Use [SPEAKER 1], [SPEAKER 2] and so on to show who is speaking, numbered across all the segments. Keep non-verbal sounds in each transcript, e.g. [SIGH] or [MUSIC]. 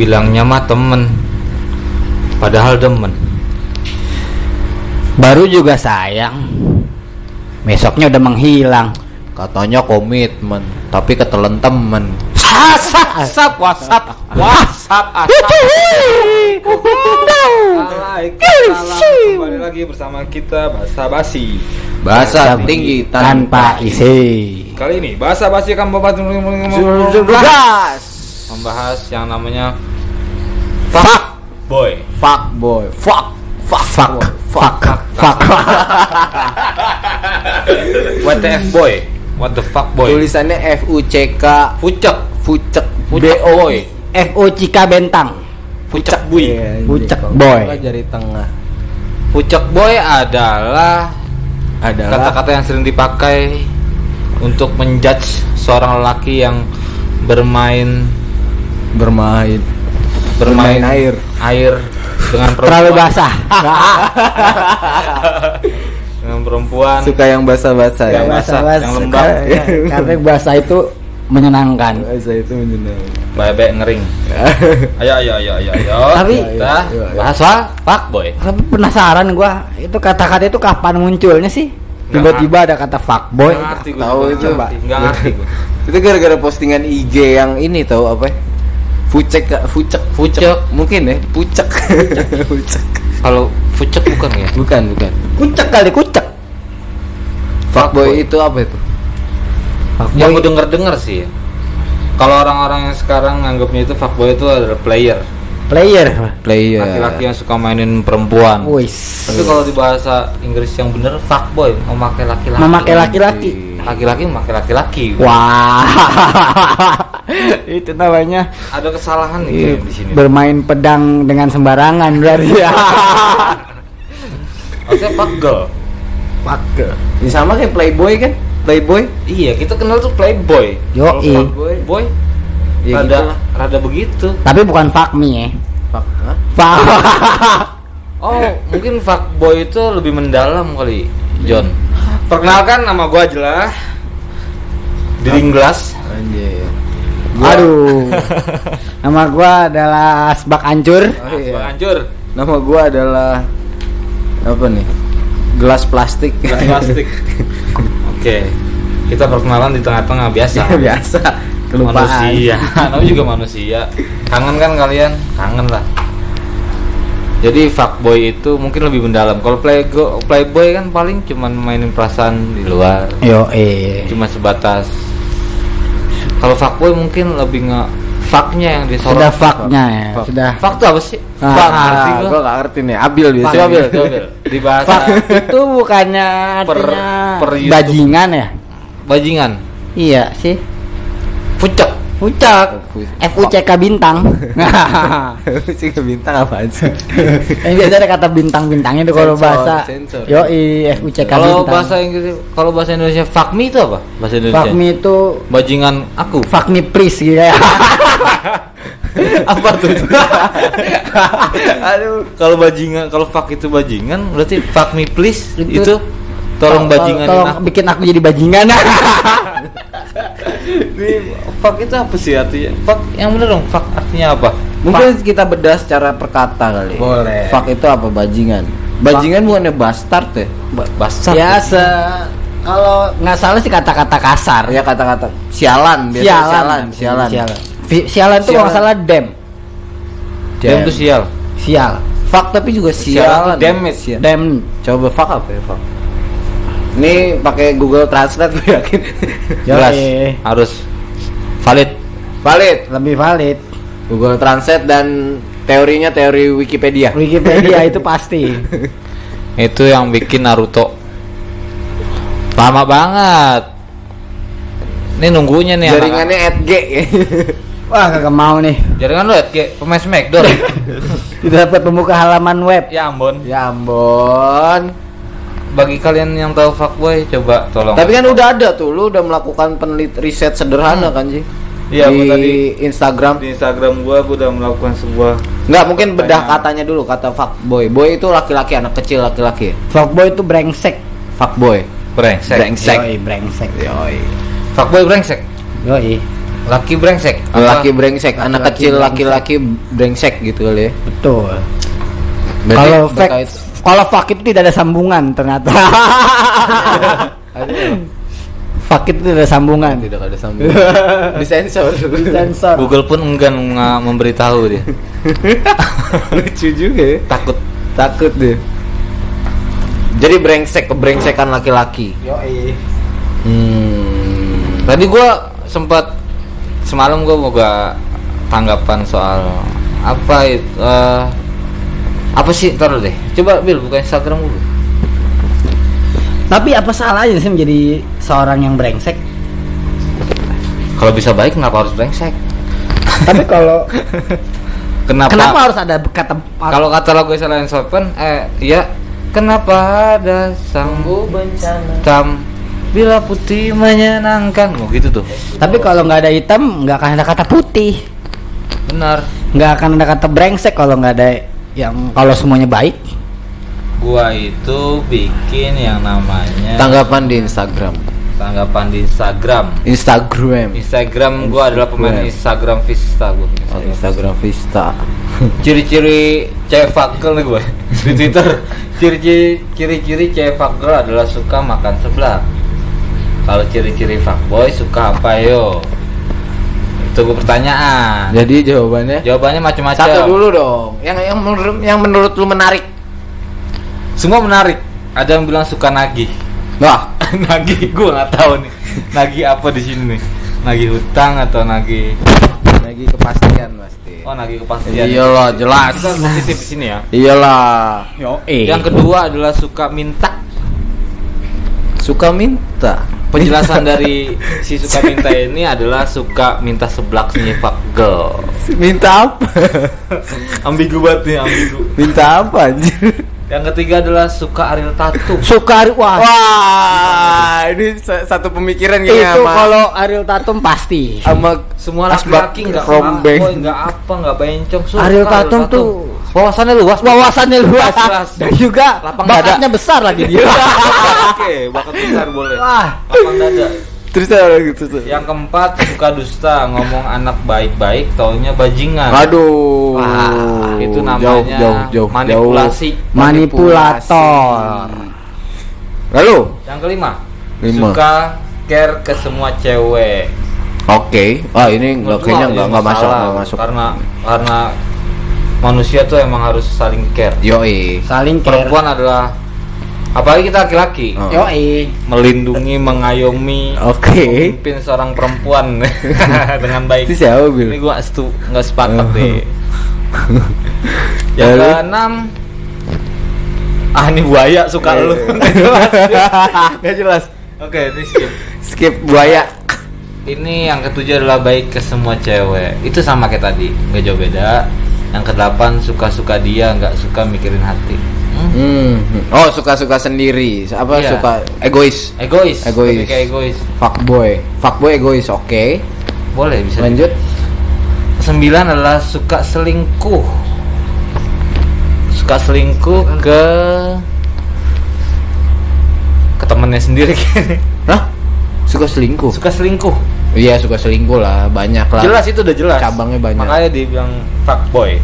[SPEAKER 1] bilangnya mah temen padahal demen
[SPEAKER 2] Baru juga sayang. Besoknya udah menghilang.
[SPEAKER 3] Katanya komitmen, tapi ketelen temen.
[SPEAKER 1] asap asap whatsapp whatsapp asap kembali lagi bersama kita bahasa basi
[SPEAKER 3] Bahasa tinggi tanpa
[SPEAKER 2] tanpa isi.
[SPEAKER 1] kali ini bahasa basi akan membahas
[SPEAKER 3] gas.
[SPEAKER 1] membahas yang namanya fuck. Boy.
[SPEAKER 3] Fuck boy, fuck, fuck,
[SPEAKER 2] Fuck, fuck, fuck. [LAUGHS]
[SPEAKER 1] what the f boy? What the fuck boy?
[SPEAKER 3] Tulisannya F U C K.
[SPEAKER 1] Pucek
[SPEAKER 3] Fucek. B O
[SPEAKER 1] boy.
[SPEAKER 2] FO Cika Bentang.
[SPEAKER 1] pucek boy.
[SPEAKER 2] Pucek boy.
[SPEAKER 3] Jari tengah.
[SPEAKER 1] Pucek boy adalah
[SPEAKER 3] adalah
[SPEAKER 1] kata-kata yang sering dipakai untuk menjudge seorang lelaki yang bermain
[SPEAKER 3] bermain
[SPEAKER 1] bermain
[SPEAKER 3] bermain air.
[SPEAKER 1] air dengan perempuan
[SPEAKER 2] Terlalu basah. [LAUGHS]
[SPEAKER 1] dengan perempuan
[SPEAKER 3] Suka yang basah-basah ya.
[SPEAKER 1] Yang basah, yang lembab.
[SPEAKER 2] Karena- [LAUGHS] Karena basah itu menyenangkan.
[SPEAKER 3] Basah itu menyenangkan.
[SPEAKER 1] bebek ngering [LAUGHS] ayo ayo ayo ayo ayo
[SPEAKER 2] Tapi-
[SPEAKER 1] kita
[SPEAKER 3] Ayo, ayo, ayo.
[SPEAKER 1] bahas soal fuckboy
[SPEAKER 2] Tapi penasaran gua, itu kata-kata itu kapan munculnya sih? Tiba-tiba ada kata fuckboy.
[SPEAKER 1] Ngerti gua
[SPEAKER 3] Tahu itu,
[SPEAKER 1] nggak ngerti gua.
[SPEAKER 3] Itu gara-gara postingan IG yang ini tahu apa? Fucek, fucek,
[SPEAKER 1] Fucek.
[SPEAKER 3] Mungkin ya, pucek. Pucek. [LAUGHS]
[SPEAKER 1] kalau fucek bukan ya
[SPEAKER 3] Bukan, bukan.
[SPEAKER 2] Kucek kali, kucek.
[SPEAKER 3] Fuckboy itu apa itu?
[SPEAKER 1] yang gue denger denger sih ya. kalau orang-orang yang sekarang nganggapnya itu fuckboy itu adalah player
[SPEAKER 2] Player.
[SPEAKER 3] Player.
[SPEAKER 1] laki-laki yang suka mainin perempuan
[SPEAKER 2] Wis.
[SPEAKER 1] tapi kalau di bahasa Inggris yang bener fuckboy memakai laki-laki
[SPEAKER 2] Memakai laki-laki.
[SPEAKER 1] laki-laki memakai laki-laki
[SPEAKER 2] Wah. [LAUGHS] itu namanya
[SPEAKER 1] ada kesalahan nih
[SPEAKER 2] Iya,
[SPEAKER 1] di sini
[SPEAKER 2] bermain pedang dengan sembarangan berarti ya. [LAUGHS]
[SPEAKER 1] maksudnya fuck girl
[SPEAKER 2] Fuck.
[SPEAKER 3] Ini sama kayak Playboy kan? Playboy?
[SPEAKER 1] iya kita kenal tuh playboy fuckboy boy
[SPEAKER 3] Ya
[SPEAKER 1] rada
[SPEAKER 3] gitu
[SPEAKER 1] rada begitu
[SPEAKER 2] Tapi bukan fuck me ya.
[SPEAKER 3] Fuck. Hah?
[SPEAKER 2] Fuck. [LAUGHS]
[SPEAKER 1] oh mungkin fuckboy itu lebih mendalam kali John perkenalkan nama gua adalah Dinding Glass
[SPEAKER 3] Anjir.
[SPEAKER 2] Aduh. [LAUGHS] Nama gua adalah Asbak Ancur.
[SPEAKER 3] Oh, iya.
[SPEAKER 1] Bang Hancur
[SPEAKER 3] Nama gua adalah apa nih? Gelas plastik.
[SPEAKER 1] Gelas plastik. [LAUGHS] Oke, kita perkenalan di tengah-tengah biasa.
[SPEAKER 3] Ya, biasa. Kelupaan.
[SPEAKER 1] Manusia, [LAUGHS] namanya juga manusia. Kangen kan kalian? Kangen lah. Jadi fuckboy itu mungkin lebih mendalam. Kalau playgo, playboy kan paling cuman mainin perasaan di luar,
[SPEAKER 2] Yo eh.
[SPEAKER 1] cuma sebatas. Kalau fuckboy mungkin lebih nge fucknya yang disorot.
[SPEAKER 2] Sudah fucknya ya.
[SPEAKER 3] Fuck.
[SPEAKER 2] Sudah.
[SPEAKER 1] Fuck tuh apa sih?
[SPEAKER 2] Ah,
[SPEAKER 1] fuck
[SPEAKER 2] ah,
[SPEAKER 1] ngerti gua.
[SPEAKER 3] gua gak ngerti nih. Abil biasa.
[SPEAKER 1] Coba Bil, coba Bil. Di bahasa
[SPEAKER 2] Fuck itu bukannya
[SPEAKER 1] Per-
[SPEAKER 2] artinya
[SPEAKER 1] per
[SPEAKER 2] bajingan ya?
[SPEAKER 1] bajingan.
[SPEAKER 2] Iya sih.
[SPEAKER 1] Pucek.
[SPEAKER 2] Pucak.
[SPEAKER 3] Fu-
[SPEAKER 2] F U C K bintang. [LAUGHS]
[SPEAKER 3] Bintang apaan sih? [LAUGHS]
[SPEAKER 2] Yang biasa ada kata bintang-bintang itu kalau bahasa. Yo F U C K
[SPEAKER 1] Kalau
[SPEAKER 2] bintang.
[SPEAKER 1] bahasa Inggris, kalau bahasa Indonesia fuck me itu apa? Bahasa Indonesia.
[SPEAKER 2] fuck me itu
[SPEAKER 1] Bajingan aku.
[SPEAKER 2] fuck me please gitu ya. [LAUGHS]
[SPEAKER 1] apa tuh? Aduh. Kalau bajingan, kalau fuck itu bajingan, berarti fuck me please
[SPEAKER 2] Itu-
[SPEAKER 1] itu, tolong bajingan
[SPEAKER 2] Tolong
[SPEAKER 1] aku.
[SPEAKER 2] bikin aku jadi bajingan. [LAUGHS] [LAUGHS]
[SPEAKER 1] Ini fuck itu apa sih artinya? Fuck yang bener dong. Fuck artinya apa?
[SPEAKER 3] Mungkin kita bedah secara perkata kali.
[SPEAKER 1] Boleh.
[SPEAKER 3] Fuck itu apa bajingan? Bajingan bukannya bastard ya?
[SPEAKER 1] Basah.
[SPEAKER 2] Biasa. Kalau nggak salah sih kata-kata kasar.
[SPEAKER 3] Ya kata-kata sialan, biasa
[SPEAKER 2] sialan.
[SPEAKER 3] sialan, sialan.
[SPEAKER 2] Sialan. Vi- Sialan itu kalau nggak salah dem.
[SPEAKER 1] Dem tuh sial.
[SPEAKER 2] Sial.
[SPEAKER 3] Fuck tapi juga
[SPEAKER 1] Sialan
[SPEAKER 3] sialan.
[SPEAKER 1] tuh damage
[SPEAKER 3] ya.
[SPEAKER 2] Dem.
[SPEAKER 3] Coba fuck apa ya fuck? Ini pakai Google Translate gue yakin.
[SPEAKER 1] Jelas. Harus valid.
[SPEAKER 3] Valid.
[SPEAKER 2] Lebih valid.
[SPEAKER 3] Google Translate dan teorinya teori Wikipedia.
[SPEAKER 2] Wikipedia [LAUGHS] itu pasti.
[SPEAKER 1] Itu yang bikin Naruto. Lama banget. Ini nunggunya nih.
[SPEAKER 3] Jaringannya at G. [LAUGHS]
[SPEAKER 2] Wah kagak mau nih.
[SPEAKER 1] Jaringan lu ya, kayak pemain Smackdown. [LAUGHS]
[SPEAKER 2] Tidak dapat pembuka halaman web.
[SPEAKER 1] ya ampun.
[SPEAKER 3] ya ampun.
[SPEAKER 1] Bagi kalian yang tahu fuckboy coba tolong.
[SPEAKER 3] Tapi kan udah ada tuh, lu udah melakukan penelit riset sederhana kan sih?
[SPEAKER 1] Iya,
[SPEAKER 3] di
[SPEAKER 1] tadi
[SPEAKER 3] Instagram.
[SPEAKER 1] di Instagram gua gua udah melakukan sebuah
[SPEAKER 3] Nggak mungkin bedah katanya dulu kata fuckboy. Boy itu laki-laki, anak kecil laki-laki.
[SPEAKER 2] Fuckboy itu brengsek.
[SPEAKER 3] Fuckboy.
[SPEAKER 1] brengsek.
[SPEAKER 3] Brengsek.
[SPEAKER 2] Yoi, brengsek.
[SPEAKER 3] Yoi.
[SPEAKER 1] Fuckboy brengsek.
[SPEAKER 2] Yoi.
[SPEAKER 1] laki brengsek Apa?
[SPEAKER 3] laki brengsek anak
[SPEAKER 2] Laki-laki
[SPEAKER 3] kecil
[SPEAKER 2] brengsek.
[SPEAKER 3] laki-laki brengsek gitu kali ya
[SPEAKER 2] Betul. Kalau fact kalau fuck itu tidak ada sambungan ternyata. fuck itu tidak ada sambungan.
[SPEAKER 3] tidak ada sambung disensor
[SPEAKER 2] Sensor.
[SPEAKER 1] Google pun enggan memberitahu dia [LAUGHS]
[SPEAKER 3] lucu juga ya
[SPEAKER 1] takut
[SPEAKER 3] takut deh jadi brengsek kebrengsekan laki-laki
[SPEAKER 2] Yoi.
[SPEAKER 3] hmm.
[SPEAKER 1] tadi gua sempat semalam gua mau gak tanggapan soal apa itu eh, apa sih? Taruh deh. Coba Bil buka Instagram dulu.
[SPEAKER 2] Tapi apa salahnya sih menjadi seorang yang brengsek?
[SPEAKER 1] kalau bisa baik kenapa harus brengsek? [LAUGHS]
[SPEAKER 2] Tapi kalau [LAUGHS]
[SPEAKER 1] kenapa,
[SPEAKER 2] kenapa harus ada kata
[SPEAKER 1] kalau kata lagu Silent Open eh ya kenapa ada sang
[SPEAKER 3] bencana
[SPEAKER 1] hitam bila putih menyenangkan? Oh gitu tuh.
[SPEAKER 2] Tapi kalau nggak ada hitam, nggak akan ada kata putih.
[SPEAKER 1] benar.
[SPEAKER 2] Nggak akan ada kata brengsek kalau nggak ada yang kalau semuanya baik.
[SPEAKER 1] gua itu bikin yang namanya
[SPEAKER 3] tanggapan di Instagram.
[SPEAKER 1] Tanggapan di Instagram.
[SPEAKER 3] Instagram.
[SPEAKER 1] Instagram gua adalah pemain Instagram. Vista gua
[SPEAKER 3] oh, Instagram. Vista. [LAUGHS]
[SPEAKER 1] Ciri-ciri cewek fucker nih gue [LAUGHS] di Twitter. Ciri-ciri ciri-ciri cewek adalah suka makan seblak. Kalau ciri-ciri fuckboy suka apa yo gue pertanyaan.
[SPEAKER 3] Jadi jawabannya?
[SPEAKER 1] Jawabannya macam-macam.
[SPEAKER 3] Satu dulu dong. Yang yang menurut yang menurut lu menarik?
[SPEAKER 1] Semua menarik. Ada yang bilang suka nagih.
[SPEAKER 3] Wah [LAUGHS]
[SPEAKER 1] nagih gue nggak tahu nih. Nagih apa di sini nih? Nagih hutang atau nagih?
[SPEAKER 3] Lagi kepastian pasti.
[SPEAKER 1] Oh nagih kepastian.
[SPEAKER 3] Iyalah jelas.
[SPEAKER 1] Kita positif di sini ya.
[SPEAKER 3] Iyalah.
[SPEAKER 1] Yang kedua adalah suka minta
[SPEAKER 3] suka minta.
[SPEAKER 1] Penjelasan dari [LAUGHS] si suka minta ini adalah suka minta seblak fuck girl
[SPEAKER 3] minta apa? [LAUGHS]
[SPEAKER 1] Ambigu banget nih ambigu.
[SPEAKER 3] Minta apa anjir?
[SPEAKER 1] Yang ketiga adalah suka Ariel Tatum.
[SPEAKER 2] Suka wah.
[SPEAKER 3] wah ini sa- satu pemikiran
[SPEAKER 2] itu
[SPEAKER 3] kayaknya sama
[SPEAKER 2] kalau Ariel Tatum pasti.
[SPEAKER 3] sama
[SPEAKER 1] semua
[SPEAKER 3] Asbak
[SPEAKER 1] laki-laki nggak
[SPEAKER 3] rombeng.
[SPEAKER 1] fuckboy, nggak apa nggak bencong. Suka
[SPEAKER 2] Ariel Tatum tuh
[SPEAKER 1] wawasannya luas.
[SPEAKER 2] Wawasannya luas.
[SPEAKER 1] Jelas.
[SPEAKER 2] dan juga
[SPEAKER 1] Lapang
[SPEAKER 2] bakatnya besar lagi. Dia. [LAUGHS]
[SPEAKER 1] oke bakat besar boleh.
[SPEAKER 2] Wah.
[SPEAKER 1] lapang dada.
[SPEAKER 3] Terus ada gitu tuh
[SPEAKER 1] yang keempat suka dusta. Ngomong anak baik-baik taunya bajingan.
[SPEAKER 3] Aduh.
[SPEAKER 1] Wah, itu namanya
[SPEAKER 3] jauh jauh jauh
[SPEAKER 1] manipulasi.
[SPEAKER 3] jauh.
[SPEAKER 2] Manipulator.
[SPEAKER 3] lalu?
[SPEAKER 1] Yang kelima.
[SPEAKER 3] Lima.
[SPEAKER 1] suka care ke semua cewek.
[SPEAKER 3] Oke. Ah ini nggak kayaknya nggak nggak masuk nggak masuk.
[SPEAKER 1] Karena karena manusia tuh emang harus saling care.
[SPEAKER 3] Yoi.
[SPEAKER 2] Saling care.
[SPEAKER 1] perempuan adalah apalagi kita laki-laki.
[SPEAKER 3] Oh.
[SPEAKER 2] Yoi.
[SPEAKER 1] melindungi mengayomi
[SPEAKER 3] oke.
[SPEAKER 1] memimpin seorang perempuan. [LAUGHS] Dengan baik.
[SPEAKER 3] Itu siapa
[SPEAKER 1] ini
[SPEAKER 3] bil
[SPEAKER 1] gua setu nggak sepakat
[SPEAKER 3] Oh.
[SPEAKER 1] deh. [LAUGHS] Yang keenam ah ini buaya suka lu. [LAUGHS]
[SPEAKER 3] Nggak jelas.
[SPEAKER 1] Oke ini skip.
[SPEAKER 3] Skip buaya.
[SPEAKER 1] Ini yang ketujuh adalah baik ke semua cewek. Itu sama kayak tadi. Nggak jauh beda yang kedelapan suka-suka dia nggak suka mikirin hati Hmm?
[SPEAKER 3] Hmm. Oh suka-suka sendiri. Apa
[SPEAKER 1] Iya.
[SPEAKER 3] suka egois?
[SPEAKER 1] egois
[SPEAKER 3] Egois.
[SPEAKER 1] kayak egois
[SPEAKER 3] Fuckboy. Fuckboy egois. Oke.
[SPEAKER 1] boleh bisa
[SPEAKER 3] Lanjut.
[SPEAKER 1] sembilan adalah suka selingkuh suka selingkuh ke ke temennya sendiri [LAUGHS]
[SPEAKER 3] Hah? Suka selingkuh?
[SPEAKER 1] suka selingkuh
[SPEAKER 3] Iya suka selingkuh lah. Banyak lah.
[SPEAKER 1] jelas itu udah jelas.
[SPEAKER 3] Cabangnya banyak.
[SPEAKER 1] makanya dibilang fuckboy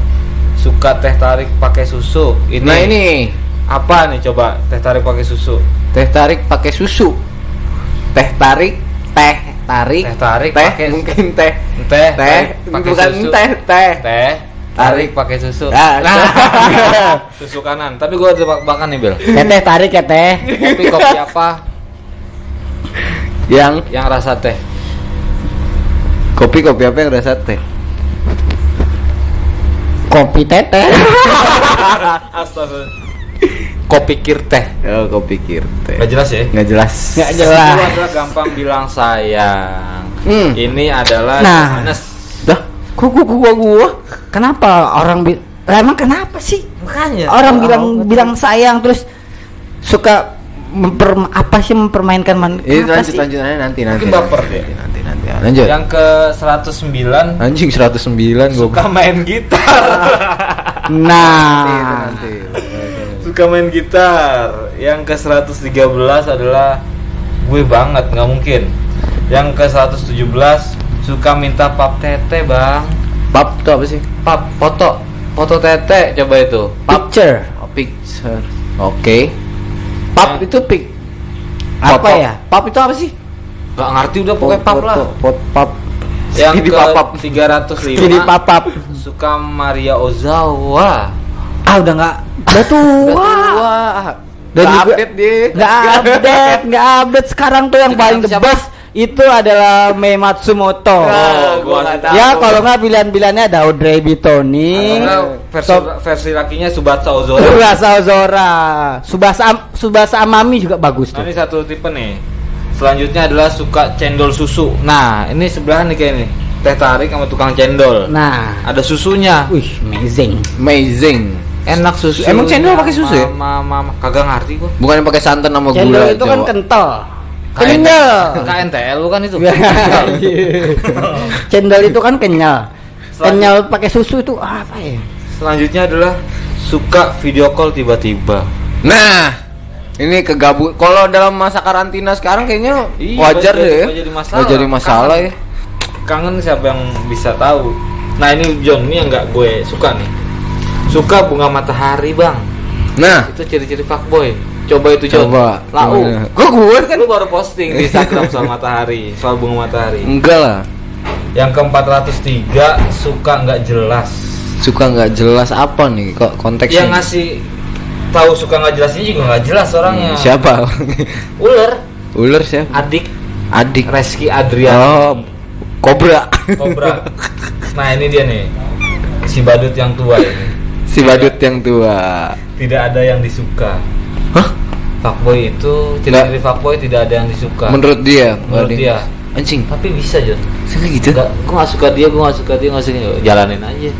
[SPEAKER 1] suka teh tarik pakai susu. Ini
[SPEAKER 3] Nah ini.
[SPEAKER 1] apa nih coba? Teh tarik pakai susu.
[SPEAKER 3] Teh tarik pakai susu. Teh tarik, teh tarik,
[SPEAKER 1] Teh tarik
[SPEAKER 3] teh
[SPEAKER 1] pakai-
[SPEAKER 3] mungkin teh.
[SPEAKER 1] Teh
[SPEAKER 3] teh
[SPEAKER 1] pakai
[SPEAKER 3] bukan
[SPEAKER 1] susu.
[SPEAKER 3] teh teh.
[SPEAKER 1] teh tarik pakai susu.
[SPEAKER 3] Ah, [LAUGHS]
[SPEAKER 1] susu kanan. Tapi gua tebak bakan nih bel
[SPEAKER 2] Teteh tarik ya teh.
[SPEAKER 1] kopi kopi apa?
[SPEAKER 3] Yang?
[SPEAKER 1] Yang rasa teh
[SPEAKER 3] kopi kopi apa yang rasa teh?
[SPEAKER 2] Kopi teteh. [LAUGHS]
[SPEAKER 1] Astaga. Kopi kir teh.
[SPEAKER 3] Oh kopi kir teh.
[SPEAKER 1] Gak jelas ya?
[SPEAKER 3] Nggak jelas.
[SPEAKER 2] Nggak
[SPEAKER 1] Itu
[SPEAKER 2] jelas.
[SPEAKER 1] adalah gampang bilang sayang.
[SPEAKER 3] Hmm.
[SPEAKER 1] Ini adalah
[SPEAKER 2] Nah.
[SPEAKER 1] Johannes.
[SPEAKER 3] Dah. Kok gua gua gua?
[SPEAKER 2] Kenapa orang bi lah emang kenapa sih?
[SPEAKER 1] Makanya
[SPEAKER 2] Orang bilang bilang sayang terus suka memper apa sih mempermainkan man
[SPEAKER 3] Ini
[SPEAKER 2] kenapa
[SPEAKER 3] lanjut
[SPEAKER 2] sih?
[SPEAKER 3] lanjut nanti nanti nanti.
[SPEAKER 1] Mungkin baper dia.
[SPEAKER 3] Nanti nanti. nanti. Lanjut.
[SPEAKER 1] Yang ke 109
[SPEAKER 3] Anjing 109 gua.
[SPEAKER 1] suka main gitar. [LAUGHS]
[SPEAKER 2] Nah,
[SPEAKER 3] nanti.
[SPEAKER 1] suka main gitar. Yang ke 113 adalah gue banget nggak mungkin. Yang ke 117 suka minta pap tete bang
[SPEAKER 3] Pap itu apa sih?
[SPEAKER 1] pap foto foto tete coba itu pap
[SPEAKER 2] Picture.
[SPEAKER 3] Oh, picture. Oke. Pap
[SPEAKER 1] Ya.
[SPEAKER 3] itu pic.
[SPEAKER 2] Apa
[SPEAKER 3] Pap-
[SPEAKER 2] ya?
[SPEAKER 3] Pap itu apa sih?
[SPEAKER 1] nggak ngerti udah pokoknya pap lah
[SPEAKER 3] Pot pap.
[SPEAKER 1] yang
[SPEAKER 3] Speedy
[SPEAKER 1] ke
[SPEAKER 3] papap.
[SPEAKER 1] 305
[SPEAKER 2] Jadi papap.
[SPEAKER 1] suka Maria Ozawa
[SPEAKER 2] Ah udah nggak. Udah tua.
[SPEAKER 3] Wah.
[SPEAKER 2] Dan
[SPEAKER 3] Nggak
[SPEAKER 2] juga-
[SPEAKER 3] update dia.
[SPEAKER 2] Nggak update, nggak update sekarang tuh yang paling the best itu adalah Mei Matsumoto.
[SPEAKER 3] Ah, gua nggak tahu.
[SPEAKER 2] ya kalau nggak pilihan-pilihannya ada Audrey Bitoni,
[SPEAKER 1] versi,
[SPEAKER 2] Sob-
[SPEAKER 1] versi lakinya Subatsa Ozora
[SPEAKER 2] Subasa Ozora, Subasa Am- Subasa Amami juga bagus
[SPEAKER 1] Nah
[SPEAKER 2] tuh.
[SPEAKER 1] ini satu tipe nih. Selanjutnya adalah suka cendol susu. Nah ini sebelahan nih kayak nih. Teh tarik sama tukang cendol.
[SPEAKER 2] Nah,
[SPEAKER 1] Ada susunya.
[SPEAKER 2] wih amazing.
[SPEAKER 3] Amazing.
[SPEAKER 1] Enak susu.
[SPEAKER 3] Emang cendol pakai susu ya?
[SPEAKER 1] Mama, mama, kagak ngerti gua.
[SPEAKER 3] Bukan yang pakai santan sama gula.
[SPEAKER 2] Cendol itu kan kental. Kenyal.
[SPEAKER 1] KNTL lu kan itu. [LAUGHS]
[SPEAKER 2] Cendol itu kan kenyal. Kenyal pakai susu itu apa ya?
[SPEAKER 1] Selanjutnya adalah suka video call tiba-tiba.
[SPEAKER 3] Nah, ini kegabut. Kalau dalam masa karantina sekarang kayaknya
[SPEAKER 1] Iya,
[SPEAKER 3] wajar deh
[SPEAKER 1] jadi-
[SPEAKER 3] ya.
[SPEAKER 1] jadi masalah.
[SPEAKER 3] Jadi masalah ya.
[SPEAKER 1] Kangen siapa yang bisa tahu? Nah ini John ini yang nggak gue suka nih. Suka bunga matahari bang.
[SPEAKER 3] Nah,
[SPEAKER 1] Itu ciri-ciri fuckboy. Coba itu
[SPEAKER 3] coba.
[SPEAKER 1] Lau.
[SPEAKER 3] Kok gue
[SPEAKER 1] Kan lu baru posting di Instagram soal matahari, soal bunga matahari.
[SPEAKER 3] enggak lah.
[SPEAKER 1] Yang ke-403 suka nggak jelas.
[SPEAKER 3] Suka nggak jelas apa nih kok konteksnya?
[SPEAKER 1] Yang ngasih tahu suka nggak jelasnya juga nggak jelas orangnya.
[SPEAKER 3] Hmm, Siapa? [LAUGHS]
[SPEAKER 1] Ular,
[SPEAKER 3] Ular siapa?
[SPEAKER 1] adik
[SPEAKER 3] Adik.
[SPEAKER 1] Reski Adrian.
[SPEAKER 3] Oh, Kobra.
[SPEAKER 1] Kobra. Nah ini dia nih, si badut yang tua ini.
[SPEAKER 3] si badut yang tua.
[SPEAKER 1] Tidak ada yang disuka.
[SPEAKER 3] Hah?
[SPEAKER 1] Fuckboy itu ciri-ciri fuckboy tidak ada yang disuka.
[SPEAKER 3] Menurut dia?
[SPEAKER 1] Menurut dia.
[SPEAKER 3] Anjing.
[SPEAKER 1] Tapi bisa John.
[SPEAKER 3] Sini gitu.
[SPEAKER 1] Enggak, gue gak suka dia, gue gak suka dia, gak suka dia. Jalanin aja.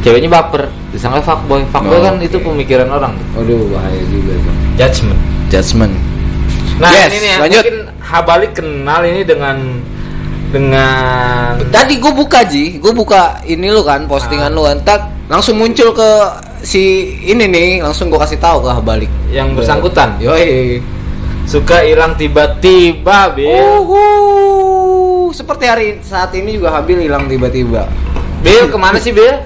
[SPEAKER 1] Ceweknya baper, disangka fuckboy. Fuckboy
[SPEAKER 3] Oh,
[SPEAKER 1] kan
[SPEAKER 3] oke.
[SPEAKER 1] itu pemikiran orang.
[SPEAKER 3] Aduh, bahaya juga tuh.
[SPEAKER 1] Judgment.
[SPEAKER 3] Judgment.
[SPEAKER 1] Nah
[SPEAKER 3] Yes,
[SPEAKER 1] ini nih
[SPEAKER 3] lanjut.
[SPEAKER 1] mungkin Habalik kenal ini dengan dengan
[SPEAKER 3] Tadi gue buka Ji, gue buka ini lu kan, postingan
[SPEAKER 1] Ah.
[SPEAKER 3] lu kan, tak langsung muncul ke si ini nih, langsung gue kasih tahu ke balik.
[SPEAKER 1] yang bersangkutan
[SPEAKER 3] Yoi.
[SPEAKER 1] suka hilang tiba-tiba, Bil.
[SPEAKER 3] Uhuh. Seperti hari saat ini juga Habil hilang tiba-tiba.
[SPEAKER 1] Bil ke mana sih Bil? [LAUGHS]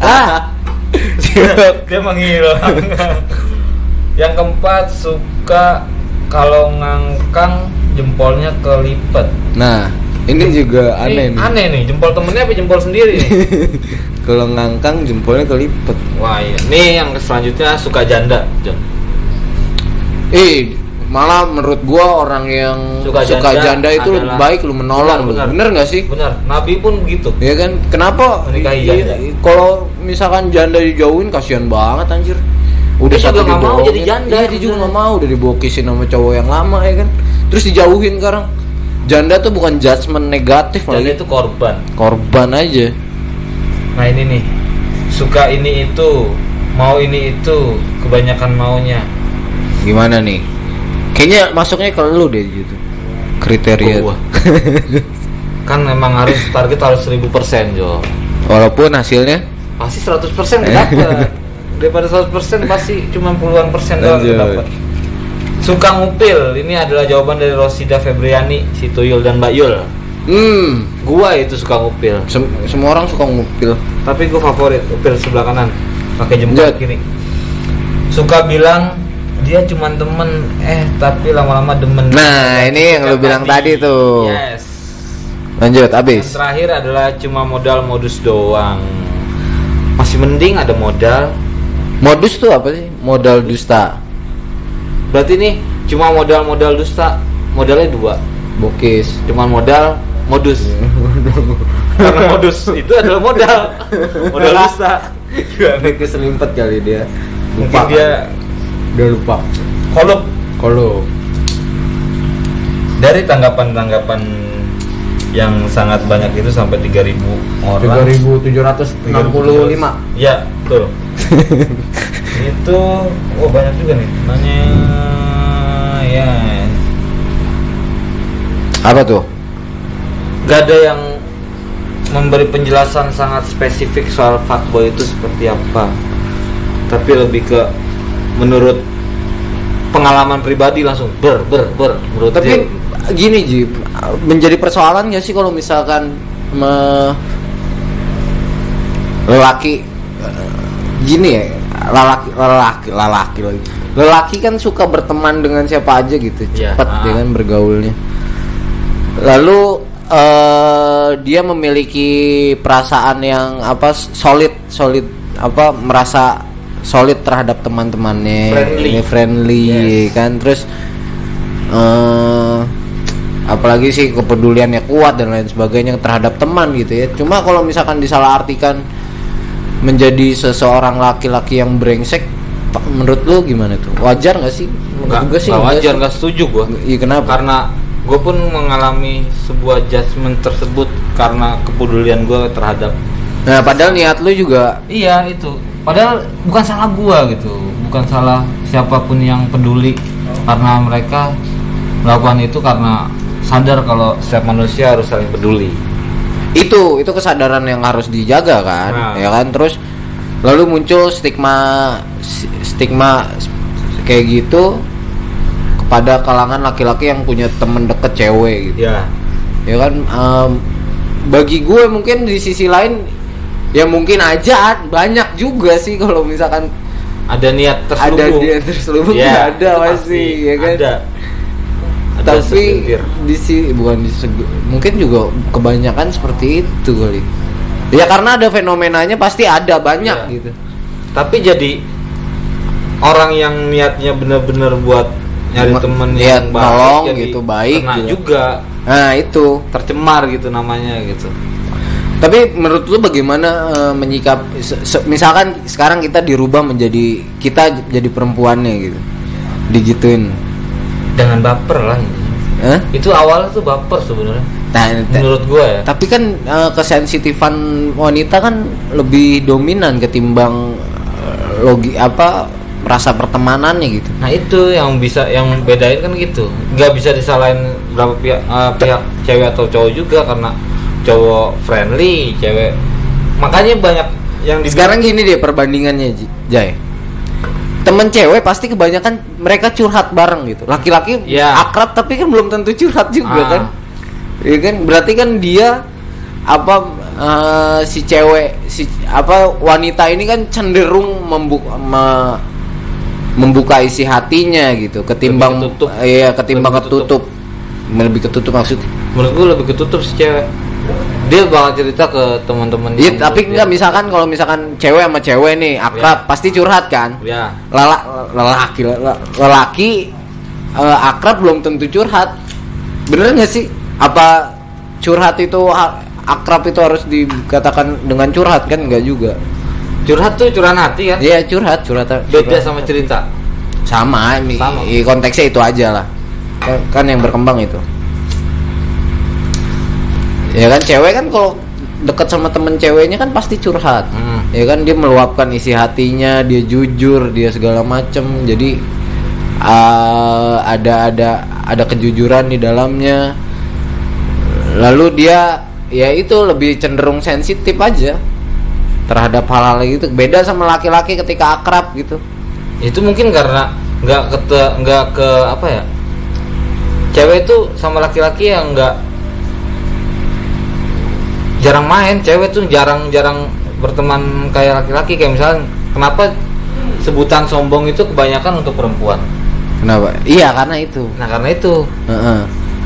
[SPEAKER 3] Ah. [LAUGHS]
[SPEAKER 1] Dia menghilang. yang keempat suka kalau ngangkang jempolnya kelipet.
[SPEAKER 3] nah, ini juga aneh
[SPEAKER 1] Ini
[SPEAKER 3] nih.
[SPEAKER 1] Aneh nih, jempol temennya apa jempol sendiri nih? [LAUGHS]
[SPEAKER 3] Kalau ngangkang jempolnya kelipet.
[SPEAKER 1] Wah iya. Nih yang selanjutnya suka janda, John.
[SPEAKER 3] Eh, malah menurut gua orang yang
[SPEAKER 1] Suka
[SPEAKER 3] suka,
[SPEAKER 1] janda
[SPEAKER 3] janda, itu
[SPEAKER 1] adalah-
[SPEAKER 3] baik lu menolong lu.
[SPEAKER 1] Benar,
[SPEAKER 3] Bener nggak sih?
[SPEAKER 1] Benar. Nabi pun begitu.
[SPEAKER 3] Ya kan? Kenapa?
[SPEAKER 1] Menikahi janda.
[SPEAKER 3] Kalau misalkan janda dijauhin kasihan banget anjir. Udah
[SPEAKER 1] Dia juga nggak mau jadi janda,
[SPEAKER 3] Iya, dia juga
[SPEAKER 1] bener.
[SPEAKER 3] nggak mau udah dibokisin sama cowok yang lama ya kan. Terus dijauhin sekarang. Janda tuh bukan judgement negatif
[SPEAKER 1] Janda
[SPEAKER 3] malah
[SPEAKER 1] itu korban.
[SPEAKER 3] korban aja.
[SPEAKER 1] Nah ini nih, suka ini itu, mau ini itu, kebanyakan maunya.
[SPEAKER 3] Gimana nih? Kayaknya masuknya ke lu deh gitu. Kriteria.
[SPEAKER 1] Gua. [LAUGHS] Kan memang harus target harus 1000% Jo.
[SPEAKER 3] Walaupun hasilnya
[SPEAKER 1] Pasti 100% [LAUGHS] dapat. Daripada 100% pasti cuma puluhan persen doang dapat. Suka ngupil, ini adalah jawaban dari Rosida Febriani, si Tuyul dan Mbak Yul.
[SPEAKER 3] hmm,
[SPEAKER 1] Gua itu suka ngupil,
[SPEAKER 3] sem- semua orang suka ngupil.
[SPEAKER 1] tapi gua favorit upil sebelah kanan, pakai jempol kiri. Suka bilang dia cuma temen, eh tapi lama-lama demen.
[SPEAKER 3] Nah, ini yang lu bilang tadi tuh.
[SPEAKER 1] Yes.
[SPEAKER 3] Lanjut,
[SPEAKER 1] Yang
[SPEAKER 3] abis.
[SPEAKER 1] terakhir adalah cuma modal modus doang. Masih mending ada modal.
[SPEAKER 3] Modus tuh apa sih? Modal dusta.
[SPEAKER 1] Berarti nih cuma modal-modal dusta. Modalnya dua.
[SPEAKER 3] Bokis.
[SPEAKER 1] Cuma modal modus. Karena modus itu adalah modal. Modal dusta.
[SPEAKER 3] Gimana keselimpet kali dia.
[SPEAKER 1] Mungkin dia
[SPEAKER 3] udah lupa.
[SPEAKER 1] kolok
[SPEAKER 3] Kalau
[SPEAKER 1] dari tanggapan-tanggapan yang sangat banyak itu sampai 3000 orang.
[SPEAKER 3] 3765.
[SPEAKER 1] Ya, betul. [LAUGHS] itu oh banyak juga nih. Nanya ya
[SPEAKER 3] Apa tuh?
[SPEAKER 1] gak ada yang memberi penjelasan sangat spesifik soal fuckboy itu seperti apa. Tapi lebih ke menurut pengalaman pribadi langsung ber ber ber menurut
[SPEAKER 3] Tapi
[SPEAKER 1] dia.
[SPEAKER 3] gini Ji menjadi persoalan nggak sih kalau misalkan me- lelaki gini ya lelaki lelaki lelaki lagi lelaki kan suka berteman dengan siapa aja gitu
[SPEAKER 1] Iya,
[SPEAKER 3] cepat
[SPEAKER 1] ah.
[SPEAKER 3] dia kan bergaulnya lalu eh, dia memiliki perasaan yang apa solid solid apa merasa solid terhadap teman-temannya
[SPEAKER 1] Friendly.
[SPEAKER 3] Friendly
[SPEAKER 1] Yes.
[SPEAKER 3] kan terus eh apalagi sih kepeduliannya kuat dan lain sebagainya terhadap teman gitu ya cuma kalau misalkan disalahartikan menjadi seseorang laki-laki yang brengsek menurut lu gimana tuh? Wajar nggak sih? Menurut
[SPEAKER 1] nggak
[SPEAKER 3] gua sih enggak
[SPEAKER 1] wajar nggak setuju gua.
[SPEAKER 3] Iya kenapa?
[SPEAKER 1] Karena gue pun mengalami sebuah judgement tersebut karena kepedulian gue terhadap
[SPEAKER 3] nah padahal niat lu juga
[SPEAKER 1] iya itu. Padahal bukan salah gua gitu. Bukan salah siapa pun yang peduli karena mereka melakukan itu karena sadar kalau setiap manusia harus saling peduli
[SPEAKER 3] itu itu kesadaran yang harus dijaga kan
[SPEAKER 1] Nah.
[SPEAKER 3] ya kan? Terus lalu muncul stigma stigma kayak gitu kepada kalangan laki-laki yang punya temen deket cewek gitu.
[SPEAKER 1] Ya.
[SPEAKER 3] Ya kan? Em, bagi gue mungkin di sisi lain ya mungkin aja banyak juga sih kalau misalkan
[SPEAKER 1] ada niat terselubung.
[SPEAKER 3] Ada dia terselubung
[SPEAKER 1] Ya,
[SPEAKER 3] ada pasti ya kan?
[SPEAKER 1] Ada
[SPEAKER 3] tapi di si bukan di seg- mungkin juga kebanyakan seperti itu kali. Ya karena ada fenomenanya pasti ada banyak
[SPEAKER 1] Iya.
[SPEAKER 3] gitu.
[SPEAKER 1] Tapi jadi orang yang niatnya benar-benar buat nyari temen
[SPEAKER 3] iya,
[SPEAKER 1] yang baik
[SPEAKER 3] nolong
[SPEAKER 1] jadi
[SPEAKER 3] gitu, baik
[SPEAKER 1] kena
[SPEAKER 3] gitu.
[SPEAKER 1] juga.
[SPEAKER 3] Nah itu.
[SPEAKER 1] Tercemar gitu namanya gitu.
[SPEAKER 3] Tapi menurut lu bagaimana eh, menyikap se- se- misalkan sekarang kita dirubah menjadi kita jadi perempuannya gitu. Digituin
[SPEAKER 1] jangan baper lah ini.
[SPEAKER 3] Hah?
[SPEAKER 1] itu awalnya tuh baper sebenarnya.
[SPEAKER 3] Nah,
[SPEAKER 1] menurut gue ya.
[SPEAKER 3] tapi kan eh, kesensitifan wanita kan lebih dominan ketimbang eh, logi apa rasa pertemanannya gitu.
[SPEAKER 1] Nah itu yang bisa yang bedain kan gitu. Nggak bisa disalahin berapa pihak eh, pihak cewek atau cowok juga karena cowok friendly cewek. Makanya banyak yang dibilang-
[SPEAKER 3] sekarang gini deh perbandingannya Jay temen cewek pasti kebanyakan mereka curhat bareng gitu laki-laki
[SPEAKER 1] Ya.
[SPEAKER 3] akrab tapi kan belum tentu curhat juga
[SPEAKER 1] Ah.
[SPEAKER 3] kan Iya kan berarti kan dia apa eh, si cewek si apa wanita ini kan cenderung membuka me- membuka isi hatinya gitu ketimbang
[SPEAKER 1] Lebih ketutup.
[SPEAKER 3] iya ketimbang
[SPEAKER 1] Lebih ketutup.
[SPEAKER 3] ketutup lebih ketutup maksud
[SPEAKER 1] menurut gue lebih ketutup si cewek dia bakal cerita ke teman-teman
[SPEAKER 3] Iya, tapi enggak
[SPEAKER 1] dia-
[SPEAKER 3] misalkan kalau misalkan cewek sama cewek nih akrab
[SPEAKER 1] Ya.
[SPEAKER 3] pasti curhat kan?
[SPEAKER 1] Ya
[SPEAKER 3] Lala, lelaki lela- lelaki eh, akrab belum tentu curhat. Bener nggak sih? Apa curhat itu akrab itu harus dikatakan dengan curhat kan? Nggak juga.
[SPEAKER 1] Curhat tuh curahan hati kan?
[SPEAKER 3] Iya curhat curhat
[SPEAKER 1] beda
[SPEAKER 3] curhat.
[SPEAKER 1] sama cerita.
[SPEAKER 3] Sama,
[SPEAKER 1] Sama.
[SPEAKER 3] konteksnya itu aja lah. Kan, kan yang berkembang itu ya kan cewek kan kalau deket sama temen ceweknya kan pasti curhat.
[SPEAKER 1] Hmm.
[SPEAKER 3] ya kan dia meluapkan isi hatinya dia jujur dia segala macem. Jadi uh, ada ada ada kejujuran di dalamnya. Lalu dia ya itu lebih cenderung sensitif aja terhadap hal-hal gitu. Beda sama laki-laki ketika akrab gitu.
[SPEAKER 1] Itu mungkin karena nggak kete nggak ke apa ya cewek itu sama laki-laki yang nggak jarang main cewek tuh jarang-jarang berteman kayak laki-laki kayak misalnya kenapa sebutan sombong itu kebanyakan untuk perempuan
[SPEAKER 3] kenapa iya karena itu
[SPEAKER 1] nah karena itu
[SPEAKER 3] Heeh.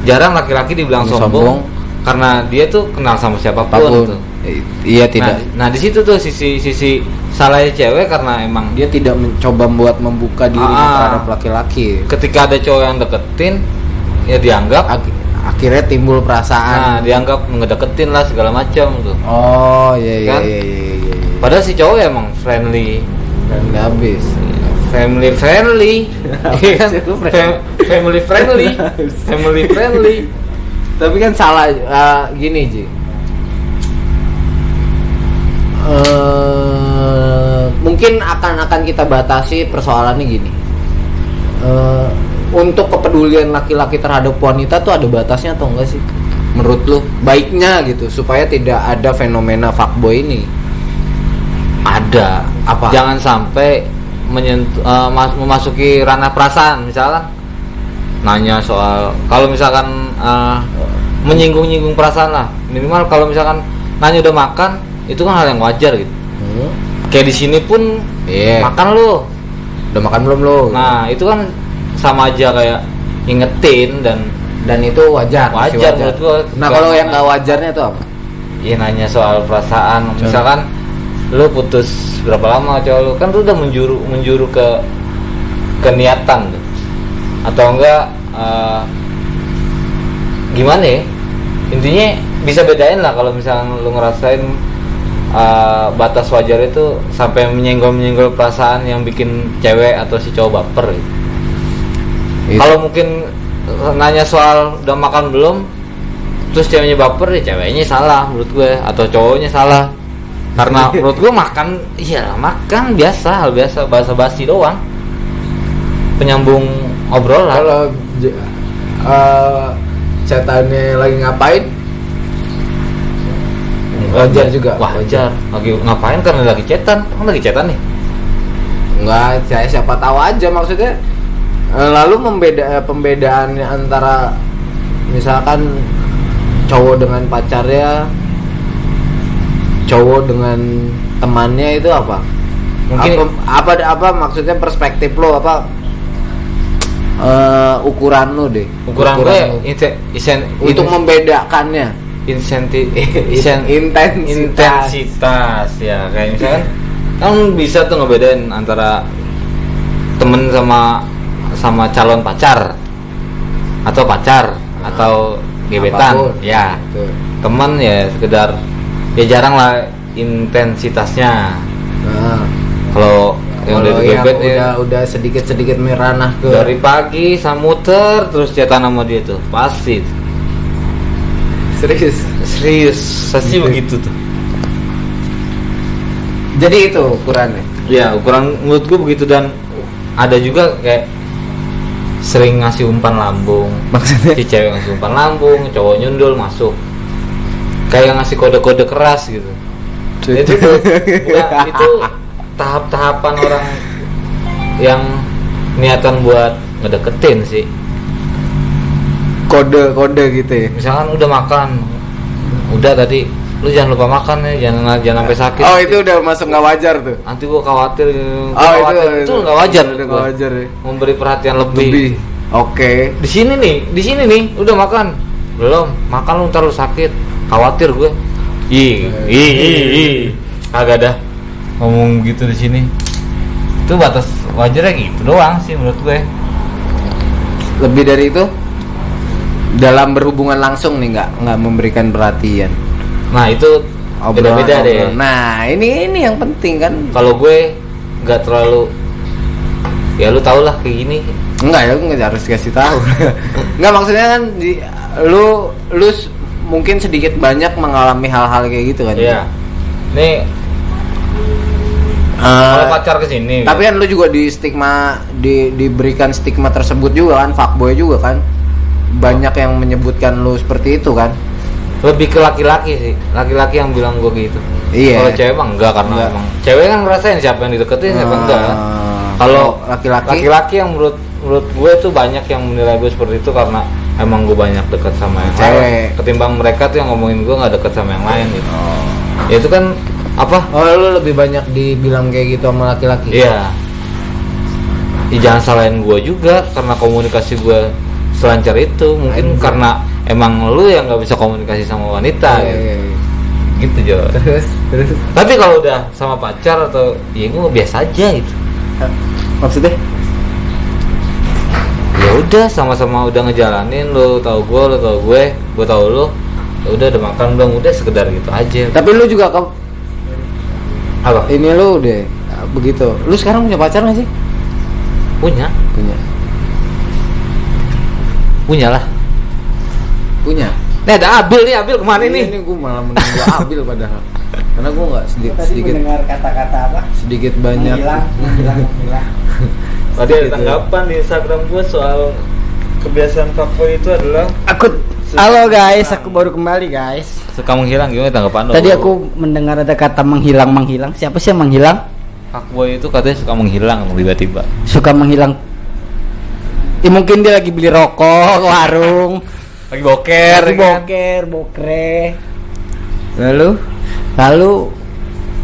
[SPEAKER 1] jarang laki-laki dibilang
[SPEAKER 3] Sombong.
[SPEAKER 1] sombong, karena dia tuh kenal sama siapa
[SPEAKER 3] pun apa pun
[SPEAKER 1] gitu.
[SPEAKER 3] I- iya tidak
[SPEAKER 1] Nah, nah di situ tuh sisi sisi salahnya cewek karena emang
[SPEAKER 3] dia tidak mencoba buat membuka diri
[SPEAKER 1] Ah.
[SPEAKER 3] terhadap laki-laki
[SPEAKER 1] ketika ada cowok yang deketin ya dianggap
[SPEAKER 3] Ak- akhirnya timbul
[SPEAKER 1] nah
[SPEAKER 3] perasaan
[SPEAKER 1] dianggap ngedeketin lah segala macam tuh.
[SPEAKER 3] Oh iya iya
[SPEAKER 1] Kan?
[SPEAKER 3] iya iya, iya, iya.
[SPEAKER 1] padahal si cowok ya emang friendly.
[SPEAKER 3] Dan nggak habis.
[SPEAKER 1] Family friendly. [LAUGHS] Iya kan?
[SPEAKER 3] Friendly.
[SPEAKER 1] Family friendly. Family friendly.
[SPEAKER 3] Tapi kan salah eh, gini Ji. Eh, mungkin akan akan kita batasi persoalannya gini. Eh, untuk kepedulian laki-laki terhadap wanita tuh ada batasnya atau enggak sih menurut lu baiknya gitu supaya tidak ada fenomena fuckboy ini
[SPEAKER 1] ada
[SPEAKER 3] Apa?
[SPEAKER 1] jangan sampai menyentuh eh, mas- memasuki ranah perasaan misalkan nanya soal kalau misalkan eh, menyinggung-nyinggung perasaan lah minimal kalau misalkan nanya udah makan itu kan hal yang wajar gitu
[SPEAKER 3] Hmm.
[SPEAKER 1] kayak di sini pun
[SPEAKER 3] Iya.
[SPEAKER 1] makan lo
[SPEAKER 3] Udah makan belum lo?
[SPEAKER 1] nah itu kan sama aja kayak ingetin dan
[SPEAKER 3] dan itu wajar.
[SPEAKER 1] Wajar menurut gua.
[SPEAKER 3] Nah kalau yang nggak wajarnya itu apa?
[SPEAKER 1] ya nanya soal perasaan misalkan lu putus berapa lama cowok lu kan lu udah menjuru menjuru ke keniatan tuh atau enggak eh, gimana ya intinya bisa bedain lah kalau misalkan lu ngerasain eh, batas wajar itu sampai menyenggol menyenggol perasaan yang bikin cewek atau si cowok baper gitu.
[SPEAKER 3] Itu.
[SPEAKER 1] Kalau mungkin nanya soal udah makan belum, terus ceweknya baper ya ceweknya salah menurut gue atau cowoknya salah. Karena [LAUGHS] menurut gue makan, iya makan biasa, hal biasa, bahasa basi doang. Penyambung obrolan.
[SPEAKER 3] Kalau eh, cetannya lagi ngapain? wajar juga.
[SPEAKER 1] Wajar. Lagi ngapain karena lagi cetan? Kan lagi cetan nih.
[SPEAKER 3] Enggak, saya siapa tahu aja maksudnya. Eh, Lalu membeda pembedaannya antara misalkan cowok dengan pacarnya, cowok dengan temannya itu apa?
[SPEAKER 1] Mungkin-
[SPEAKER 3] apa apa, apa maksudnya perspektif lo apa eh, ukuran lo deh
[SPEAKER 1] Ukuran gue
[SPEAKER 3] lo.
[SPEAKER 1] inse- isen-
[SPEAKER 3] untuk membedakannya
[SPEAKER 1] insentif [LAUGHS]
[SPEAKER 3] Isen- intensitas.
[SPEAKER 1] intensitas ya kayak misalkan kan bisa tuh ngebedain antara temen sama sama calon pacar atau pacar atau gebetan
[SPEAKER 3] Apa pun.
[SPEAKER 1] ya.
[SPEAKER 3] Tuh.
[SPEAKER 1] temen ya sekedar ya jarang lah intensitasnya.
[SPEAKER 3] Nah,
[SPEAKER 1] kalau yang
[SPEAKER 3] kalau
[SPEAKER 1] udah
[SPEAKER 3] yang
[SPEAKER 1] gebet
[SPEAKER 3] udah
[SPEAKER 1] ya.
[SPEAKER 3] udah sedikit sedikit meranah ke
[SPEAKER 1] dari pagi samuter terus cetan sama dia tuh. Pasti.
[SPEAKER 3] Serius?
[SPEAKER 1] Serius. Pasti
[SPEAKER 3] Gitu.
[SPEAKER 1] begitu tuh.
[SPEAKER 3] Jadi itu ukurannya?
[SPEAKER 1] Ya ukuran menurut gue begitu dan ada juga kayak sering ngasih umpan lambung.
[SPEAKER 3] maksudnya
[SPEAKER 1] Si cewek ngasih umpan lambung, cowok nyundul masuk. Kayak ngasih kode-kode keras gitu. Itu tuh [LAUGHS] bukan- itu tahap-tahapan orang yang niatan buat ngedeketin sih.
[SPEAKER 3] kode kode gitu ya
[SPEAKER 1] Misalkan udah makan, udah tadi lu jangan lupa makan ya, jangan jangan sampai sakit.
[SPEAKER 3] oh itu udah masuk nggak wajar tuh.
[SPEAKER 1] Nanti gua khawatir, gua
[SPEAKER 3] oh itu
[SPEAKER 1] khawatir. itu nggak wajar. menurut
[SPEAKER 3] nggak wajar ya.
[SPEAKER 1] Memberi perhatian lebih.
[SPEAKER 3] lebih. Oke.
[SPEAKER 1] Di sini nih di sini nih udah makan. Belum makan lu ntar lu sakit. Khawatir gue. Ih ih ih ih. Kagak dah ngomong gitu di sini. Itu batas wajarnya gitu doang sih menurut gue.
[SPEAKER 3] Lebih dari itu dalam berhubungan langsung nih nggak nggak memberikan perhatian
[SPEAKER 1] nah itu beda beda deh
[SPEAKER 3] nah ini ini yang penting kan
[SPEAKER 1] kalau gue nggak terlalu ya lu tau lah kayak gini
[SPEAKER 3] Enggak ya, gue nggak harus kasih tahu. [LAUGHS] Enggak maksudnya kan di, lu lu mungkin sedikit banyak mengalami hal-hal kayak gitu kan.
[SPEAKER 1] Iya nih
[SPEAKER 3] Eh,
[SPEAKER 1] kalau pacar ke sini
[SPEAKER 3] tapi kan lu juga di stigma di diberikan stigma tersebut juga kan, fuckboy juga kan. Banyak yang menyebutkan lu seperti itu kan.
[SPEAKER 1] Lebih ke laki-laki sih laki-laki yang bilang gue gitu
[SPEAKER 3] Iya.
[SPEAKER 1] kalau cewek emang enggak karena
[SPEAKER 3] Enggak.
[SPEAKER 1] emang cewek kan ngerasain siapa yang dideketin siapa enggak kan
[SPEAKER 3] Eh,
[SPEAKER 1] kalau
[SPEAKER 3] laki-laki
[SPEAKER 1] laki-laki yang menurut menurut gue tuh banyak yang menilai gue seperti itu karena emang gue banyak deket sama yang
[SPEAKER 3] Cewek.
[SPEAKER 1] lain ketimbang mereka tuh yang ngomongin gue nggak deket sama yang lain gitu
[SPEAKER 3] Oh.
[SPEAKER 1] ya itu kan apa
[SPEAKER 3] Oh, lu lebih banyak dibilang kayak gitu sama laki-laki.
[SPEAKER 1] iya Ya, jangan salahin gue juga karena komunikasi gue selancar itu mungkin karena emang lu yang nggak bisa komunikasi sama wanita
[SPEAKER 3] Iya,
[SPEAKER 1] gitu,
[SPEAKER 3] iya, iya.
[SPEAKER 1] gitu Jo.
[SPEAKER 3] Terus terus.
[SPEAKER 1] Tapi kalau udah sama pacar atau ya gue biasa aja gitu.
[SPEAKER 3] Maksudnya?
[SPEAKER 1] Ya udah sama-sama udah ngejalanin lo tau gue lo tau gue gue tau ya udah udah makan belum udah sekedar gitu aja.
[SPEAKER 3] Tapi lu juga ke
[SPEAKER 1] apa?
[SPEAKER 3] Ini lu deh begitu. Lu sekarang punya pacar gak sih?
[SPEAKER 1] punya.
[SPEAKER 3] Punya.
[SPEAKER 1] punya lah
[SPEAKER 3] Punya.
[SPEAKER 1] nih ada Abil nih Abil ke mana
[SPEAKER 3] Ini,
[SPEAKER 1] nih
[SPEAKER 3] ini gue malah menunggu Abil padahal. Karena gue nggak sedikit
[SPEAKER 2] Tadi
[SPEAKER 3] sedikit
[SPEAKER 2] mendengar kata-kata apa?
[SPEAKER 3] sedikit banyak.
[SPEAKER 2] Menghilang, menghilang, menghilang. [LAUGHS]
[SPEAKER 1] tadi
[SPEAKER 3] ada tanggapan
[SPEAKER 1] di Instagram gue soal kebiasaan fuckboy itu adalah
[SPEAKER 2] Aku Halo guys, aku baru kembali guys.
[SPEAKER 1] suka menghilang gimana tanggapan lo
[SPEAKER 2] Tadi aku mendengar ada kata menghilang menghilang. Siapa sih yang menghilang?
[SPEAKER 1] fuckboy itu katanya suka menghilang tiba-tiba
[SPEAKER 2] Suka menghilang. Ya, mungkin dia lagi beli rokok warung.
[SPEAKER 1] Lagi boker
[SPEAKER 2] lagi
[SPEAKER 1] kan?
[SPEAKER 2] boker bokre lalu lalu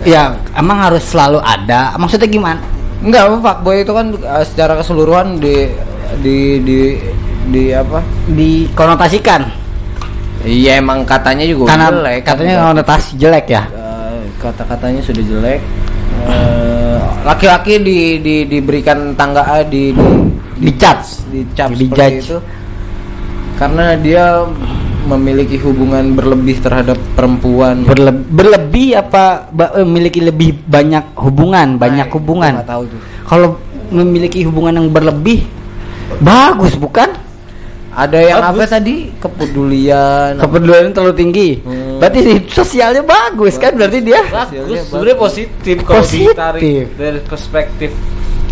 [SPEAKER 2] ya emang harus selalu ada maksudnya gimana
[SPEAKER 3] Enggak, fuckboy itu kan uh, secara keseluruhan di di di di apa?
[SPEAKER 2] dikonotasikan
[SPEAKER 3] Iya emang katanya juga
[SPEAKER 2] karena
[SPEAKER 3] jelek. kan.
[SPEAKER 2] katanya konotasi jelek ya
[SPEAKER 3] Eh, kata-katanya sudah jelek. Eh, laki-laki di, di diberikan tangga eh, di di
[SPEAKER 2] Dicap.
[SPEAKER 3] dicap
[SPEAKER 2] Dijudge.
[SPEAKER 3] seperti itu karena dia memiliki hubungan berlebih terhadap perempuan.
[SPEAKER 2] Berle- berlebih apa eh, memiliki lebih banyak hubungan banyak
[SPEAKER 3] Nah,
[SPEAKER 2] hubungan
[SPEAKER 3] gua nggak tahu tuh.
[SPEAKER 2] kalau memiliki hubungan yang berlebih bagus bukan
[SPEAKER 3] Ada yang
[SPEAKER 1] Bagus.
[SPEAKER 3] apa tadi? Kepedulian.
[SPEAKER 2] kepedulian terlalu tinggi
[SPEAKER 3] Hmm.
[SPEAKER 2] berarti sosialnya bagus kan berarti dia
[SPEAKER 1] bagus sebenarnya positif kalau
[SPEAKER 2] Positif.
[SPEAKER 1] ditarik dari perspektif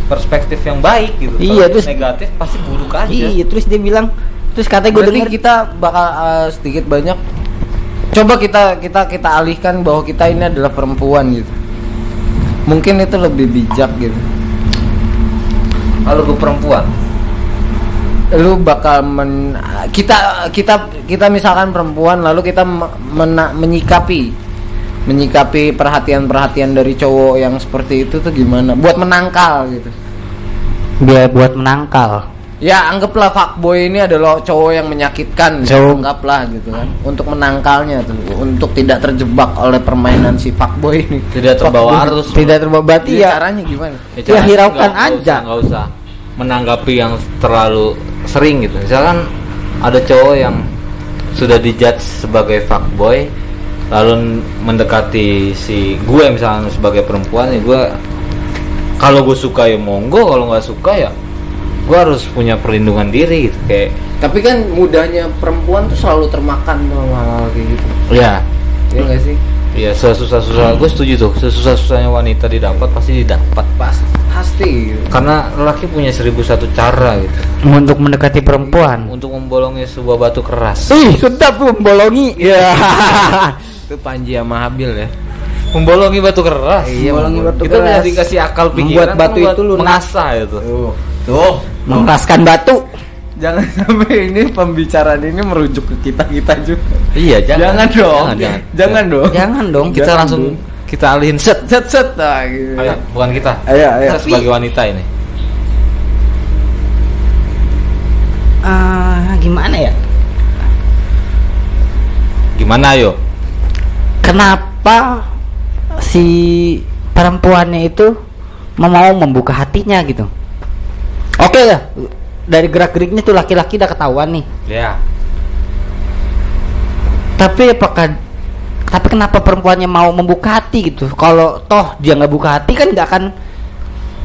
[SPEAKER 1] perspektif yang baik gitu
[SPEAKER 2] Iya,
[SPEAKER 1] Kalau
[SPEAKER 2] terus-
[SPEAKER 1] negatif pasti buruk aja
[SPEAKER 2] iya terus dia bilang terus katanya gue denger
[SPEAKER 3] kita bakal uh, sedikit banyak coba kita kita kita alihkan bahwa kita ini adalah perempuan gitu. Mungkin itu lebih bijak gitu.
[SPEAKER 1] kalau gue perempuan
[SPEAKER 3] Lu bakal men, kita kita kita misalkan perempuan lalu kita me- mena- menyikapi menyikapi perhatian-perhatian dari cowok yang seperti itu tuh gimana? Buat menangkal gitu.
[SPEAKER 2] dia buat menangkal
[SPEAKER 3] Ya anggaplah fuckboy ini adalah cowok yang menyakitkan ya,
[SPEAKER 2] Cowok.
[SPEAKER 3] Anggaplah gitu kan Untuk menangkalnya tuh Untuk tidak terjebak oleh permainan si fuckboy ini
[SPEAKER 1] tidak terbawa
[SPEAKER 3] Fuckboy.
[SPEAKER 1] arus
[SPEAKER 2] tidak terbawa berarti
[SPEAKER 3] Iya,
[SPEAKER 2] ya
[SPEAKER 3] caranya gimana?
[SPEAKER 2] Ya,
[SPEAKER 1] caranya
[SPEAKER 2] hiraukan
[SPEAKER 1] nggak- nggak
[SPEAKER 2] aja.
[SPEAKER 1] usah- nggak usah menanggapi yang terlalu sering gitu misalkan ada cowok yang sudah dijudge sebagai fuckboy lalu mendekati si gue misalnya sebagai perempuan ya gue kalau gue suka ya monggo kalau nggak suka ya gue harus punya perlindungan diri gitu. Kayak
[SPEAKER 3] Tapi kan mudahnya perempuan tuh selalu termakan sama hal-hal kayak gitu.
[SPEAKER 1] Ya
[SPEAKER 3] Iya gak sih?
[SPEAKER 1] ya sesusah-susah. Gue setuju tuh. Sesusah-susahnya wanita didapat pasti didapat.
[SPEAKER 3] Pas, pasti. Gitu.
[SPEAKER 1] karena lelaki punya seribu satu cara gitu.
[SPEAKER 2] Untuk mendekati perempuan.
[SPEAKER 1] Untuk membolongi sebuah batu keras.
[SPEAKER 2] Ih sedap tuh bolongi ya. [LAUGHS]
[SPEAKER 3] Itu Panji sama Habil ya.
[SPEAKER 1] Membolongi batu keras.
[SPEAKER 3] Iya,
[SPEAKER 2] Membolongi batu
[SPEAKER 1] kita
[SPEAKER 2] keras.
[SPEAKER 1] dikasih akal
[SPEAKER 2] Membuat
[SPEAKER 1] pikiran
[SPEAKER 2] batu
[SPEAKER 1] kan
[SPEAKER 2] itu lunak.
[SPEAKER 1] mengasah itu.
[SPEAKER 3] Tuh. Tuh
[SPEAKER 2] mengeraskan batu.
[SPEAKER 3] Jangan [LAUGHS] sampai ini pembicaraan ini merujuk ke kita-kita juga.
[SPEAKER 1] Iya
[SPEAKER 3] Jangan, dong.
[SPEAKER 1] Jangan, jangan.
[SPEAKER 3] Jangan dong.
[SPEAKER 2] Jangan dong.
[SPEAKER 1] Kita
[SPEAKER 3] Jangan
[SPEAKER 1] langsung
[SPEAKER 3] dong.
[SPEAKER 1] kita alihin. Set
[SPEAKER 3] Set set. Nah, gitu.
[SPEAKER 1] ayo bukan kita.
[SPEAKER 3] Ayo, ayo.
[SPEAKER 1] kita sebagai wanita ini.
[SPEAKER 2] Ah, gimana ya?
[SPEAKER 1] Gimana yo
[SPEAKER 2] kenapa si perempuannya itu mau mau membuka hatinya gitu oke lah dari gerak geriknya tuh laki-laki udah ketahuan nih.
[SPEAKER 1] Ya
[SPEAKER 2] tapi apakah tapi kenapa perempuannya mau membuka hati gitu? Kalau toh dia nggak buka hati kan nggak akan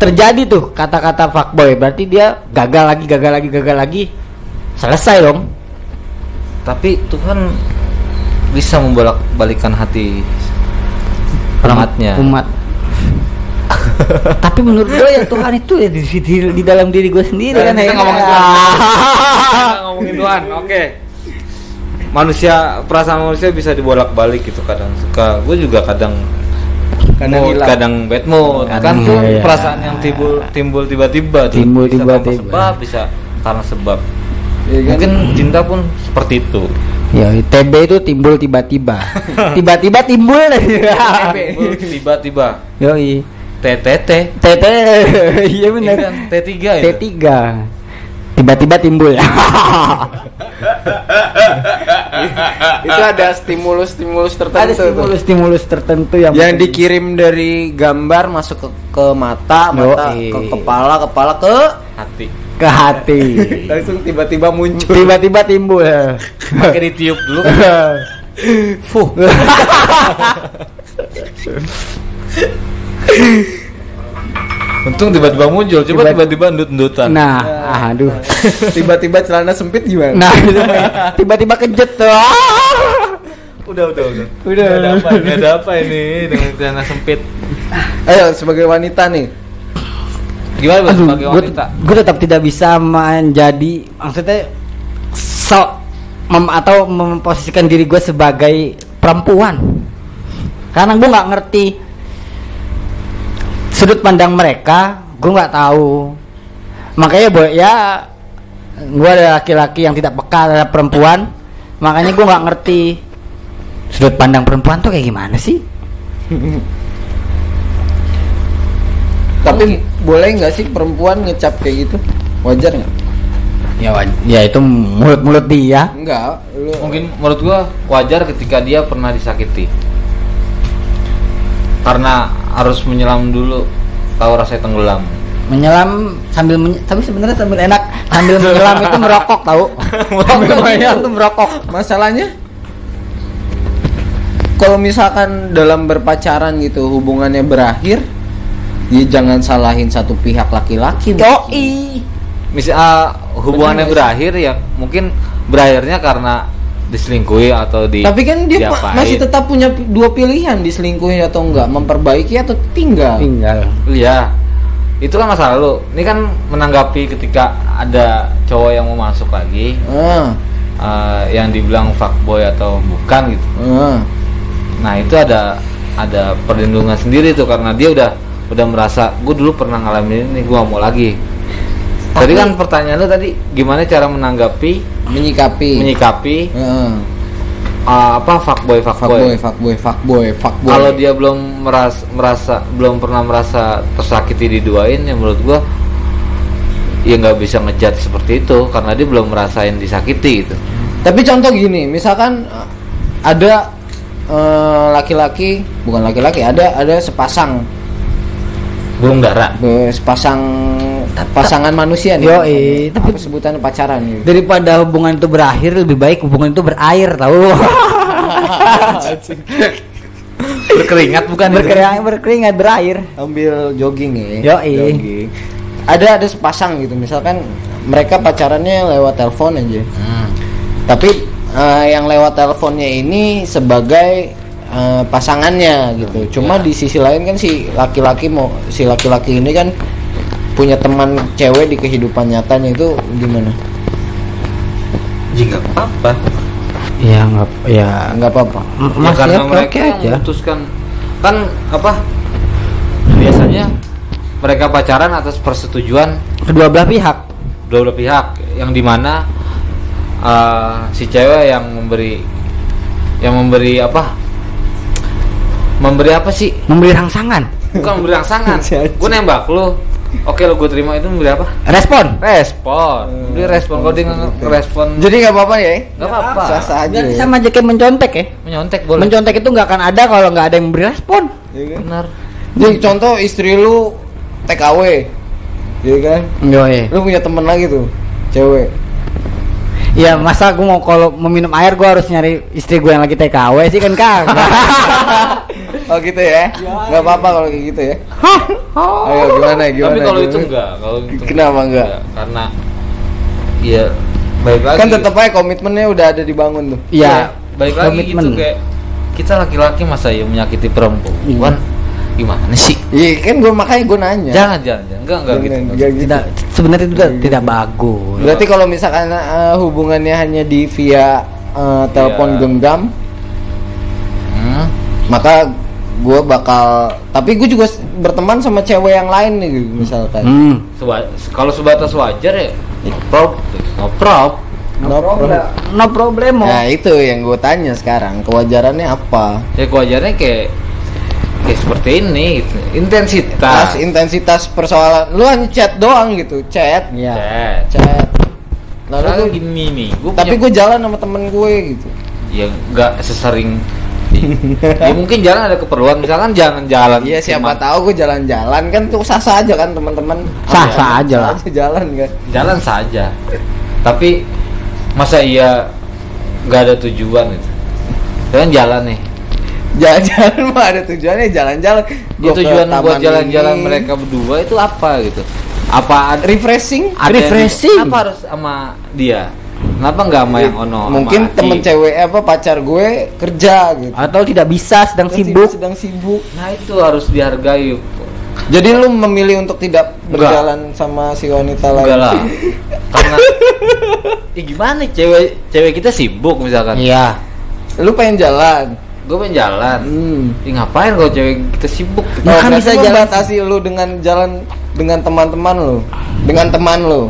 [SPEAKER 2] terjadi tuh kata-kata fuckboy. Berarti dia gagal lagi gagal lagi gagal lagi. Selesai dong.
[SPEAKER 1] Tapi Tuhan bisa membolak balikan hati umatnya.
[SPEAKER 2] Umat tapi menurut gue ya Tuhan itu ya di, di, di dalam diri gue sendiri kan
[SPEAKER 1] kita
[SPEAKER 2] ya.
[SPEAKER 1] ngomongin Tuhan Kita ngomongin Tuhan oke manusia perasaan manusia bisa dibolak balik gitu kadang suka gue juga kadang
[SPEAKER 3] Kadang
[SPEAKER 1] mood,
[SPEAKER 3] hilang.
[SPEAKER 1] kadang bad mood
[SPEAKER 2] Kadang
[SPEAKER 1] kan tuh
[SPEAKER 2] iya, iya.
[SPEAKER 1] perasaan yang timbul timbul tiba-tiba.
[SPEAKER 2] Timbul tiba-tiba.
[SPEAKER 1] sebab bisa karena sebab
[SPEAKER 3] Iya kan?
[SPEAKER 1] mungkin cinta pun seperti itu
[SPEAKER 2] ya TB itu timbul tiba-tiba [LAUGHS] tiba-tiba timbul
[SPEAKER 1] Timbul tiba-tiba
[SPEAKER 2] yoi
[SPEAKER 1] TTT
[SPEAKER 2] TT [LAUGHS] iya benar
[SPEAKER 1] Iya kan? T3 itu
[SPEAKER 2] T3 tiba-tiba timbul [LAUGHS]
[SPEAKER 3] Itu ada stimulus-stimulus tertentu
[SPEAKER 2] ada
[SPEAKER 3] tuh.
[SPEAKER 2] stimulus-stimulus tertentu yang
[SPEAKER 3] yang dikirim dari gambar masuk ke, ke mata, mata
[SPEAKER 2] Yoi.
[SPEAKER 3] ke kepala, kepala ke
[SPEAKER 1] hati
[SPEAKER 2] ke hati [LAUGHS]
[SPEAKER 3] langsung tiba-tiba muncul.
[SPEAKER 2] tiba-tiba timbul
[SPEAKER 1] pakai ditiup dulu
[SPEAKER 2] Fuh.
[SPEAKER 1] Untung tiba-tiba muncul coba
[SPEAKER 2] Tiba-
[SPEAKER 1] tiba-tiba ndut-ndutan.
[SPEAKER 2] Nah aduh. [LAUGHS]
[SPEAKER 3] Tiba-tiba celana sempit gimana?
[SPEAKER 2] nah [LAUGHS] tiba-tiba kejet tuh. [LAUGHS]
[SPEAKER 1] Udah udah udah.
[SPEAKER 2] Udah.
[SPEAKER 1] ada apa ini ada apa ini dengan celana sempit.
[SPEAKER 3] Ayo sebagai wanita nih.
[SPEAKER 1] gimana
[SPEAKER 2] Aduh,
[SPEAKER 1] sebagai
[SPEAKER 2] gue,
[SPEAKER 1] wanita?
[SPEAKER 2] gue tetap tidak bisa menjadi maksudnya so mem- atau memposisikan diri gue sebagai perempuan. Karena gue nggak ngerti sudut pandang mereka gue nggak tahu makanya boy ya gue ada laki-laki yang tidak peka terhadap perempuan makanya gue nggak ngerti sudut pandang perempuan tuh kayak gimana sih
[SPEAKER 3] Tapi boleh nggak sih perempuan ngecap kayak gitu? Wajar nggak?
[SPEAKER 2] ya waj- ya itu mulut-mulut dia
[SPEAKER 3] Enggak. Lu
[SPEAKER 1] mungkin menurut gua wajar ketika dia pernah disakiti karena harus menyelam dulu tahu rasanya tenggelam.
[SPEAKER 2] Menyelam sambil menye- tapi sebenarnya sambil enak. Sambil menyelam itu merokok tahu? [LAUGHS] Sambil menyelam itu merokok.
[SPEAKER 3] Masalahnya kalau misalkan dalam berpacaran gitu hubungannya berakhir, ya jangan salahin satu pihak laki-laki.
[SPEAKER 2] yoi.
[SPEAKER 1] Misal ah, hubungannya
[SPEAKER 3] Bener
[SPEAKER 1] berakhir ya mungkin berakhirnya karena diselingkuhi atau di
[SPEAKER 3] Tapi kan dia pa-
[SPEAKER 1] diapain.
[SPEAKER 3] masih tetap punya dua pilihan diselingkuhi atau enggak, memperbaiki atau tinggal.
[SPEAKER 2] tinggal
[SPEAKER 1] Iya. Itu kan masa lalu. Ini kan menanggapi ketika ada cowok yang mau masuk lagi
[SPEAKER 3] Ah,
[SPEAKER 1] eh, yang dibilang fuckboy atau bukan gitu.
[SPEAKER 3] ah.
[SPEAKER 1] Nah, itu ada ada perlindungan sendiri tuh karena dia udah udah merasa gue dulu pernah ngalamin ini gue mau lagi. Tadi kan pertanyaan lu tadi gimana cara menanggapi
[SPEAKER 3] Menyikapi.
[SPEAKER 1] menyikapi
[SPEAKER 3] Ah.
[SPEAKER 1] eh, apa fuckboy
[SPEAKER 3] fuckboy,
[SPEAKER 1] fuckboy.
[SPEAKER 3] fuckboy, fuckboy, fuckboy.
[SPEAKER 1] Kalau dia belum merasa merasa belum pernah merasa tersakiti diduain ya menurut gua ya nggak bisa ngejat seperti itu karena dia belum merasain disakiti gitu.
[SPEAKER 3] Tapi contoh gini, misalkan uh, ada uh, laki-laki, bukan laki-laki, ada ada sepasang
[SPEAKER 1] Belum
[SPEAKER 3] be- sepasang pasangan manusia nih. Apa
[SPEAKER 2] tapi-
[SPEAKER 3] sebutannya pacaran gitu.
[SPEAKER 2] daripada hubungan itu berakhir lebih baik hubungan itu berair tahu [LAUGHS]
[SPEAKER 1] Berkeringat bukan
[SPEAKER 2] berkeringat berkeringat berair
[SPEAKER 3] Ambil jogging ya.
[SPEAKER 2] Yoi.
[SPEAKER 3] Jogging. Ada ada sepasang gitu, misalkan mereka pacarannya lewat telepon aja.
[SPEAKER 1] Hmm.
[SPEAKER 3] Tapi uh, yang lewat teleponnya ini sebagai uh, pasangannya gitu. Cuma
[SPEAKER 1] Ya.
[SPEAKER 3] di sisi lain kan si laki-laki mau si laki-laki ini kan punya teman cewek di kehidupan nyatanya itu gimana?
[SPEAKER 1] Jika apa?
[SPEAKER 2] ya nggak ya
[SPEAKER 3] Nggak apa-apa.
[SPEAKER 1] Ya karena
[SPEAKER 2] oke
[SPEAKER 1] mereka yang
[SPEAKER 2] aja
[SPEAKER 1] memutuskan kan apa? Biasanya mereka pacaran atas persetujuan
[SPEAKER 2] kedua belah pihak
[SPEAKER 1] dua belah pihak yang di mana uh, si cewek yang memberi yang memberi apa memberi apa sih
[SPEAKER 2] memberi rangsangan
[SPEAKER 1] bukan memberi rangsangan [LAUGHS] gue nembak lu oke lo gue terima itu memberi apa
[SPEAKER 2] respon
[SPEAKER 1] respon memberi respon kalau dia ngerespon
[SPEAKER 3] Jadi nggak apa-apa ya?
[SPEAKER 1] nggak apa-apa
[SPEAKER 3] Sah-sah aja. Ya?
[SPEAKER 2] sama aja kayak mencontek ya
[SPEAKER 1] menyontek boleh
[SPEAKER 2] mencontek itu nggak akan ada kalau nggak ada yang memberi respon
[SPEAKER 3] Iya kan?
[SPEAKER 1] benar
[SPEAKER 3] Jadi contoh istri lu TKW, iya kan?
[SPEAKER 2] Yoi.
[SPEAKER 3] Lu punya temen lagi tuh, cewek.
[SPEAKER 2] Ya masa gue mau kalau mau minum air gue harus nyari istri gue yang lagi TKW sih kan kagak. [LAUGHS]
[SPEAKER 3] oh gitu ya? Nggak apa-apa kalau kayak gitu ya? Ayo gimana gimana?
[SPEAKER 1] tapi kalau itu enggak kalau itu
[SPEAKER 3] Kenapa enggak?
[SPEAKER 1] karena ya baik lagi
[SPEAKER 3] Kan tetap aja komitmennya udah ada dibangun tuh.
[SPEAKER 2] Iya.
[SPEAKER 1] baik lagi gitu
[SPEAKER 2] komitmen.
[SPEAKER 1] kayak kita laki-laki masa ya menyakiti perempuan gimana sih
[SPEAKER 3] Iya kan gue makanya gue nanya.
[SPEAKER 1] jangan jangan jangan enggak enggak gitu
[SPEAKER 3] Jangan,
[SPEAKER 1] enggak.
[SPEAKER 3] enggak gitu.
[SPEAKER 2] Tidak sebenarnya itu tidak, tidak bagus.
[SPEAKER 3] Berarti kalau misalkan eh, hubungannya hanya di via eh, telepon
[SPEAKER 1] Iya.
[SPEAKER 3] genggam,
[SPEAKER 1] Hmm.
[SPEAKER 3] maka gue bakal. Tapi gue juga berteman sama cewek yang lain nih, gitu, misalkan.
[SPEAKER 2] Hmm.
[SPEAKER 1] Seba- kalau sebatas wajar ya no prob no prob
[SPEAKER 3] No problem.
[SPEAKER 2] No problemo.
[SPEAKER 3] Nah itu yang gue tanya sekarang kewajarannya apa?
[SPEAKER 1] ya kewajarannya kayak kayak seperti ini gitu.
[SPEAKER 3] Tas
[SPEAKER 1] intensitas
[SPEAKER 3] intensitas persoalan lu hanya chat doang gitu chat
[SPEAKER 2] Iya.
[SPEAKER 1] Chat.
[SPEAKER 3] chat lalu
[SPEAKER 1] Lalu
[SPEAKER 3] gua-
[SPEAKER 1] gini nih gua
[SPEAKER 3] tapi
[SPEAKER 1] punya-
[SPEAKER 3] gue jalan sama temen gue gitu
[SPEAKER 1] ya nggak sesering ya mungkin jalan ada keperluan. Misalkan jangan jalan
[SPEAKER 3] iya siapa
[SPEAKER 1] cuma-
[SPEAKER 3] tahu gue jalan-jalan. Kan tuh sah sah aja kan teman-teman.
[SPEAKER 2] Sah-sah aja lah.
[SPEAKER 3] jalan kan.
[SPEAKER 1] Jalan saja tapi masa iya nggak ada tujuan gitu? Kan jalan nih.
[SPEAKER 3] Jalan-jalan [LAUGHS] mah ada tujuannya jalan-jalan.
[SPEAKER 1] Ya, tujuan buat jalan-jalan
[SPEAKER 3] ini.
[SPEAKER 1] mereka berdua itu apa gitu? Apa
[SPEAKER 3] refreshing.
[SPEAKER 1] ada
[SPEAKER 2] Refreshing.
[SPEAKER 1] apa harus sama dia kenapa nggak sama yang ono
[SPEAKER 3] mungkin temen cewek apa pacar gue kerja gitu.
[SPEAKER 2] Atau tidak bisa sedang sibuk.
[SPEAKER 3] sedang sibuk.
[SPEAKER 1] Nah itu harus dihargai
[SPEAKER 3] jadi lu memilih untuk tidak
[SPEAKER 1] Enggak.
[SPEAKER 3] berjalan sama si wanita lain?
[SPEAKER 1] Enggak lah. [LAUGHS] Karena ya gimana cewek cewek kita sibuk misalkan.
[SPEAKER 2] Iya.
[SPEAKER 3] lu pengen jalan?
[SPEAKER 1] Gue pengen jalan.
[SPEAKER 3] Hmm.
[SPEAKER 1] Ya ngapain kalau cewek kita sibuk?
[SPEAKER 2] Ya kan bisa jalan-
[SPEAKER 3] batasi lu dengan jalan dengan teman-teman lu? Dengan teman lu?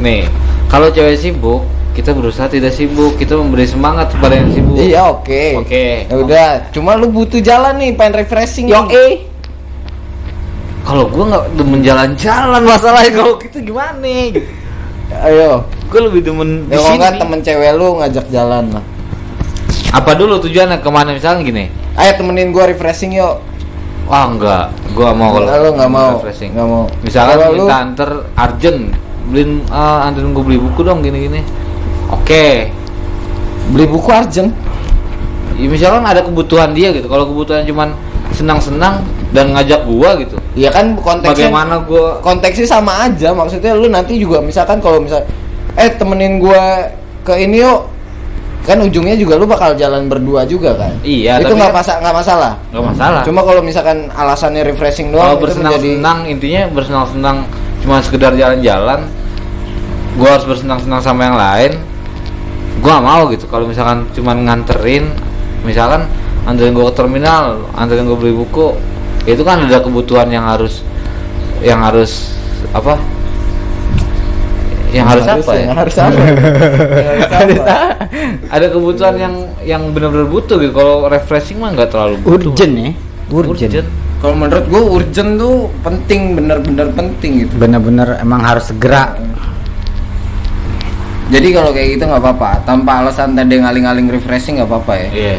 [SPEAKER 1] Nih kalau cewek sibuk kita berusaha tidak sibuk kita memberi semangat kepada yang sibuk
[SPEAKER 3] Iya oke.
[SPEAKER 1] Oke.
[SPEAKER 3] Ya udah, cuma lu butuh jalan nih, pengen refreshing.
[SPEAKER 2] Yo
[SPEAKER 3] nih.
[SPEAKER 2] eh.
[SPEAKER 1] kalau gua nggak demen jalan-jalan masalahnya kalau kita gimana gitu.
[SPEAKER 3] Ayo.
[SPEAKER 1] gue lebih demen
[SPEAKER 3] Ya kalau
[SPEAKER 1] sini
[SPEAKER 3] nggak temen cewek lu ngajak jalan lah.
[SPEAKER 1] apa dulu tujuannya ke mana misalnya gini
[SPEAKER 3] Ayo temenin gua refreshing yuk.
[SPEAKER 1] Wah enggak, gua mau kalau
[SPEAKER 3] Lu nggak mau.
[SPEAKER 1] refreshing.
[SPEAKER 3] Nggak mau. Lu-
[SPEAKER 1] minta anter Arjen, beliin ah, anterin gua beli buku dong gini-gini. Oke.
[SPEAKER 3] Beli buku Arjen.
[SPEAKER 1] Ya, misalkan ada kebutuhan dia gitu. Kalau kebutuhan cuman senang-senang dan ngajak gua gitu.
[SPEAKER 3] Iya kan konteksnya
[SPEAKER 1] Bagaimana gua
[SPEAKER 3] konteksnya sama aja maksudnya lu nanti juga misalkan kalau misal eh temenin gua ke ini yuk kan ujungnya juga lu bakal jalan berdua juga kan
[SPEAKER 1] Iya,
[SPEAKER 3] itu nggak
[SPEAKER 1] kan-
[SPEAKER 3] masa nggak masalah
[SPEAKER 1] nggak masalah.
[SPEAKER 3] cuma kalau misalkan alasannya refreshing
[SPEAKER 1] kalau
[SPEAKER 3] doang menjadi
[SPEAKER 1] bersenang-senang intinya bersenang-senang cuma sekedar jalan-jalan. Gua harus bersenang-senang sama yang lain. Gua nggak mau gitu. Kalau misalkan cuman nganterin, misalkan anterin gua ke terminal, anterin gua beli buku, itu kan ada kebutuhan yang harus yang harus apa? Yang harus, apa ya? [LAUGHS]
[SPEAKER 3] yang harus apa Yang harus apa?
[SPEAKER 1] Ada kebutuhan yang yang benar-benar butuh gitu. Kalau refreshing mah nggak terlalu butuh.
[SPEAKER 2] Urgent ya. Urgent.
[SPEAKER 1] Urgent.
[SPEAKER 3] kalau menurut gua urgent tuh penting bener-bener penting gitu
[SPEAKER 2] Bener-bener emang harus segera.
[SPEAKER 3] Jadi kalau kayak gitu nggak apa-apa tanpa alasan tadi ngaling-ngaling refreshing nggak apa-apa ya
[SPEAKER 1] Iya.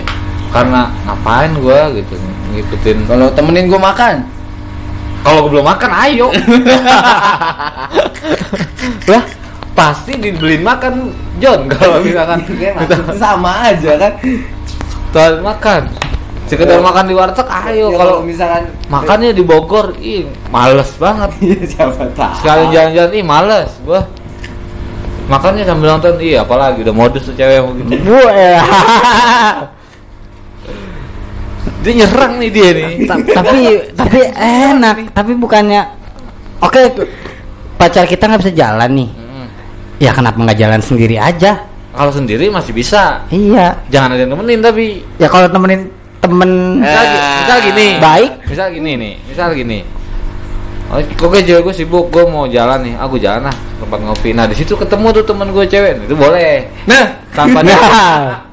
[SPEAKER 1] Karena ngapain gua gitu ngikutin
[SPEAKER 3] kalau temenin gua makan
[SPEAKER 1] Kalau gue belum makan, ayo. [LAUGHS] Lah, pasti dibeliin makan John kalau misalkan
[SPEAKER 3] Kayak maksudnya sama aja kan
[SPEAKER 1] Tuan makan. Sekedar makan di warteg, ayo.
[SPEAKER 3] Ya,
[SPEAKER 1] kalau
[SPEAKER 3] misalkan
[SPEAKER 1] makannya di Bogor, ih males banget. [LAUGHS]
[SPEAKER 3] Iya, siapa tahu
[SPEAKER 1] Sekali jalan-jalan, ih males gua. Makannya sambil nonton, iya apalagi udah modus tuh cewek mau gitu.
[SPEAKER 2] Gue
[SPEAKER 1] Dia nyerang nih dia nih.
[SPEAKER 2] Ta- tapi tapi enak, tapi bukannya Oke, pacar kita nggak bisa jalan nih.
[SPEAKER 1] Mm.
[SPEAKER 2] Ya kenapa nggak jalan sendiri aja?
[SPEAKER 1] Kalau sendiri masih bisa.
[SPEAKER 2] Iya.
[SPEAKER 1] Jangan ada yang nemenin tapi
[SPEAKER 2] Ya kalau temenin temen
[SPEAKER 1] misal, gi- misal gini
[SPEAKER 2] Baik.
[SPEAKER 1] misal gini nih misal gini oke cewek gue sibuk? Gue mau jalan nih. Aku jalan lah tempat ngopi. Nah di situ ketemu tuh temen gue cewek. Itu boleh.
[SPEAKER 3] Nah
[SPEAKER 1] tanpa di
[SPEAKER 2] Nah, [LAUGHS]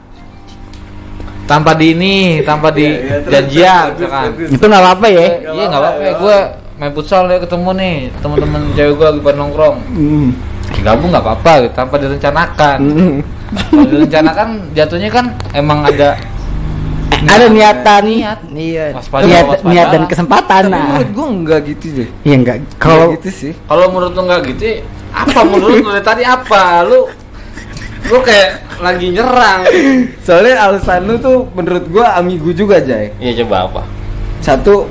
[SPEAKER 1] tanpa di ini tanpa di
[SPEAKER 3] Iya, iya,
[SPEAKER 1] janjian
[SPEAKER 3] terus,
[SPEAKER 1] misalkan
[SPEAKER 3] terus,
[SPEAKER 2] itu nggak apa-apa ya.
[SPEAKER 1] iya nggak apa-apa gue main futsal ya ketemu nih teman-teman cewek gue lagi pada nongkrong.
[SPEAKER 2] Hmm.
[SPEAKER 1] gabung nggak apa-apa tanpa direncanakan.
[SPEAKER 2] Hmm.
[SPEAKER 1] kalau direncanakan jatuhnya kan emang ada
[SPEAKER 2] Ada niatan,
[SPEAKER 1] Niat.
[SPEAKER 2] iya,
[SPEAKER 1] Waspada,
[SPEAKER 2] niat,
[SPEAKER 1] waspada.
[SPEAKER 2] niat dan kesempatan.
[SPEAKER 3] tapi
[SPEAKER 2] Nah,
[SPEAKER 3] menurut gua enggak gitu deh
[SPEAKER 2] iya enggak. Kalau
[SPEAKER 3] gitu sih
[SPEAKER 1] Kalau menurut lu nggak gitu, apa menurut lu dari tadi apa? Lu lu kayak lagi nyerang.
[SPEAKER 3] soalnya alasan lu tuh menurut gua amigu juga Jay
[SPEAKER 1] Iya coba apa?
[SPEAKER 3] satu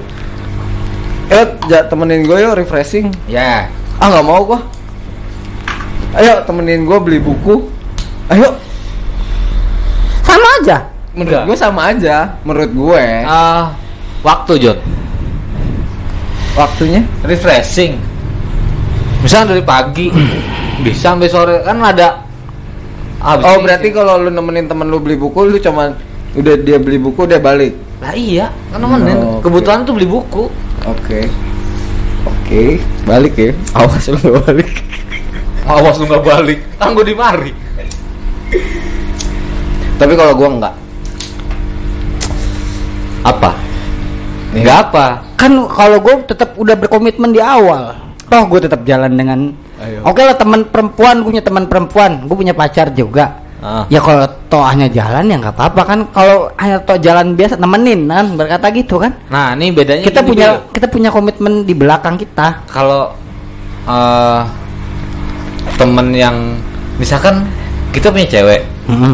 [SPEAKER 3] eh ja, temenin gue yuk refreshing
[SPEAKER 1] Ya.
[SPEAKER 3] ah nggak mau gua ayo temenin gua beli buku ayo
[SPEAKER 2] sama aja.
[SPEAKER 3] Menurut
[SPEAKER 1] Enggak.
[SPEAKER 3] gue sama aja menurut gue
[SPEAKER 1] Ah, waktu John.
[SPEAKER 3] waktunya
[SPEAKER 1] Refreshing. Misalnya dari pagi [CLEARS THROAT] bisa sampai sore kan ada. habis
[SPEAKER 3] oh berarti kalau lu nemenin temen lu beli buku lu cuman udah dia beli buku dia balik
[SPEAKER 1] Lah iya, kan nemenin.
[SPEAKER 3] Oh, oke.
[SPEAKER 1] Kebutuhan tuh beli buku.
[SPEAKER 3] oke oke balik ya awas lu nggak balik [LAUGHS]
[SPEAKER 1] Awas lu nggak balik. Kan gue di mari.
[SPEAKER 3] tapi kalau gua enggak
[SPEAKER 1] Apa?
[SPEAKER 3] Iya.
[SPEAKER 1] Enggak apa?
[SPEAKER 2] Kan kalau gue tetap udah berkomitmen di awal. Toh gue tetap jalan dengan. Oke lah teman perempuan, gue punya teman perempuan, gue punya pacar juga.
[SPEAKER 1] Ah.
[SPEAKER 2] Ya kalau toh hanya jalan ya nggak apa-apa kan. Kalau hanya toh jalan biasa nemenin kan berkata gitu kan.
[SPEAKER 1] Nah, ini bedanya
[SPEAKER 2] Kita punya
[SPEAKER 1] Bil.
[SPEAKER 2] kita punya komitmen di belakang kita.
[SPEAKER 1] kalau eh temen yang misalkan kita punya cewek
[SPEAKER 2] Hmm.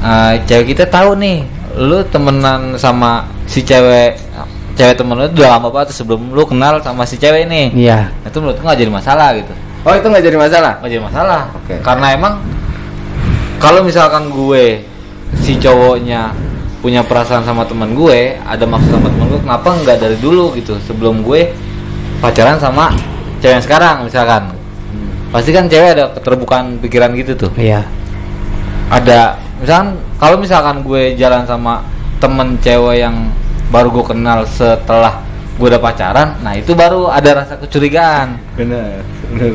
[SPEAKER 1] eh, cewek kita tahu nih lu temenan sama si cewek cewek temen lu itu udah lama banget sebelum lu kenal sama si cewek ini.
[SPEAKER 2] Iya.
[SPEAKER 1] itu menurut gua nggak jadi masalah gitu.
[SPEAKER 3] Oh itu nggak jadi masalah?
[SPEAKER 1] Nggak jadi masalah.
[SPEAKER 3] Oke.
[SPEAKER 1] karena emang kalau misalkan gue si cowoknya punya perasaan sama temen gue ada maksud sama temen gue kenapa nggak dari dulu gitu? Sebelum gue pacaran sama cewek yang sekarang misalkan. Pasti kan cewek ada keterbukaan pikiran gitu tuh.
[SPEAKER 2] Iya.
[SPEAKER 1] Ada misalkan kalau misalkan gue jalan sama temen cewek yang baru gue kenal setelah gue udah pacaran nah itu baru ada rasa kecurigaan
[SPEAKER 3] benar benar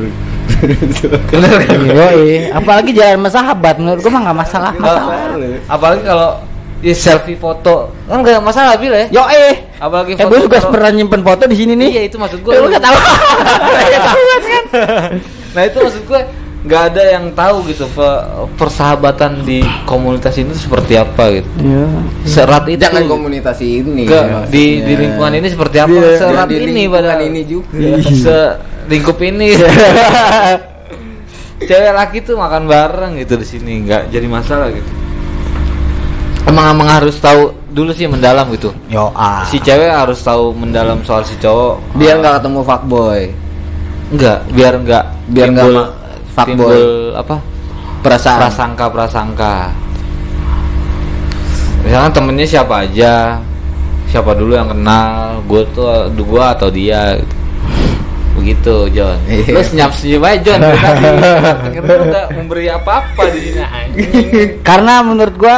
[SPEAKER 1] bener kan?
[SPEAKER 2] Yoi, apalagi jalan sama sahabat menurut gua mah nggak masalah masalah.
[SPEAKER 1] apalagi kalau ya, selfie foto kan gak masalah bil ya
[SPEAKER 2] Yo eh,
[SPEAKER 1] apalagi
[SPEAKER 2] eh gue juga
[SPEAKER 1] foto-
[SPEAKER 2] pernah nyimpen foto di sini nih.
[SPEAKER 1] iya itu maksud gue
[SPEAKER 2] Eh, lu nggak tahu? [LAUGHS] Ya kan? [LAUGHS]
[SPEAKER 1] nah itu maksud gue nggak ada yang tahu gitu pe- persahabatan di komunitas ini seperti apa gitu.
[SPEAKER 2] Iya.
[SPEAKER 1] serat itu.
[SPEAKER 3] Jangan komunitas ini.
[SPEAKER 1] Ke,
[SPEAKER 3] ya,
[SPEAKER 1] di di lingkungan ini seperti apa?
[SPEAKER 2] Iya,
[SPEAKER 1] serat
[SPEAKER 3] di
[SPEAKER 1] ini pada
[SPEAKER 3] ini juga.
[SPEAKER 1] se lingkup ini. [LAUGHS] Cewek laki tuh makan bareng gitu di sini nggak jadi masalah gitu. Emang emang harus tahu dulu sih mendalam gitu.
[SPEAKER 2] Yo ah.
[SPEAKER 1] si cewek harus tahu mendalam soal si cowok.
[SPEAKER 3] Biar nggak ketemu fuckboy.
[SPEAKER 1] Enggak biar enggak
[SPEAKER 3] Biar nggak
[SPEAKER 1] timbul, apa?
[SPEAKER 3] Perasaan.
[SPEAKER 1] Prasangka prasangka. Misalkan temennya siapa aja. Siapa dulu yang kenal? Gue tuh gue atau dia. Gitu. begitu John.
[SPEAKER 3] Iya.
[SPEAKER 1] lu senyap senyum aja John. [LAUGHS] Nggak memberi apa-apa di sini [LAUGHS]
[SPEAKER 2] Karena menurut gua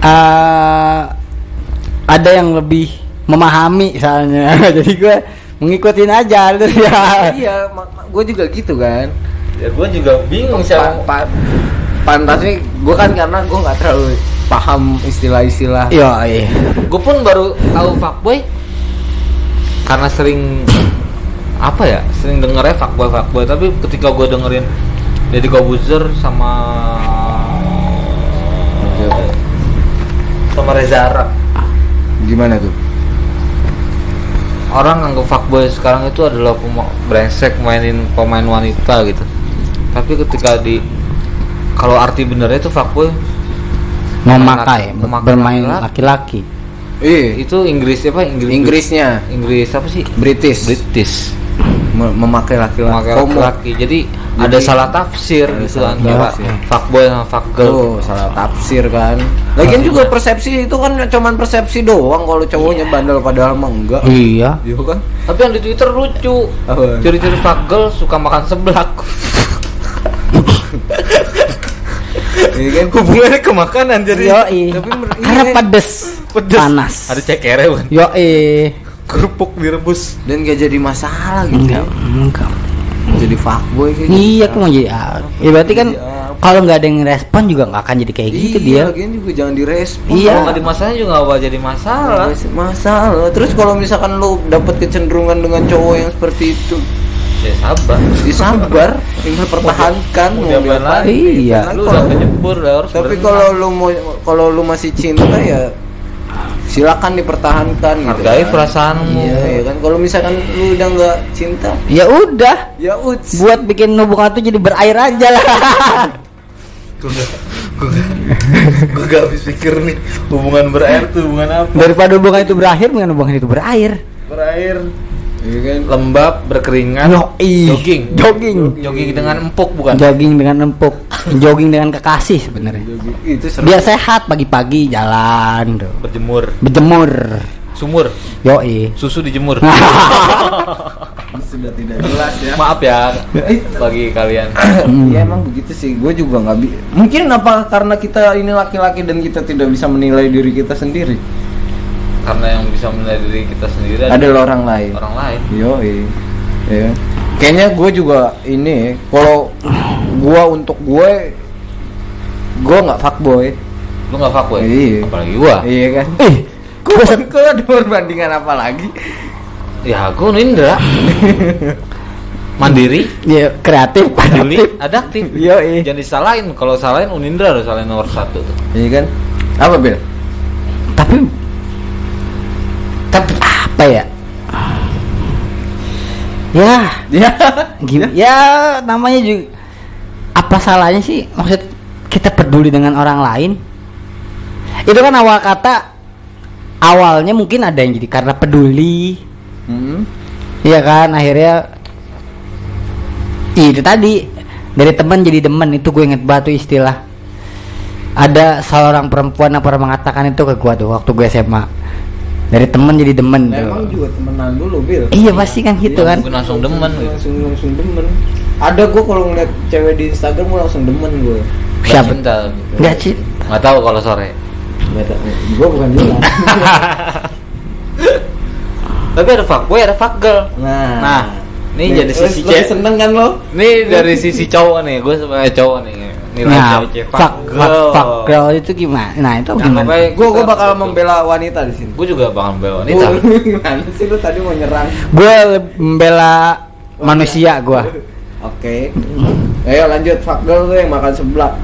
[SPEAKER 2] eh ada yang lebih memahami soalnya. [LAUGHS] Jadi gua mengikutin aja gitu [LAUGHS] ya.
[SPEAKER 3] iya gue juga gitu kan.
[SPEAKER 1] Ya gue juga bingung siapa.
[SPEAKER 3] pa, pa, pantasnya gue kan karena gue nggak terlalu paham istilah-istilah.
[SPEAKER 2] Yo iya.
[SPEAKER 1] gue pun baru tahu fuckboy karena sering apa ya sering dengernya fuckboy fuckboy. Tapi ketika gue dengerin Deddy Kobuzer sama sama Reza Arab.
[SPEAKER 3] Gimana tuh
[SPEAKER 1] orang anggap fuckboy sekarang itu adalah brengsek mainin pemain wanita gitu. Tapi ketika di kalau arti benernya itu fuckboy.
[SPEAKER 2] Memakai,
[SPEAKER 1] Memakai
[SPEAKER 2] bermain
[SPEAKER 1] laki-laki.
[SPEAKER 3] Iya,
[SPEAKER 1] itu Inggris apa? Inggris.
[SPEAKER 3] Inggrisnya.
[SPEAKER 1] Inggris apa sih?
[SPEAKER 3] British,
[SPEAKER 1] British.
[SPEAKER 3] Me- memakai laki-laki.
[SPEAKER 1] memakai laki-laki. Jadi, ada salah tafsir
[SPEAKER 3] Ada
[SPEAKER 1] gitu antara
[SPEAKER 3] tafsir.
[SPEAKER 1] fuckboy sama fuckgirl
[SPEAKER 3] Oh, salah tafsir kan. Lagian juga persepsi itu kan cuman persepsi doang kalau cowoknya bandel padahal mah enggak.
[SPEAKER 2] Iya.
[SPEAKER 3] Iya kan?
[SPEAKER 1] tapi yang di Twitter lucu ciri-ciri fuckgirl suka makan seblak
[SPEAKER 3] Iya kan?
[SPEAKER 1] hubungannya ke makanan
[SPEAKER 2] Yo
[SPEAKER 3] Tapi mer-
[SPEAKER 2] Karena
[SPEAKER 3] iya.
[SPEAKER 2] pedes.
[SPEAKER 1] pedes
[SPEAKER 2] Panas.
[SPEAKER 1] ada cekere bukan
[SPEAKER 2] Yo
[SPEAKER 1] kerupuk direbus
[SPEAKER 3] Dan gak jadi masalah gitu.
[SPEAKER 2] Enggak, enggak.
[SPEAKER 3] Jadi fuckboy kayak
[SPEAKER 2] Iya,
[SPEAKER 3] gitu.
[SPEAKER 2] aku mau jadi ah, Ya berarti kan
[SPEAKER 3] apa?
[SPEAKER 2] kalau nggak ada yang respon juga nggak akan jadi kayak gitu
[SPEAKER 3] iya,
[SPEAKER 2] dia.
[SPEAKER 3] lagian juga jangan direspon.
[SPEAKER 2] Iya.
[SPEAKER 1] kalau nggak dimasalah juga nggak bakal jadi masalah
[SPEAKER 3] Nggak masalah. Terus kalau misalkan lu dapat kecenderungan dengan cowok yang seperti itu,
[SPEAKER 1] ya sabar
[SPEAKER 3] disabar, tinggal pertahankan
[SPEAKER 1] mau diapain lagi
[SPEAKER 2] Iya.
[SPEAKER 1] lu udah kejebur harus
[SPEAKER 3] Tapi kalau lu mau kalau lu masih cinta ya silakan dipertahankan gitu
[SPEAKER 1] Hargai
[SPEAKER 3] kan.
[SPEAKER 1] perasaanmu.
[SPEAKER 3] Iya, iya kan kalau misalkan lu udah nggak cinta,
[SPEAKER 2] Ya udah,
[SPEAKER 3] ya uts.
[SPEAKER 2] buat bikin hubungan tuh jadi berair aja lah. [LAUGHS]
[SPEAKER 1] gue gak habis pikir nih hubungan berair tuh hubungan apa
[SPEAKER 2] Daripada hubungan itu berakhir, dengan hubungan itu berair.
[SPEAKER 1] berair
[SPEAKER 3] Iya kan?
[SPEAKER 1] lembab berkeringat
[SPEAKER 2] Yoi.
[SPEAKER 1] jogging
[SPEAKER 2] Jogging.
[SPEAKER 1] jogging dengan empuk bukan
[SPEAKER 2] Jogging dengan empuk, jogging dengan kekasih sebenarnya.
[SPEAKER 3] Itu seru.
[SPEAKER 2] Biar sehat pagi-pagi jalan tuh.
[SPEAKER 1] berjemur
[SPEAKER 2] Berjemur.
[SPEAKER 1] sumur
[SPEAKER 2] Yoi.
[SPEAKER 1] susu dijemur [LAUGHS]
[SPEAKER 3] sudah tidak jelas ya.
[SPEAKER 1] maaf ya bagi kalian
[SPEAKER 3] Iya emang begitu sih. Gue juga nggak bi. Mungkin apa karena kita ini laki-laki dan kita tidak bisa menilai diri kita sendiri.
[SPEAKER 1] Karena yang bisa menilai diri kita sendiri
[SPEAKER 3] Adalah orang lain.
[SPEAKER 1] orang lain
[SPEAKER 3] Yo, iya. Kayaknya gue juga ini kalau gue untuk gue gue nggak fuckboy.
[SPEAKER 1] lu nggak fuckboy
[SPEAKER 3] Iya.
[SPEAKER 1] apalagi gua
[SPEAKER 3] Iya kan?
[SPEAKER 2] Eh,
[SPEAKER 3] Kok kok ada perbandingan apa lagi?
[SPEAKER 1] ya gua Nindra [LAUGHS] mandiri
[SPEAKER 2] ya kreatif,
[SPEAKER 1] peduli
[SPEAKER 2] adaptif.
[SPEAKER 1] adaptif
[SPEAKER 2] Yoi.
[SPEAKER 1] jangan disalahin kalau salahin Unindra harus salahin nomor satu tuh
[SPEAKER 3] Iya kan? Apa Bil?
[SPEAKER 2] Tapi tapi apa ya? Ya,
[SPEAKER 3] Ya.
[SPEAKER 2] Gim- ya. namanya juga apa salahnya sih? Maksud kita peduli dengan orang lain? Itu kan awal kata awalnya mungkin ada yang jadi karena peduli.
[SPEAKER 3] Hmm.
[SPEAKER 2] iya kan? Akhirnya itu tadi. Dari teman jadi demen itu gue inget batu istilah. Ada seorang perempuan yang pernah mengatakan itu ke gue tuh waktu gue SMA dari teman jadi demen
[SPEAKER 3] Nah, emang juga temenan dulu Bil.
[SPEAKER 2] iya pasti kan gitu kan
[SPEAKER 1] mungkin langsung demen gitu.
[SPEAKER 3] Langsung langsung demen. Ada gue kalau ngeliat cewek di Instagram gue langsung demen gue.
[SPEAKER 2] Siapa?
[SPEAKER 1] cinta
[SPEAKER 2] nggak sih
[SPEAKER 1] nggak tahu kalau sore
[SPEAKER 3] Gue bukan dia. [LAUGHS]
[SPEAKER 1] Tapi ada fuckboy, ada fuckgirl.
[SPEAKER 3] Nah.
[SPEAKER 1] Nah, ini jadi
[SPEAKER 3] Terus
[SPEAKER 1] sisi cewek.
[SPEAKER 3] seneng kan lo?
[SPEAKER 1] Nih dari sisi cowok nih, gue sebagai cowok nih. Nilai
[SPEAKER 2] Nah,
[SPEAKER 1] cewek cewek
[SPEAKER 2] fuck, fuck, fuck girl itu gimana? Nah, itu gimana?
[SPEAKER 3] Gue gue bakal membela wanita di sini.
[SPEAKER 1] Gue juga bakal membela wanita. [LAUGHS]
[SPEAKER 3] Gimana sih lu tadi mau nyerang?
[SPEAKER 2] Gue membela manusia gua.
[SPEAKER 3] Oke. Ayo lanjut fuck girl tuh yang makan seblak.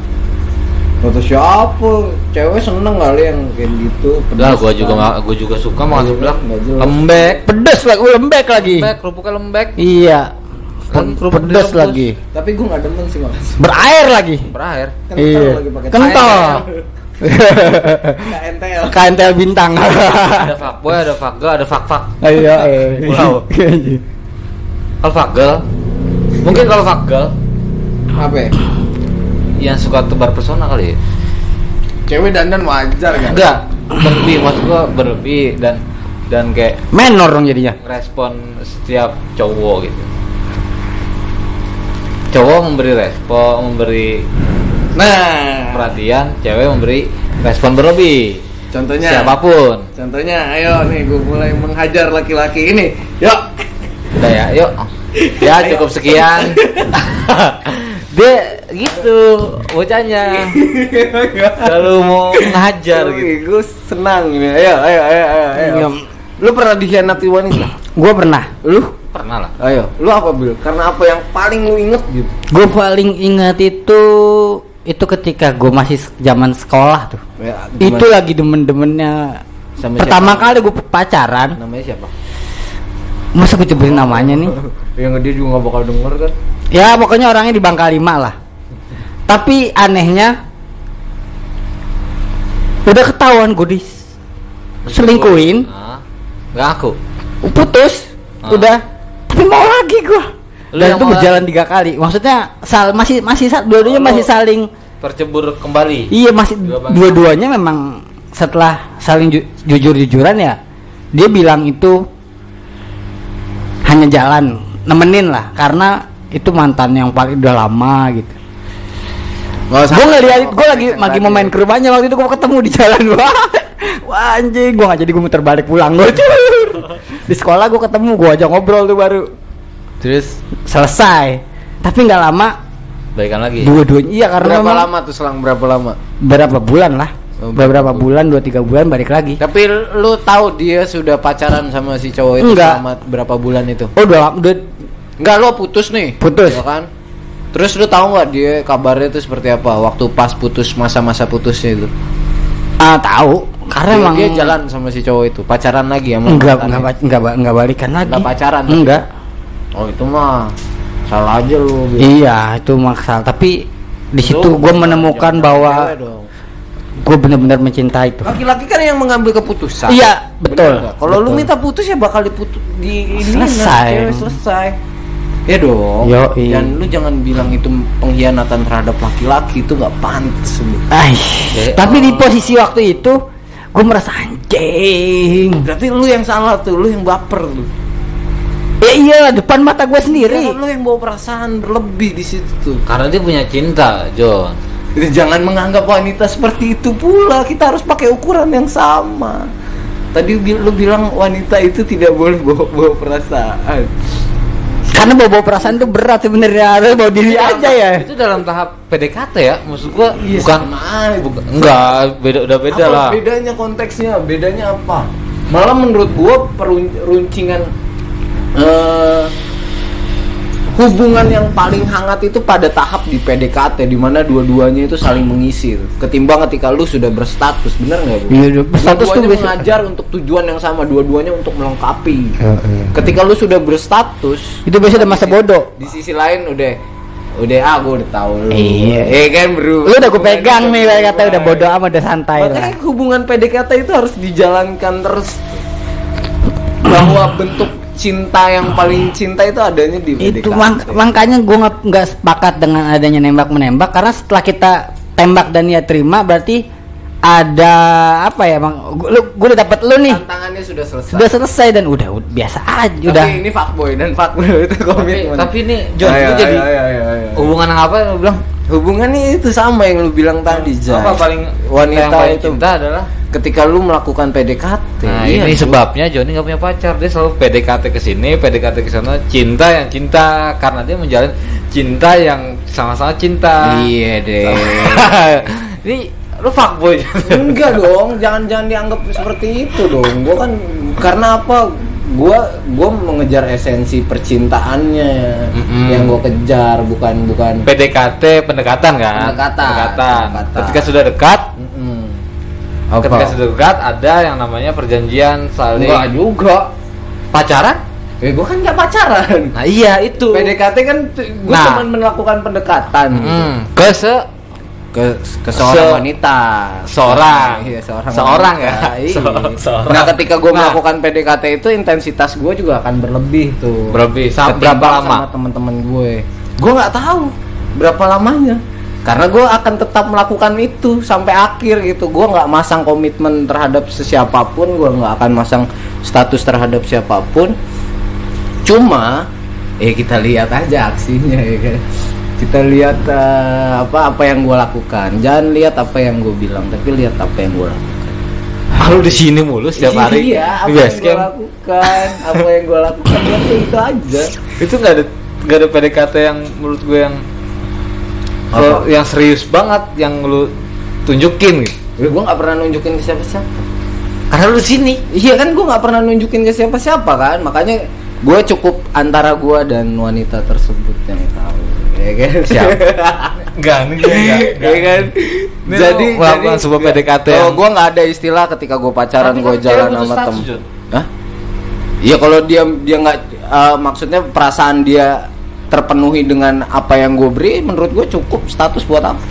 [SPEAKER 3] Kata siapa? Cewek seneng kali yang kayak gitu.
[SPEAKER 1] Lah,
[SPEAKER 3] pedes
[SPEAKER 1] gue juga
[SPEAKER 3] kan.
[SPEAKER 1] gue juga suka makan.
[SPEAKER 3] Nggak jelas.
[SPEAKER 1] Lembek,
[SPEAKER 2] Pedes lagi, uh, lembek lagi.
[SPEAKER 1] lembek, kerupuknya lembek.
[SPEAKER 2] Iya.
[SPEAKER 1] Kan kerupuk
[SPEAKER 2] Pedes
[SPEAKER 1] direbus.
[SPEAKER 2] lagi.
[SPEAKER 3] Tapi gue gak demen sih seblak.
[SPEAKER 2] Berair lagi.
[SPEAKER 1] Berakhir.
[SPEAKER 3] Kental
[SPEAKER 2] Iya.
[SPEAKER 3] lagi pakai
[SPEAKER 2] Kental.
[SPEAKER 3] KNTL. [LAUGHS]
[SPEAKER 2] KNTL bintang.
[SPEAKER 1] ada fuckboy, ada fuckgirl, ada fuck fuck.
[SPEAKER 2] Ayo,
[SPEAKER 1] Wow. Kalau fuckgirl, mungkin kalau fuckgirl
[SPEAKER 3] Apa ya?
[SPEAKER 1] yang suka tebar pesona kali ya.
[SPEAKER 3] Cewek dandan wajar kan?
[SPEAKER 1] Enggak, berlebih maksud gua berlebih dan dan kayak
[SPEAKER 2] Menor dong jadinya.
[SPEAKER 1] respon setiap cowok gitu. Cowok memberi respon, memberi
[SPEAKER 3] Nah,
[SPEAKER 1] perhatian, cewek memberi respon berlebih.
[SPEAKER 3] contohnya
[SPEAKER 1] Siapa pun.
[SPEAKER 3] Contohnya, ayo nih gue mulai menghajar laki-laki ini. Yuk.
[SPEAKER 1] Udah ya, yuk. Ya cukup sekian. [LAUGHS] Dia gitu bocahnya. Selalu mau ngajar gitu.
[SPEAKER 3] Gue senang ini. Ayo, ayo, ayo, ayo. ayo. Lu pernah dikhianati wanita?
[SPEAKER 2] Gue pernah.
[SPEAKER 3] Lu?
[SPEAKER 1] Pernah lah.
[SPEAKER 3] Ayo, lu apa Bil? Karena apa yang paling lu inget gitu?
[SPEAKER 2] Gue paling ingat itu itu ketika gue masih zaman sekolah tuh.
[SPEAKER 3] Ya,
[SPEAKER 2] Itu lagi demen-demennya.
[SPEAKER 3] Sama
[SPEAKER 2] Pertama
[SPEAKER 3] siapa?
[SPEAKER 2] kali gue pacaran,
[SPEAKER 3] Namanya siapa?
[SPEAKER 2] masa gue sebutin namanya nih? [LAUGHS]
[SPEAKER 3] Yang dia juga gak bakal denger kan?
[SPEAKER 2] Ya pokoknya orangnya di Bangka Lima lah. Tapi anehnya udah ketahuan gue diselingkuhin,
[SPEAKER 1] Nggak aku.
[SPEAKER 2] putus,
[SPEAKER 1] Ah.
[SPEAKER 2] udah. Tapi mau lagi gue.
[SPEAKER 1] Lu
[SPEAKER 2] Dan itu berjalan tiga kali. Maksudnya sal masih masih dua-duanya
[SPEAKER 1] Oh,
[SPEAKER 2] masih saling
[SPEAKER 1] Tercebur kembali.
[SPEAKER 2] Iya masih dua-duanya memang setelah saling ju- jujur-jujuran ya dia bilang itu hanya jalan nemenin lah karena itu mantan yang paling udah lama gitu.
[SPEAKER 3] Gak.
[SPEAKER 2] Gue ngeliat gue lagi lagi mau main ke rumahnya waktu itu gue ketemu di jalan [LAUGHS] wah wah anjing gue nggak jadi gue muter balik pulang gue [LAUGHS] di sekolah gue ketemu gue aja ngobrol tuh baru
[SPEAKER 1] Terus
[SPEAKER 2] selesai tapi nggak lama
[SPEAKER 1] balikan lagi.
[SPEAKER 2] dua-duanya iya karena
[SPEAKER 3] Berapa lama tuh selang berapa lama?
[SPEAKER 2] berapa bulan lah
[SPEAKER 3] Oh,
[SPEAKER 2] beberapa
[SPEAKER 3] berapa
[SPEAKER 2] bulan dua tiga bulan balik lagi
[SPEAKER 3] Tapi lu tahu dia sudah pacaran sama si cowok itu
[SPEAKER 2] Enggak.
[SPEAKER 3] selama berapa bulan itu?
[SPEAKER 2] oh udah lama- udah
[SPEAKER 3] Enggak lo putus nih.
[SPEAKER 2] Putus.
[SPEAKER 3] Ya kan? Terus lu tahu nggak dia kabarnya itu seperti apa waktu pas putus masa-masa putusnya itu?
[SPEAKER 2] ah tahu karena
[SPEAKER 3] Dia,
[SPEAKER 2] emang
[SPEAKER 3] dia jalan sama si cowok itu, pacaran lagi sama
[SPEAKER 2] enggak enggak enggak enggak balikan lagi
[SPEAKER 3] Enggak pacaran tapi?
[SPEAKER 2] enggak
[SPEAKER 3] Oh, itu mah salah aja lu.
[SPEAKER 2] Iya itu maksal tapi di situ gue menemukan bahwa gue benar-benar mencintai itu
[SPEAKER 3] Laki-laki kan yang mengambil keputusan.
[SPEAKER 2] Iya, betul.
[SPEAKER 3] Kalau lu minta putus ya bakal diputus di ini
[SPEAKER 2] Selesai.
[SPEAKER 3] selesai. Ya dong.
[SPEAKER 2] Yoi.
[SPEAKER 3] Dan lu jangan bilang itu pengkhianatan terhadap laki-laki itu nggak pantas. Bil.
[SPEAKER 2] Aish,
[SPEAKER 1] Ya,
[SPEAKER 2] tapi di posisi waktu itu gue merasa anjing
[SPEAKER 3] Berarti lu yang salah tuh, lu yang baper lu.
[SPEAKER 2] ya iya depan mata gue
[SPEAKER 3] Iya
[SPEAKER 2] sendiri
[SPEAKER 3] kan, lu yang bawa perasaan berlebih di situ tuh.
[SPEAKER 1] Karena dia punya cinta, John.
[SPEAKER 3] Jadi Jangan menganggap wanita seperti itu pula. Kita harus pakai ukuran yang sama. Tadi lu bilang wanita itu tidak boleh bawa, bawa perasaan.
[SPEAKER 2] Karena bawa, bawa perasaan itu berat sebenarnya. Harus bawa diri aja ya.
[SPEAKER 1] Itu dalam tahap PDKT ya, maksud gua
[SPEAKER 3] Iya,
[SPEAKER 1] bukan
[SPEAKER 3] sama
[SPEAKER 1] bukan enggak, beda udah beda
[SPEAKER 3] apa
[SPEAKER 1] lah.
[SPEAKER 3] bedanya konteksnya? Bedanya apa? Malah menurut gua peruncingan eh hubungan yang paling hangat itu pada tahap di PDKT di mana dua-duanya itu saling mengisi ketimbang ketika lu sudah berstatus bener nggak bu?
[SPEAKER 2] Iya, berstatus tuh
[SPEAKER 3] Dua-duanya
[SPEAKER 2] biasa-
[SPEAKER 3] mengajar untuk tujuan yang sama dua-duanya untuk melengkapi. Ketika lu sudah berstatus
[SPEAKER 2] itu biasanya udah masa bodoh.
[SPEAKER 3] di sisi lain udah udah ah udah tahu lu.
[SPEAKER 2] Iya.
[SPEAKER 3] eh kan bro?
[SPEAKER 2] Lu udah gue pegang nih kata udah bodoh amat udah santai lah.
[SPEAKER 3] Makanya hubungan PDKT itu harus dijalankan terus. Bahwa bentuk cinta yang paling cinta itu adanya di PDKT.
[SPEAKER 2] itu mak- makanya gue nggak nggak sepakat dengan adanya nembak menembak karena setelah kita tembak dan dia terima berarti ada apa ya bang Gua- lu gue udah dapet lu nih
[SPEAKER 3] tantangannya sudah selesai.
[SPEAKER 2] sudah selesai dan udah, udah biasa aja
[SPEAKER 3] Tapi
[SPEAKER 2] udah
[SPEAKER 3] ini fuckboy dan fuckboy [LAUGHS] itu
[SPEAKER 1] Tapi,
[SPEAKER 3] komitmen.
[SPEAKER 1] tapi ini John,
[SPEAKER 3] Ayo,
[SPEAKER 1] itu jadi
[SPEAKER 3] ayo, ayo, ayo.
[SPEAKER 1] hubungan yang apa yang lu bilang?
[SPEAKER 3] hubungannya itu sama yang lu bilang tadi, Zai.
[SPEAKER 1] Apa paling
[SPEAKER 3] wanita
[SPEAKER 1] yang paling
[SPEAKER 3] itu
[SPEAKER 1] cinta adalah
[SPEAKER 3] ketika lu melakukan PDKT
[SPEAKER 1] Nah
[SPEAKER 3] iya,
[SPEAKER 1] ini
[SPEAKER 3] bro.
[SPEAKER 1] sebabnya Joni nggak punya pacar Dia selalu PDKT ke sini, PDKT ke sana Cinta yang cinta Karena dia menjalin cinta yang sama-sama cinta
[SPEAKER 3] iya deh [LAUGHS]
[SPEAKER 1] Ini lu fuckboy
[SPEAKER 3] enggak dong jangan jangan dianggap seperti itu dong gua kan karena apa gua gua mengejar esensi percintaannya
[SPEAKER 1] Mm-mm.
[SPEAKER 3] yang gua kejar bukan bukan
[SPEAKER 1] PDKT pendekatan kan?
[SPEAKER 3] Pendekatan.
[SPEAKER 1] Pendekatan.
[SPEAKER 3] Pendekatan.
[SPEAKER 1] Ketika sudah dekat,
[SPEAKER 3] Mm-mm.
[SPEAKER 1] ketika sudah dekat ada yang namanya perjanjian saling
[SPEAKER 3] enggak juga
[SPEAKER 1] pacaran.
[SPEAKER 3] eh gua kan nggak pacaran
[SPEAKER 1] Nah iya itu.
[SPEAKER 3] PDKT kan gua
[SPEAKER 1] Nah.
[SPEAKER 3] cuma melakukan pendekatan gitu.
[SPEAKER 1] Hmm, ke se
[SPEAKER 3] ke ke seorang
[SPEAKER 1] Se-
[SPEAKER 3] wanita
[SPEAKER 1] seorang.
[SPEAKER 3] iya seorang
[SPEAKER 1] Seorang
[SPEAKER 3] wanita.
[SPEAKER 1] ya?
[SPEAKER 3] Iya.
[SPEAKER 1] Se- seorang.
[SPEAKER 3] nah ketika gue
[SPEAKER 1] Nah.
[SPEAKER 3] melakukan PDKT itu intensitas gue juga akan berlebih tuh
[SPEAKER 1] Berlebih. Sampai berapa lama?
[SPEAKER 3] sama teman-teman gue gue nggak tahu berapa lamanya karena gue akan tetap melakukan itu sampai akhir gitu. Gue nggak masang komitmen terhadap sesiapapun gue nggak akan masang status terhadap siapa pun. Cuma ya kita lihat aja aksinya ya kan? Kita lihat eh, apa apa yang gue lakukan. Jangan lihat apa yang gue bilang tapi lihat apa yang gue lakukan.
[SPEAKER 1] Ah, lu di sini mulu setiap hari.
[SPEAKER 3] iya apa
[SPEAKER 1] di
[SPEAKER 3] yang gue lakukan apa yang gue lakukan ya itu aja.
[SPEAKER 1] Itu nggak ada nggak ada PDKT yang menurut gue yang
[SPEAKER 3] Apa?
[SPEAKER 1] yang serius banget yang lu tunjukin gitu.
[SPEAKER 3] gue nggak pernah nunjukin ke siapa-siapa
[SPEAKER 1] Karena lu sini.
[SPEAKER 3] iya kan gue nggak pernah nunjukin ke siapa-siapa kan makanya gue cukup antara gue dan wanita tersebut yang tahu ya kan
[SPEAKER 1] Siap. [LAUGHS] Enggak, enggak.
[SPEAKER 3] ya kan
[SPEAKER 1] Ini
[SPEAKER 3] jadi
[SPEAKER 1] melakukan sebuah PDKT
[SPEAKER 3] oh
[SPEAKER 1] yang-
[SPEAKER 3] gue nggak ada istilah ketika gue pacaran gue
[SPEAKER 1] kan
[SPEAKER 3] jalan sama temen. Hah? Iya kalau dia dia nggak eh, maksudnya perasaan dia terpenuhi dengan apa yang gue beri menurut gue cukup status buat apa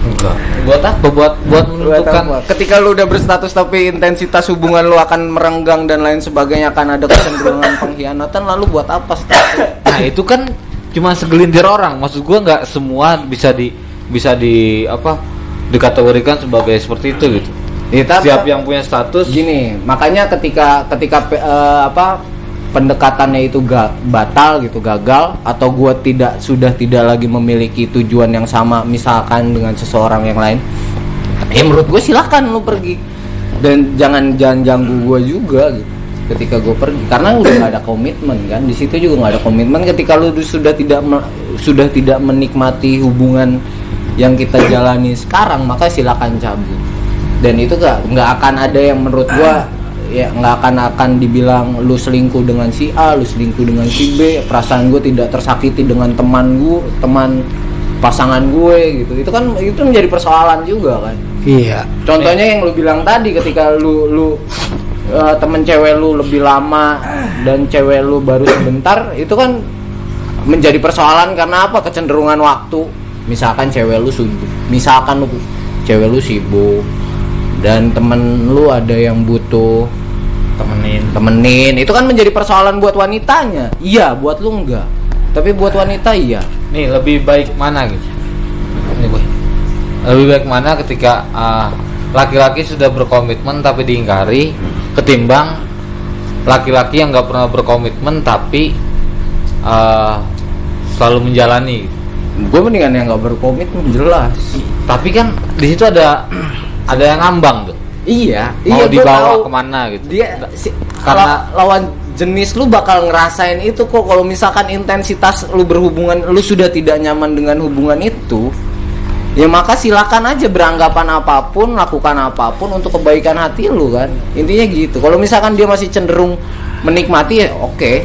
[SPEAKER 1] Enggak. Buat apa? Buat buat menentukan
[SPEAKER 3] Buat ketika lu udah berstatus tapi intensitas hubungan lu akan merenggang dan lain sebagainya akan ada kecenderungan pengkhianatan lalu buat apa status
[SPEAKER 1] Nah itu kan cuma segelintir orang. Maksud gua nggak semua bisa di bisa di apa dikategorikan sebagai seperti itu gitu.
[SPEAKER 3] Ya, tapi-
[SPEAKER 1] Siap yang punya status.
[SPEAKER 3] gini makanya ketika ketika eh, apa pendekatannya itu ga, batal gitu gagal atau gua tidak sudah tidak lagi memiliki tujuan yang sama misalkan dengan seseorang yang lain? Ya menurut gue silahkan lu pergi. Dan jangan jangan ganggu gue juga gitu ketika gue pergi. Karena udah nggak ada komitmen kan di situ juga nggak ada komitmen. Ketika lu sudah tidak sudah tidak menikmati hubungan yang kita jalani sekarang maka silakan cabut. Dan itu gak nggak akan ada yang menurut gua ya nggak akan akan dibilang lu selingkuh dengan si A lu selingkuh dengan si B. Perasaan gue tidak tersakiti dengan teman gue teman pasangan gue gitu. Itu kan itu menjadi persoalan juga kan?
[SPEAKER 2] Iya.
[SPEAKER 3] contohnya yang lu bilang tadi ketika lu lu eh, temen cewek lu lebih lama dan cewek lu baru sebentar itu kan menjadi persoalan karena apa? Kecenderungan waktu. Misalkan cewek lu sibuk. Misalkan lu cewek lu sibuk dan temen lu ada yang butuh
[SPEAKER 1] temenin.
[SPEAKER 3] temenin itu kan menjadi persoalan buat wanitanya iya buat lu enggak tapi buat wanita iya
[SPEAKER 1] Nih lebih baik mana gitu? Ini. Lebih baik mana ketika ah, laki-laki sudah berkomitmen tapi diingkari ketimbang laki-laki yang nggak pernah berkomitmen tapi ah, selalu menjalani.
[SPEAKER 3] gue mendingan yang nggak berkomitmen jelas
[SPEAKER 1] Tapi kan di situ ada [CLEARS THROAT] ada yang ngambang tuh.
[SPEAKER 3] Iya
[SPEAKER 1] Mau
[SPEAKER 3] iya
[SPEAKER 1] dibawa
[SPEAKER 3] tahu.
[SPEAKER 1] ke mana gitu?
[SPEAKER 3] dia si,
[SPEAKER 1] Karena-
[SPEAKER 3] la- lawan jenis lu bakal ngerasain itu kok. Kalau misalkan intensitas lu berhubungan lu sudah tidak nyaman dengan hubungan itu ya maka silakan aja beranggapan apa pun lakukan apa pun untuk kebaikan hati lu kan? Intinya gitu. Kalau misalkan dia masih cenderung menikmati ya oke.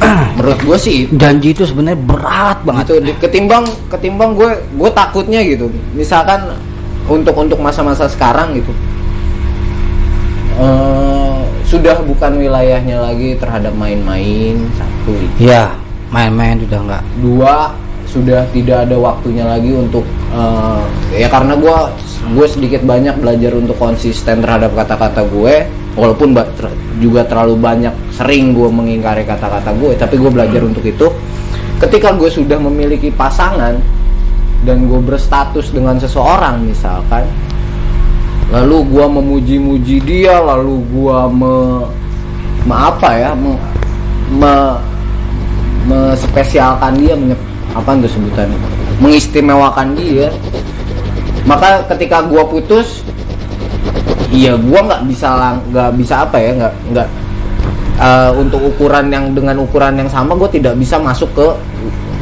[SPEAKER 3] [CLEARS THROAT] Menurut gue sih
[SPEAKER 2] Janji itu sebenarnya berat banget.
[SPEAKER 3] gitu. Ketimbang ketimbang gue gue takutnya gitu. Misalkan untuk untuk masa-masa sekarang gitu. Eh, sudah bukan wilayahnya lagi terhadap main-main satu.
[SPEAKER 2] Iya, main-main udah enggak.
[SPEAKER 3] dua sudah tidak ada waktunya lagi untuk eh, ya karena gue gue sedikit banyak belajar untuk konsisten terhadap kata-kata gue walaupun ter- juga terlalu banyak sering gue mengingkari kata-kata gue tapi gue belajar untuk itu. Ketika gue sudah memiliki pasangan dan gue berstatus dengan seseorang misalkan lalu gue memuji-muji dia lalu gue me, me apa ya me, me- spesialkan dia menye- apa itu sebutannya mengistimewakan dia maka ketika gua putus iya gua nggak bisa nggak bisa apa ya nggak nggak eh, untuk ukuran yang dengan ukuran yang sama gue tidak bisa masuk ke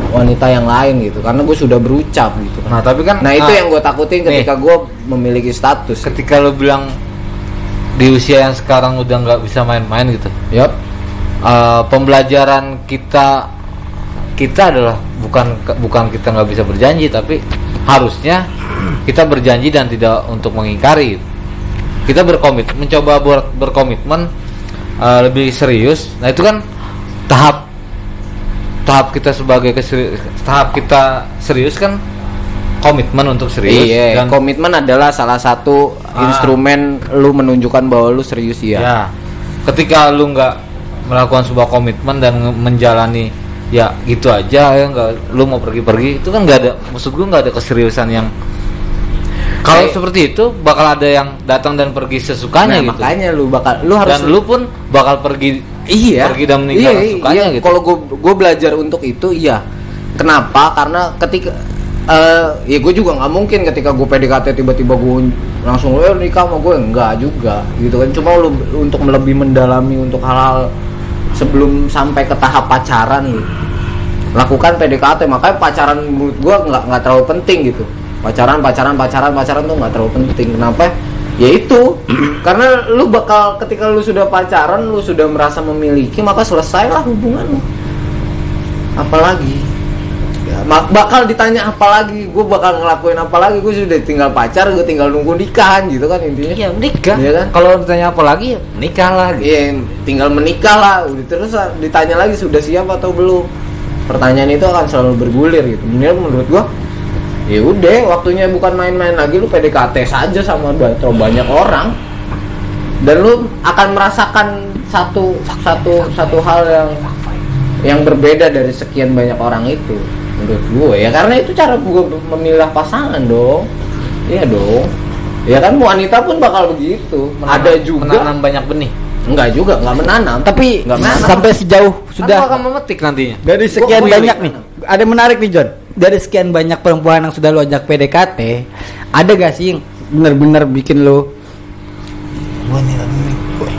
[SPEAKER 3] wanita yang lain gitu karena gue sudah berucap gitu
[SPEAKER 1] Nah tapi kan
[SPEAKER 3] nah itu
[SPEAKER 1] ah,
[SPEAKER 3] yang gue takutin ketika gue memiliki status.
[SPEAKER 1] Ketika lo bilang di usia yang sekarang udah nggak bisa main-main gitu.
[SPEAKER 3] Yup.
[SPEAKER 1] eh, pembelajaran kita kita adalah bukan bukan kita nggak bisa berjanji tapi harusnya kita berjanji dan tidak untuk mengingkari. Kita berkomit mencoba ber- berkomitmen eh, lebih serius. Nah itu kan tahap tahap kita sebagai keseri- tahap kita serius kan komitmen untuk serius
[SPEAKER 3] Iya,
[SPEAKER 1] dan
[SPEAKER 3] komitmen adalah salah satu
[SPEAKER 1] Ah.
[SPEAKER 3] instrumen lu menunjukkan bahwa lu serius ya.
[SPEAKER 1] Ya, ketika lu nggak melakukan sebuah komitmen dan menjalani ya gitu aja ya nggak lu mau pergi-pergi itu kan nggak ada maksud gua nggak ada keseriusan yang kalau seperti itu bakal ada yang datang dan pergi sesukanya
[SPEAKER 3] Nah,
[SPEAKER 1] gitu
[SPEAKER 3] makanya lu bakal lu harus
[SPEAKER 1] dan lu pun bakal pergi
[SPEAKER 3] iya
[SPEAKER 1] pergi dan meninggalkan
[SPEAKER 3] iya,
[SPEAKER 1] sukanya
[SPEAKER 3] iya.
[SPEAKER 1] gitu.
[SPEAKER 3] Kalau gue gue belajar untuk itu iya. Kenapa? Karena ketika eh ya gue juga nggak mungkin ketika gue PDKT tiba-tiba gue langsung eh nikah sama gue enggak juga gitu kan cuma lu untuk lebih mendalami untuk hal-hal sebelum sampai ke tahap pacaran gitu lakukan PDKT makanya pacaran menurut gue nggak nggak terlalu penting gitu pacaran pacaran pacaran pacaran tuh nggak terlalu penting kenapa ya itu [CLEARS THROAT] karena lu bakal ketika lu sudah pacaran lu sudah merasa memiliki maka selesailah hubungan lu apalagi ya, bakal ditanya apalagi gue bakal ngelakuin apa lagi gue sudah tinggal pacar gue tinggal nunggu nikahan gitu kan intinya
[SPEAKER 1] ya nikah
[SPEAKER 3] Iya kan?
[SPEAKER 1] kalau ditanya apa lagi ya nikah lah gitu.
[SPEAKER 3] Iya, tinggal menikah lah. Udah terus ah, ditanya lagi sudah siap atau belum. Pertanyaan itu akan selalu bergulir gitu. Menurut gua ya udah waktunya bukan main-main lagi lu PDKT saja sama ba- terlalu banyak orang. Dan lu akan merasakan satu satu satu hal yang yang berbeda dari sekian banyak orang itu menurut gue ya. Karena itu cara gue memilah pasangan dong. Iya dong. Ya kan wanita pun bakal begitu. Ada juga
[SPEAKER 1] menanam banyak benih.
[SPEAKER 3] Enggak juga, enggak menanam.
[SPEAKER 2] Tapi
[SPEAKER 3] Nggak menanam.
[SPEAKER 2] sampai sejauh
[SPEAKER 1] sudah
[SPEAKER 2] sudah.
[SPEAKER 1] akan memetik nantinya.
[SPEAKER 2] Dari sekian banyak nih. Ada yang menarik nih John. Dari sekian banyak perempuan yang sudah lo ajak PDKT, ada gak sih yang bener-bener bikin lo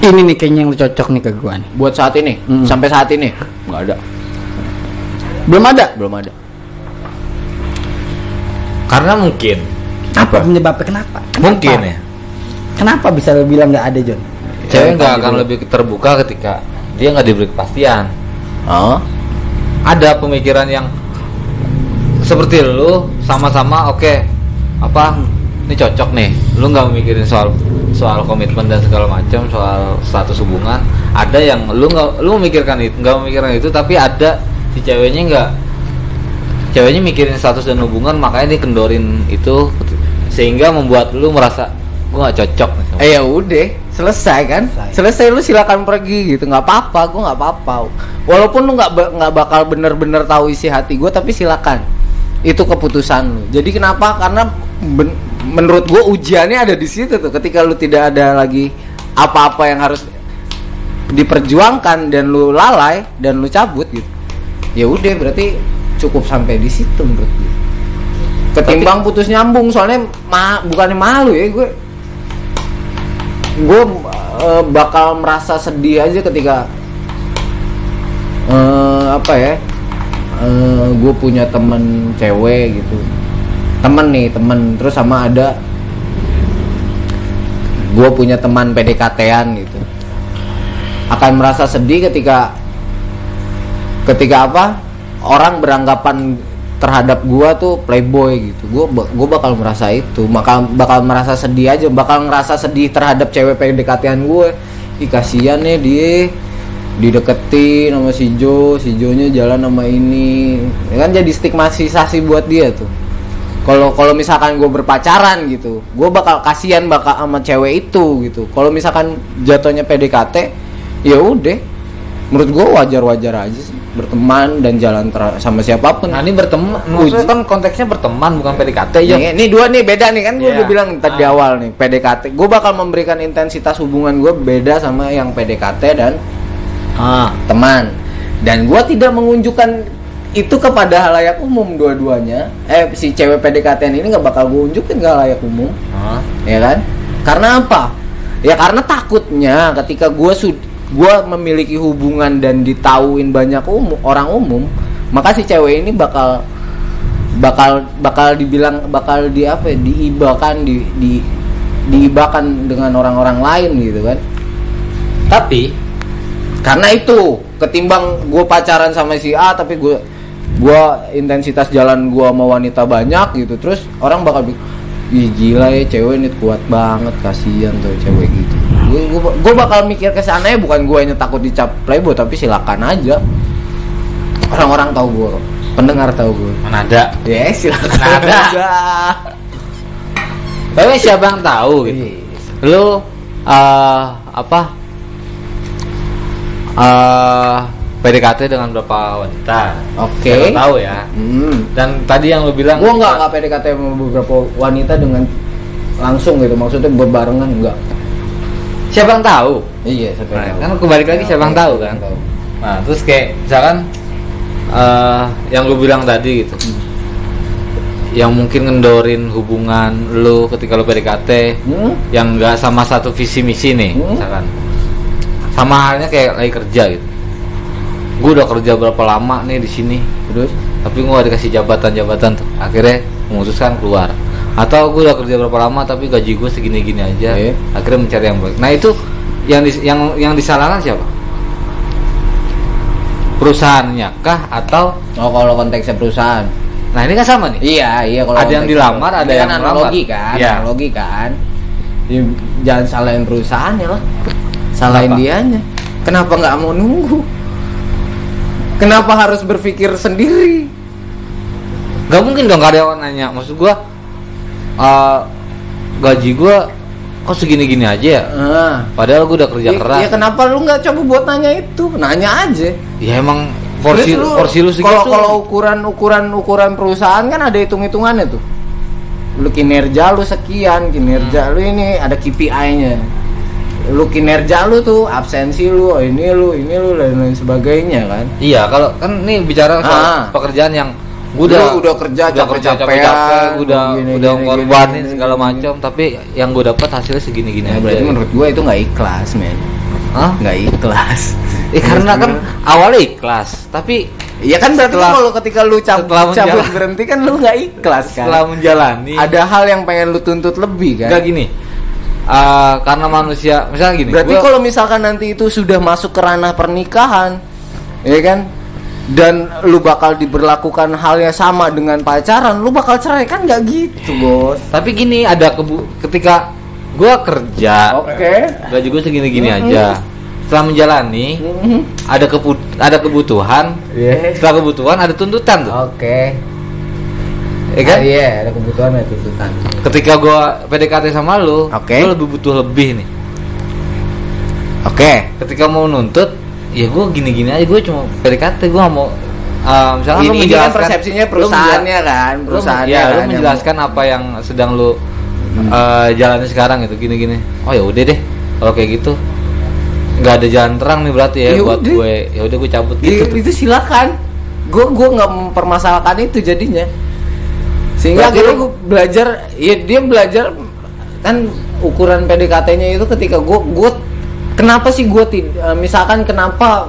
[SPEAKER 2] ini nih kayaknya yang lo cocok nih ke gua nih.
[SPEAKER 3] buat saat ini,
[SPEAKER 2] Hmm.
[SPEAKER 3] sampai saat ini enggak ada,
[SPEAKER 2] Belum ada.
[SPEAKER 3] belum ada.
[SPEAKER 1] karena mungkin
[SPEAKER 2] Apa penyebabnya kenapa? Kenapa?
[SPEAKER 1] mungkin ya
[SPEAKER 2] Kenapa bisa lo bilang nggak ada John?
[SPEAKER 1] cewek nggak akan
[SPEAKER 3] dulu.
[SPEAKER 1] lebih terbuka ketika dia nggak diberi kepastian
[SPEAKER 3] Oh,
[SPEAKER 1] ada pemikiran yang seperti lu sama-sama oke apa ini cocok nih lu nggak mikirin soal soal komitmen dan segala macam soal status hubungan ada yang lu nggak lu memikirkan itu nggak memikirkan itu tapi ada si ceweknya nggak ceweknya mikirin status dan hubungan makanya dia kendorin itu sehingga membuat lu merasa gua nggak cocok nih
[SPEAKER 3] eh ya udah, selesai kan? Selesai. lu silakan pergi gitu, nggak apa-apa, gue nggak apa-apa. Walaupun lu nggak nggak bakal bener-bener tahu isi hati gue, tapi silakan. Itu keputusan lu. Jadi kenapa? Karena ben- menurut gue ujiannya ada di situ tuh. Ketika lu tidak ada lagi apa-apa yang harus diperjuangkan dan lu lalai dan lu cabut gitu. Ya udah berarti cukup sampai di situ menurut gue. Ketimbang putus nyambung soalnya ma bukannya malu ya gue gue eh, bakal merasa sedih aja ketika eh, apa ya gue punya temen cewek gitu. Temen nih temen. Terus sama ada gue punya teman PDKT-an gitu. Akan merasa sedih ketika ketika apa? Orang beranggapan terhadap gua tuh playboy gitu. Gua ba- gua bakal merasa itu. Maka bakal merasa sedih aja. Bakal ngerasa sedih terhadap cewek PDKT-an gue ih kasihan nih dia dideketin sama si Jo si Jo nya jalan sama ini. Ya kan jadi stigmatisasi buat dia tuh. Kalau kalau misalkan gue berpacaran gitu gue bakal kasihan bakal sama cewek itu gitu. Kalau misalkan jatuhnya PDKT ya udah. Menurut gue wajar wajar aja sih berteman dan jalan sama siapa pun.
[SPEAKER 1] Nah ini berteman maksudnya kan konteksnya berteman bukan PDKT ya.
[SPEAKER 3] Nih, ini dua nih beda nih. Kan gue
[SPEAKER 1] Iya.
[SPEAKER 3] udah bilang tadi awal nih PDKT gue bakal memberikan intensitas hubungan gue beda sama yang PDKT dan
[SPEAKER 1] ah
[SPEAKER 3] teman. Dan gue tidak mengunjukkan itu kepada halayak umum dua-duanya. Eh si cewek PDKT ini nggak bakal gue unjukin ke halayak umum.
[SPEAKER 1] Hah?
[SPEAKER 3] ya kan? Karena apa? Ya karena takutnya ketika gue sud gua memiliki hubungan dan ditauin banyak umum orang umum maka si cewek ini bakal bakal bakal dibilang bakal di apa ya, diibakan di di diibakan dengan orang-orang lain gitu kan?
[SPEAKER 1] Tapi
[SPEAKER 3] karena itu ketimbang gue pacaran sama si A tapi gue gua intensitas jalan gua sama wanita banyak gitu terus orang bakal bilang Ih gila ya cewek ini kuat banget kasihan tuh cewek gitu gue gue bakal mikir ke sana ya bukan gue hanya takut dicap playboy tapi silakan aja orang-orang tahu gue pendengar tahu gue
[SPEAKER 1] mana ada?
[SPEAKER 3] ya silakan
[SPEAKER 1] Ada.
[SPEAKER 3] aja
[SPEAKER 1] Tapi siapa yang tahu gitu?
[SPEAKER 3] Iya.
[SPEAKER 1] Lu eh apa? Eh PDKT dengan berapa wanita?
[SPEAKER 3] Oke.
[SPEAKER 1] Siapa tahu ya.
[SPEAKER 3] hmm.
[SPEAKER 1] Dan tadi yang lu bilang
[SPEAKER 3] gue nggak nggak PDKT sama beberapa wanita dengan langsung gitu maksudnya berbarengan enggak
[SPEAKER 1] siapa yang tahu?
[SPEAKER 3] iya siapa
[SPEAKER 1] Nah,
[SPEAKER 3] yang tahu?
[SPEAKER 1] kan kebalik lagi siapa yang
[SPEAKER 3] oke,
[SPEAKER 1] tahu kan?
[SPEAKER 3] tahu.
[SPEAKER 1] Nah, terus kayak misalkan eh yang lu bilang tadi gitu. Yang mungkin ngendorin hubungan lu ketika lu PDKT
[SPEAKER 3] Hmm?
[SPEAKER 1] yang enggak sama satu visi misi nih,
[SPEAKER 3] Hmm.
[SPEAKER 1] misalkan. Sama halnya kayak lagi kerja gitu. Gue udah kerja berapa lama nih di sini,
[SPEAKER 3] terus
[SPEAKER 1] tapi gue gak dikasih jabatan-jabatan tuh. Akhirnya memutuskan keluar. Atau gue udah kerja berapa lama tapi gaji gue segini-gini aja.
[SPEAKER 3] Oke.
[SPEAKER 1] Akhirnya mencari yang baik. Nah itu yang dis- yang yang disalahkan siapa? Perusahaannya kah atau
[SPEAKER 3] oh kalau konteksnya perusahaan
[SPEAKER 1] Nah ini kan sama nih.
[SPEAKER 3] Iya, iya kalau
[SPEAKER 1] Ada yang dilamar, ada yang
[SPEAKER 3] kan
[SPEAKER 1] melamar.
[SPEAKER 3] analogi kan,
[SPEAKER 1] Iya.
[SPEAKER 3] analogi kan. Ya, jangan salahin perusahaannya lah. Salahin
[SPEAKER 1] Kenapa?
[SPEAKER 3] dianya. Kenapa nggak mau nunggu? Kenapa harus berpikir sendiri?
[SPEAKER 1] Gak mungkin dong karyawan nanya. Maksud gue eh, gaji gue kok segini-gini aja ya?
[SPEAKER 3] Ah.
[SPEAKER 1] Padahal gue udah kerja
[SPEAKER 3] Ya,
[SPEAKER 1] keras.
[SPEAKER 3] ya kenapa lu nggak coba buat nanya itu? Nanya aja.
[SPEAKER 1] Ya emang porsi
[SPEAKER 3] Terus lu-
[SPEAKER 1] porsi lu segitu.
[SPEAKER 3] Kalau kalau ukuran ukuran ukuran perusahaan kan ada hitung hitungannya tuh. Lu kinerja lu sekian, kinerja lu ini ada KPI-nya. Lu kinerja lu tuh absensi lu, oh ini lu, ini lu dan lain sebagainya kan.
[SPEAKER 1] Iya, kalau kan nih bicara soal
[SPEAKER 3] Ah.
[SPEAKER 1] pekerjaan yang gue
[SPEAKER 3] Lu
[SPEAKER 1] udah
[SPEAKER 3] udah kerja
[SPEAKER 1] udah kerja
[SPEAKER 3] capek-capean,
[SPEAKER 1] capek-capek, gua udah
[SPEAKER 3] gini,
[SPEAKER 1] udah
[SPEAKER 3] gini,
[SPEAKER 1] ngorbanin
[SPEAKER 3] gini,
[SPEAKER 1] segala
[SPEAKER 3] gini.
[SPEAKER 1] macam, tapi yang gue dapat hasilnya segini-gini
[SPEAKER 3] Ya,
[SPEAKER 1] aja.
[SPEAKER 3] berarti menurut gua itu nggak ikhlas, men.
[SPEAKER 1] Hah?
[SPEAKER 3] Nggak ikhlas. [LAUGHS]
[SPEAKER 1] Eh, karena kan awalnya ikhlas, tapi
[SPEAKER 3] Iya kan berarti
[SPEAKER 1] Setelah-
[SPEAKER 3] kalau ketika lu cabut,
[SPEAKER 1] setelah
[SPEAKER 3] cabut [LAUGHS] berhenti kan lu nggak ikhlas kan.
[SPEAKER 1] setelah menjalani
[SPEAKER 3] Ada hal yang pengen lu tuntut lebih kan.
[SPEAKER 1] Enggak gini. Eh, karena manusia, misalnya gini.
[SPEAKER 3] Berarti
[SPEAKER 1] gua-
[SPEAKER 3] kalau misalkan nanti itu sudah masuk ke ranah pernikahan, ya kan? Dan lu bakal diberlakukan hal yang sama dengan pacaran, lu bakal cerai kan nggak gitu, Bos.
[SPEAKER 1] tapi gini ada kebu ketika gue kerja,
[SPEAKER 3] Oke.
[SPEAKER 1] gaji gue segini-gini
[SPEAKER 3] Mhm.
[SPEAKER 1] aja. Setelah menjalani,
[SPEAKER 3] Mhm.
[SPEAKER 1] ada kebu ada kebutuhan,
[SPEAKER 3] Iya.
[SPEAKER 1] setelah kebutuhan ada tuntutan tuh.
[SPEAKER 3] Oke.
[SPEAKER 1] Ya kan?
[SPEAKER 3] Ah, Iya, ada kebutuhan ada tuntutan.
[SPEAKER 1] Ketika gua PDKT sama lu,
[SPEAKER 3] Oke.
[SPEAKER 1] gua lebih butuh lebih nih.
[SPEAKER 3] Oke.
[SPEAKER 1] Ketika mau nuntut, ya gua gini-gini aja, gua cuma PDKT, gua nggak mau uh, misalkan lu
[SPEAKER 3] Ini, kan
[SPEAKER 1] menjelaskan
[SPEAKER 3] persepsinya
[SPEAKER 1] lu
[SPEAKER 3] perusahaannya kan,
[SPEAKER 1] lu-
[SPEAKER 3] perusahaannya
[SPEAKER 1] ya,
[SPEAKER 3] kan
[SPEAKER 1] lu
[SPEAKER 3] yang
[SPEAKER 1] menjelaskan apa yang sedang lu uh, jalani sekarang itu gini-gini. Oh ya udah deh, kalau kayak gitu nggak ada jalan terang nih berarti ya,
[SPEAKER 3] Ya
[SPEAKER 1] buat
[SPEAKER 3] udah.
[SPEAKER 1] gue. Ya udah gue cabut
[SPEAKER 3] Ya,
[SPEAKER 1] gitu. tuh.
[SPEAKER 3] itu silakan. Gue gue nggak mempermasalahkan itu jadinya. Sehingga
[SPEAKER 1] Berarti
[SPEAKER 3] akhirnya gue belajar, ya dia belajar kan ukuran PDKT-nya itu ketika gue gue kenapa sih gue tidak misalkan kenapa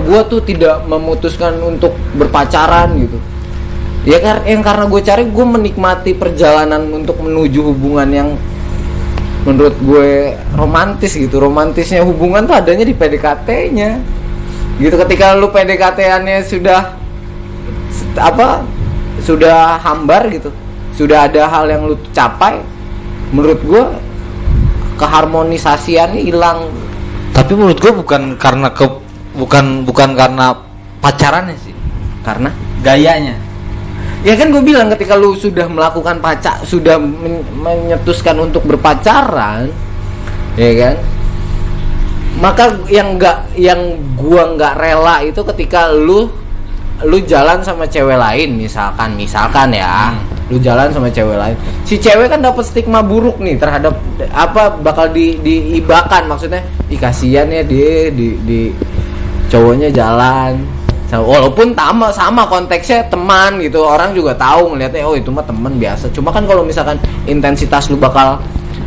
[SPEAKER 3] gue tuh tidak memutuskan untuk berpacaran gitu. Ya kar yang karena gue cari gue menikmati perjalanan untuk menuju hubungan yang menurut gue romantis gitu romantisnya hubungan tuh adanya di PDKT-nya gitu ketika lu PDKT-annya sudah apa sudah hambar gitu sudah ada hal yang lu capai menurut gue keharmonisasiannya hilang.
[SPEAKER 1] Tapi menurut gue bukan karena ke bukan bukan karena pacarannya sih,
[SPEAKER 3] karena?
[SPEAKER 1] Gayanya.
[SPEAKER 3] ya kan gue bilang ketika lu sudah melakukan pacar sudah men- menyetuskan untuk berpacaran ya kan? Maka yang enggak yang gua nggak rela itu ketika lu lu jalan sama cewek lain misalkan misalkan ya.
[SPEAKER 1] Hmm.
[SPEAKER 3] lu jalan sama cewek lain. Si cewek kan dapat stigma buruk nih terhadap apa bakal di diibakan. Maksudnya ih kasihan ya dia di di cowoknya jalan. Walaupun sama sama konteksnya teman gitu. Orang juga tahu ngelihatnya oh itu mah teman biasa. Cuma kan kalau misalkan intensitas lu bakal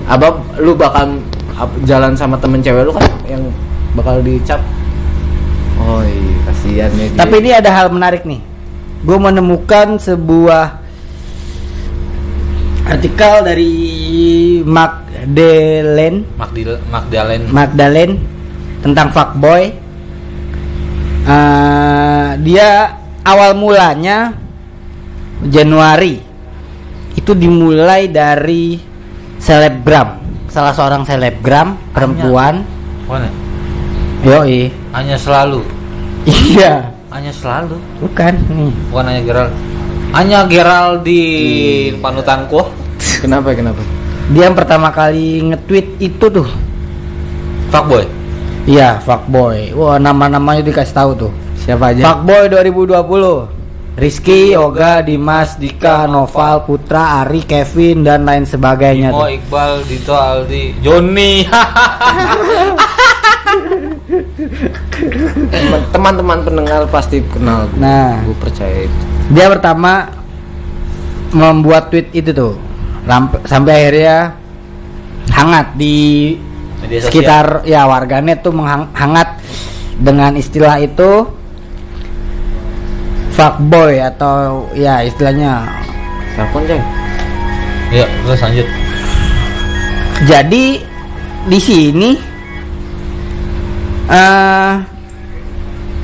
[SPEAKER 3] apa lu bakal jalan sama temen cewek lu kan yang bakal dicap oh iya kasihan nih dia.
[SPEAKER 2] Tapi ini ada hal menarik nih. Gue menemukan sebuah artikel dari Magdalene
[SPEAKER 1] Magdil Magdalen
[SPEAKER 2] Magdalene tentang fuckboy. Eh, dia awal mulanya Januari itu dimulai dari selebgram, salah seorang selebgram perempuan. Yoi.
[SPEAKER 1] hanya selalu
[SPEAKER 2] Iya,
[SPEAKER 1] hanya selalu
[SPEAKER 2] bukan nih.
[SPEAKER 1] bukan hanya Gerald hanya Geraldine panutanku
[SPEAKER 3] kenapa kenapa
[SPEAKER 2] Dia yang pertama kali nge-tweet itu tuh.
[SPEAKER 1] fuckboy
[SPEAKER 2] Iya, fuckboy. Wah, nama-namanya dikasih tahu tuh.
[SPEAKER 3] siapa aja
[SPEAKER 2] Fuckboy 2020. Rizky, Yoga, Dimas, Dika, Noval, Putra, Ari, Kevin dan lain sebagainya tuh.
[SPEAKER 1] Iqbal Dito Aldi Joni [LAUGHS]
[SPEAKER 3] teman-teman pendengar pasti kenal gue
[SPEAKER 2] Nah.
[SPEAKER 3] gue percaya itu
[SPEAKER 2] Dia pertama membuat tweet itu tuh. Sampai akhirnya hangat di
[SPEAKER 1] Media sosial.
[SPEAKER 2] sekitar ya warganet tuh menghangat dengan istilah itu fuckboy atau ya istilahnya
[SPEAKER 3] telepon ceng
[SPEAKER 1] ya terus lanjut
[SPEAKER 2] Jadi di sini eh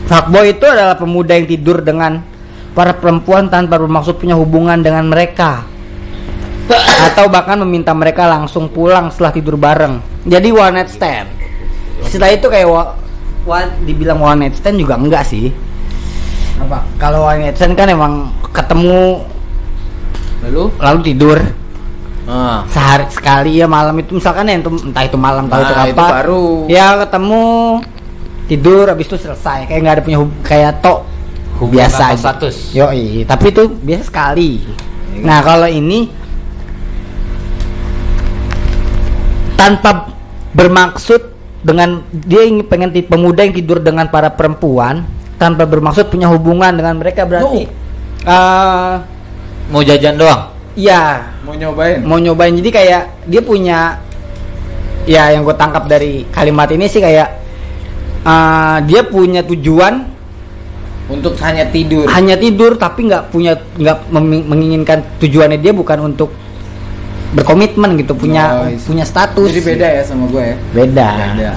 [SPEAKER 2] fuckboy itu adalah pemuda yang tidur dengan para perempuan tanpa bermaksud punya hubungan dengan mereka atau bahkan meminta mereka langsung pulang setelah tidur bareng. Jadi one night stand. Setelah itu kayak wa, wa- dibilang one night stand juga enggak sih. Apa? Kalau one night stand kan emang ketemu
[SPEAKER 3] lalu
[SPEAKER 2] lalu tidur
[SPEAKER 3] ah
[SPEAKER 2] sehari sekali ya malam itu misalkan ya itu- entah itu malam tahu itu
[SPEAKER 3] Nah,
[SPEAKER 2] apa
[SPEAKER 3] itu baru.
[SPEAKER 2] ya ketemu tidur habis itu selesai kayak nggak ada punya hub- kayak tok
[SPEAKER 1] Hubungan
[SPEAKER 2] biasa
[SPEAKER 1] tanpa
[SPEAKER 2] aja.
[SPEAKER 1] status.
[SPEAKER 2] Yoi, tapi itu biasa sekali
[SPEAKER 3] Iya.
[SPEAKER 2] nah kalau ini tanpa bermaksud dengan dia ingin pengen pemuda yang tidur dengan para perempuan tanpa bermaksud punya hubungan dengan mereka berarti eh
[SPEAKER 1] mau jajan doang
[SPEAKER 2] ya
[SPEAKER 3] mau nyobain
[SPEAKER 2] mau nyobain jadi kayak dia punya ya yang gue tangkap dari kalimat ini sih kayak uh, dia punya tujuan
[SPEAKER 3] untuk hanya tidur.
[SPEAKER 2] hanya tidur tapi nggak punya nggak menginginkan tujuannya dia bukan untuk berkomitmen gitu punya
[SPEAKER 3] Oh,
[SPEAKER 2] punya status.
[SPEAKER 3] Jadi beda ya sama gue ya?
[SPEAKER 2] Beda.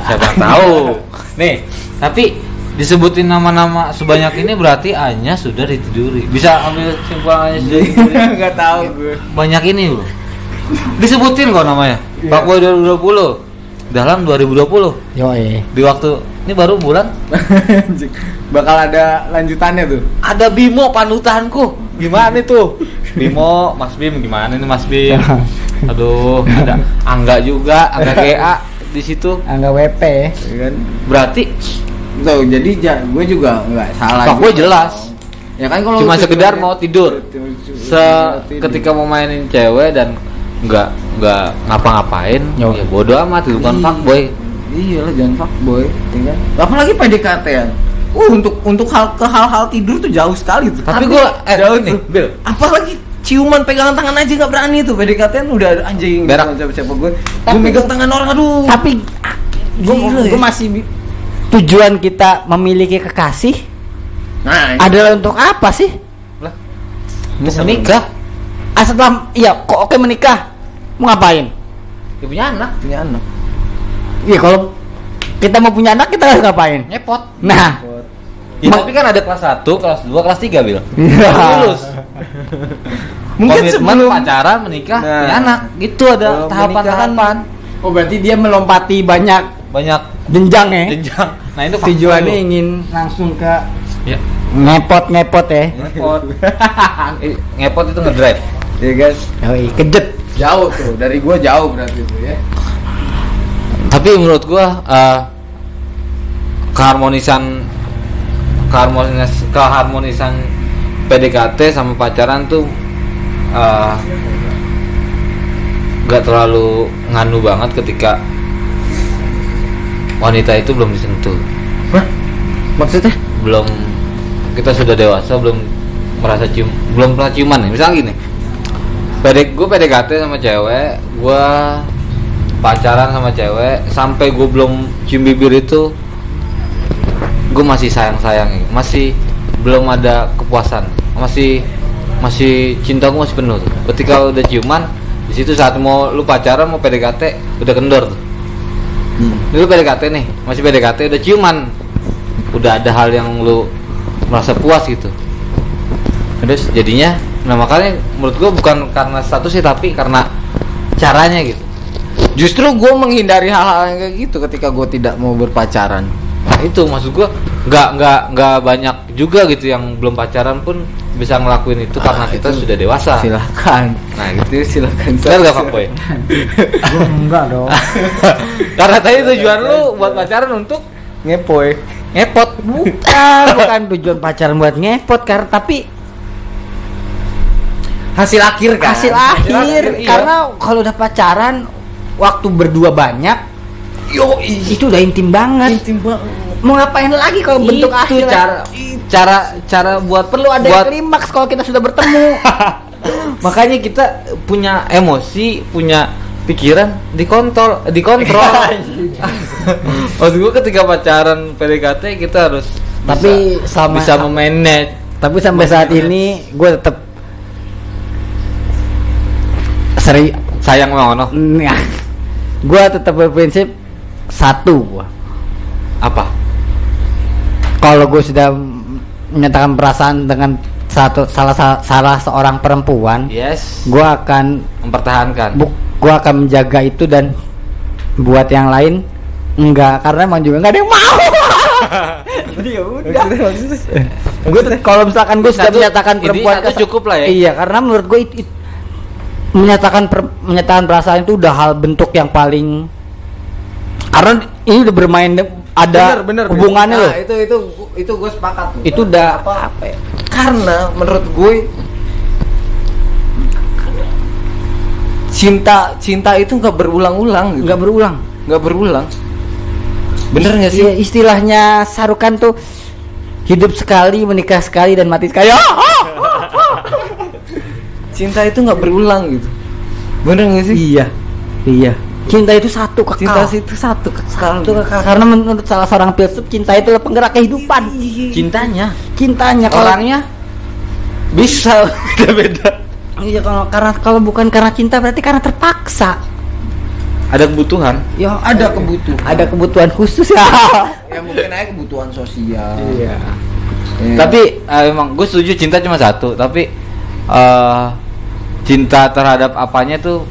[SPEAKER 1] Siapa tahu. Nih tapi disebutin nama-nama sebanyak ini berarti Anya sudah ditiduri. Bisa ambil simpulan Anya sudah ditiduri [LAUGHS]
[SPEAKER 3] nggak tahu gue
[SPEAKER 1] banyak ini loh disebutin kok namanya.
[SPEAKER 3] Iya.
[SPEAKER 1] Pak Boy 2020 dalam 2020
[SPEAKER 2] Yoi.
[SPEAKER 1] di waktu ini baru bulan?
[SPEAKER 3] Bakal ada lanjutannya tuh.
[SPEAKER 1] Ada Bimo panutanku. Gimana tuh? Bimo Mas Bim gimana nih Mas Bim? Aduh ada Angga juga Angga [LAUGHS] GA di situ.
[SPEAKER 2] Angga WP
[SPEAKER 3] ya kan?
[SPEAKER 1] Berarti?
[SPEAKER 3] Tuh jadi ja- gue juga nggak salah
[SPEAKER 1] Pak gue jelas.
[SPEAKER 3] Ya kan kalau
[SPEAKER 1] cuma
[SPEAKER 3] tujuannya-
[SPEAKER 1] sekedar mau tidur. Se
[SPEAKER 3] Tidur.
[SPEAKER 1] ketika mau mainin cewek dan nggak nggak ngapa-ngapain.
[SPEAKER 2] Yo.
[SPEAKER 1] ya bodo amat itu bukan
[SPEAKER 3] Iya.
[SPEAKER 1] fuckboy
[SPEAKER 3] iya lah jangan fuckboy ya kan? Apalagi PDKT ya. Uh untuk untuk hal ke hal-hal tidur tuh jauh sekali tuh.
[SPEAKER 1] Tapi gue eh
[SPEAKER 3] jauh
[SPEAKER 1] nih.
[SPEAKER 3] tuh.
[SPEAKER 1] Bill
[SPEAKER 3] apalagi ciuman pegangan tangan aja nggak berani tuh PDKT kan udah anjing
[SPEAKER 1] Berak.
[SPEAKER 3] siapa siapa gue. Gue megang tangan orang aduh.
[SPEAKER 2] Tapi gue
[SPEAKER 3] Gila ya.
[SPEAKER 2] gue masih tujuan kita memiliki kekasih
[SPEAKER 3] nah
[SPEAKER 2] adalah untuk apa sih?
[SPEAKER 1] Lah menikah
[SPEAKER 2] ah setelah iya kok oke menikah? Mau ngapain?
[SPEAKER 1] Dia punya anak.
[SPEAKER 3] Punya anak.
[SPEAKER 2] Iya kalau kita mau punya anak kita harus ngapain?
[SPEAKER 1] nyepot.
[SPEAKER 2] Nah,
[SPEAKER 1] ya, tapi kan ada kelas 1, kelas 2, kelas 3 Bil.
[SPEAKER 2] Iya.
[SPEAKER 1] Lulus. [LAUGHS]
[SPEAKER 3] Mungkin
[SPEAKER 1] komitmen
[SPEAKER 3] sebelum-
[SPEAKER 1] pacaran menikah
[SPEAKER 3] Nah.
[SPEAKER 1] punya anak. Gitu ada
[SPEAKER 3] Kalau
[SPEAKER 1] tahapan-tahapan.
[SPEAKER 2] oh berarti dia melompati banyak
[SPEAKER 1] banyak.
[SPEAKER 2] jenjang ya?
[SPEAKER 1] jenjang. Nah itu
[SPEAKER 2] Tujuannya ingin langsung ke
[SPEAKER 1] ya
[SPEAKER 2] ngepot ngepot ya?
[SPEAKER 1] ngepot. [LAUGHS] Ngepot itu ngedrive
[SPEAKER 3] ya kan
[SPEAKER 2] Yoi, kejet.
[SPEAKER 3] jauh tuh dari gue jauh berarti tuh ya.
[SPEAKER 1] Tapi menurut gua eh, keharmonisan keharmonisan keharmonisan PDKT sama pacaran tuh nggak terlalu nganu banget ketika wanita itu belum disentuh.
[SPEAKER 3] Maksudnya?
[SPEAKER 1] Belum kita sudah dewasa belum merasa cium belum pernah ciuman nih. Misalnya gini PD gue PDKT sama cewek gue pacaran sama cewek sampai gue belum cium bibir itu gue masih sayang sayang masih belum ada kepuasan masih masih cinta gue masih penuh. Tuh. ketika udah ciuman di situ saat mau lu pacaran mau PDKT udah kendor tuh. Lu PDKT nih masih PDKT udah ciuman udah ada hal yang lu merasa puas gitu. Terus jadinya nah makanya menurut gue bukan karena status sih tapi karena caranya gitu
[SPEAKER 3] Justru gue menghindari hal-hal yang kayak gitu ketika gue tidak mau berpacaran.
[SPEAKER 1] nah itu maksud gue nggak nggak nggak banyak juga gitu yang belum pacaran pun bisa ngelakuin itu karena
[SPEAKER 3] Ah,
[SPEAKER 1] kita
[SPEAKER 3] itu
[SPEAKER 1] sudah dewasa
[SPEAKER 3] Silakan.
[SPEAKER 1] nah gitu [LAUGHS]
[SPEAKER 3] silakan.
[SPEAKER 1] benar gak fuckboy
[SPEAKER 2] Gua enggak dong [LAUGHS]
[SPEAKER 1] karena tadi tujuan lu buat pacaran untuk
[SPEAKER 3] Ngepoy.
[SPEAKER 1] ngepot
[SPEAKER 2] bukan bukan tujuan pacaran buat ngepot karena tapi
[SPEAKER 3] Hasil akhir kan.
[SPEAKER 2] hasil akhir.
[SPEAKER 1] akhir, iya.
[SPEAKER 2] karena kalau udah pacaran waktu berdua banyak
[SPEAKER 3] Yo,
[SPEAKER 2] itu udah intim banget.
[SPEAKER 3] Intim banget.
[SPEAKER 2] mau ngapain lagi kalau bentuk
[SPEAKER 1] Itu
[SPEAKER 2] akhir
[SPEAKER 1] cara cara cara buat
[SPEAKER 2] perlu ada
[SPEAKER 1] buat
[SPEAKER 2] klimaks kalau kita sudah bertemu. [LAUGHS]
[SPEAKER 1] Makanya kita punya emosi punya pikiran dikontrol dikontrol. [LAUGHS] Maksud gue ketika pacaran PDKT kita harus
[SPEAKER 2] Tapi
[SPEAKER 1] bisa,
[SPEAKER 2] sama-
[SPEAKER 1] bisa memanage.
[SPEAKER 2] tapi sampai saat ini gue tetap seri
[SPEAKER 1] sayang sama ono
[SPEAKER 2] nah, gue tetap berprinsip satu gua.
[SPEAKER 1] Apa?
[SPEAKER 2] Kalau gue sudah menyatakan perasaan dengan satu salah sa- salah seorang perempuan
[SPEAKER 1] yes.
[SPEAKER 2] gue akan
[SPEAKER 1] mempertahankan.
[SPEAKER 2] bu, gue akan menjaga itu dan buat yang lain enggak. Karena emang juga enggak ada yang mau. Jadi [LAUGHS] ya udah. Gue kalau misalkan gue sudah menyatakan perempuan
[SPEAKER 1] satu
[SPEAKER 2] ke-
[SPEAKER 1] cukup lah ya.
[SPEAKER 2] iya karena menurut gue itu, itu- menyatakan per- menyatakan perasaan itu udah hal bentuk yang paling karena ini udah bermain ada hubungannya loh
[SPEAKER 3] Nah, itu itu itu gue sepakat.
[SPEAKER 2] itu udah
[SPEAKER 3] apa?
[SPEAKER 2] apa ya?
[SPEAKER 3] Karena menurut gue cinta cinta itu nggak berulang-ulang gitu.
[SPEAKER 2] nggak berulang
[SPEAKER 3] nggak berulang. Bener nggak sih?
[SPEAKER 2] Iya, istilahnya Sarukan tuh hidup sekali menikah sekali dan mati sekali Ah, ah!
[SPEAKER 3] Cinta itu nggak berulang gitu. Bener nggak sih?
[SPEAKER 2] iya iya cinta itu satu kekal
[SPEAKER 3] Cinta itu satu kekal.
[SPEAKER 2] Satu kekal. karena menurut salah seorang filsuf cinta itu adalah penggerak kehidupan
[SPEAKER 1] cintanya
[SPEAKER 2] cintanya kalau
[SPEAKER 1] orangnya bisa [LAUGHS] beda beda
[SPEAKER 2] iya kalau karena kalau bukan karena cinta berarti karena terpaksa
[SPEAKER 1] ada kebutuhan
[SPEAKER 2] ya
[SPEAKER 3] Ada kebutuhan.
[SPEAKER 2] ada kebutuhan khusus ya [LAUGHS]
[SPEAKER 3] Ya mungkin aja kebutuhan sosial.
[SPEAKER 2] iya
[SPEAKER 3] Iya.
[SPEAKER 1] tapi eh, emang gue setuju cinta cuma satu tapi eh cinta terhadap apanya tuh?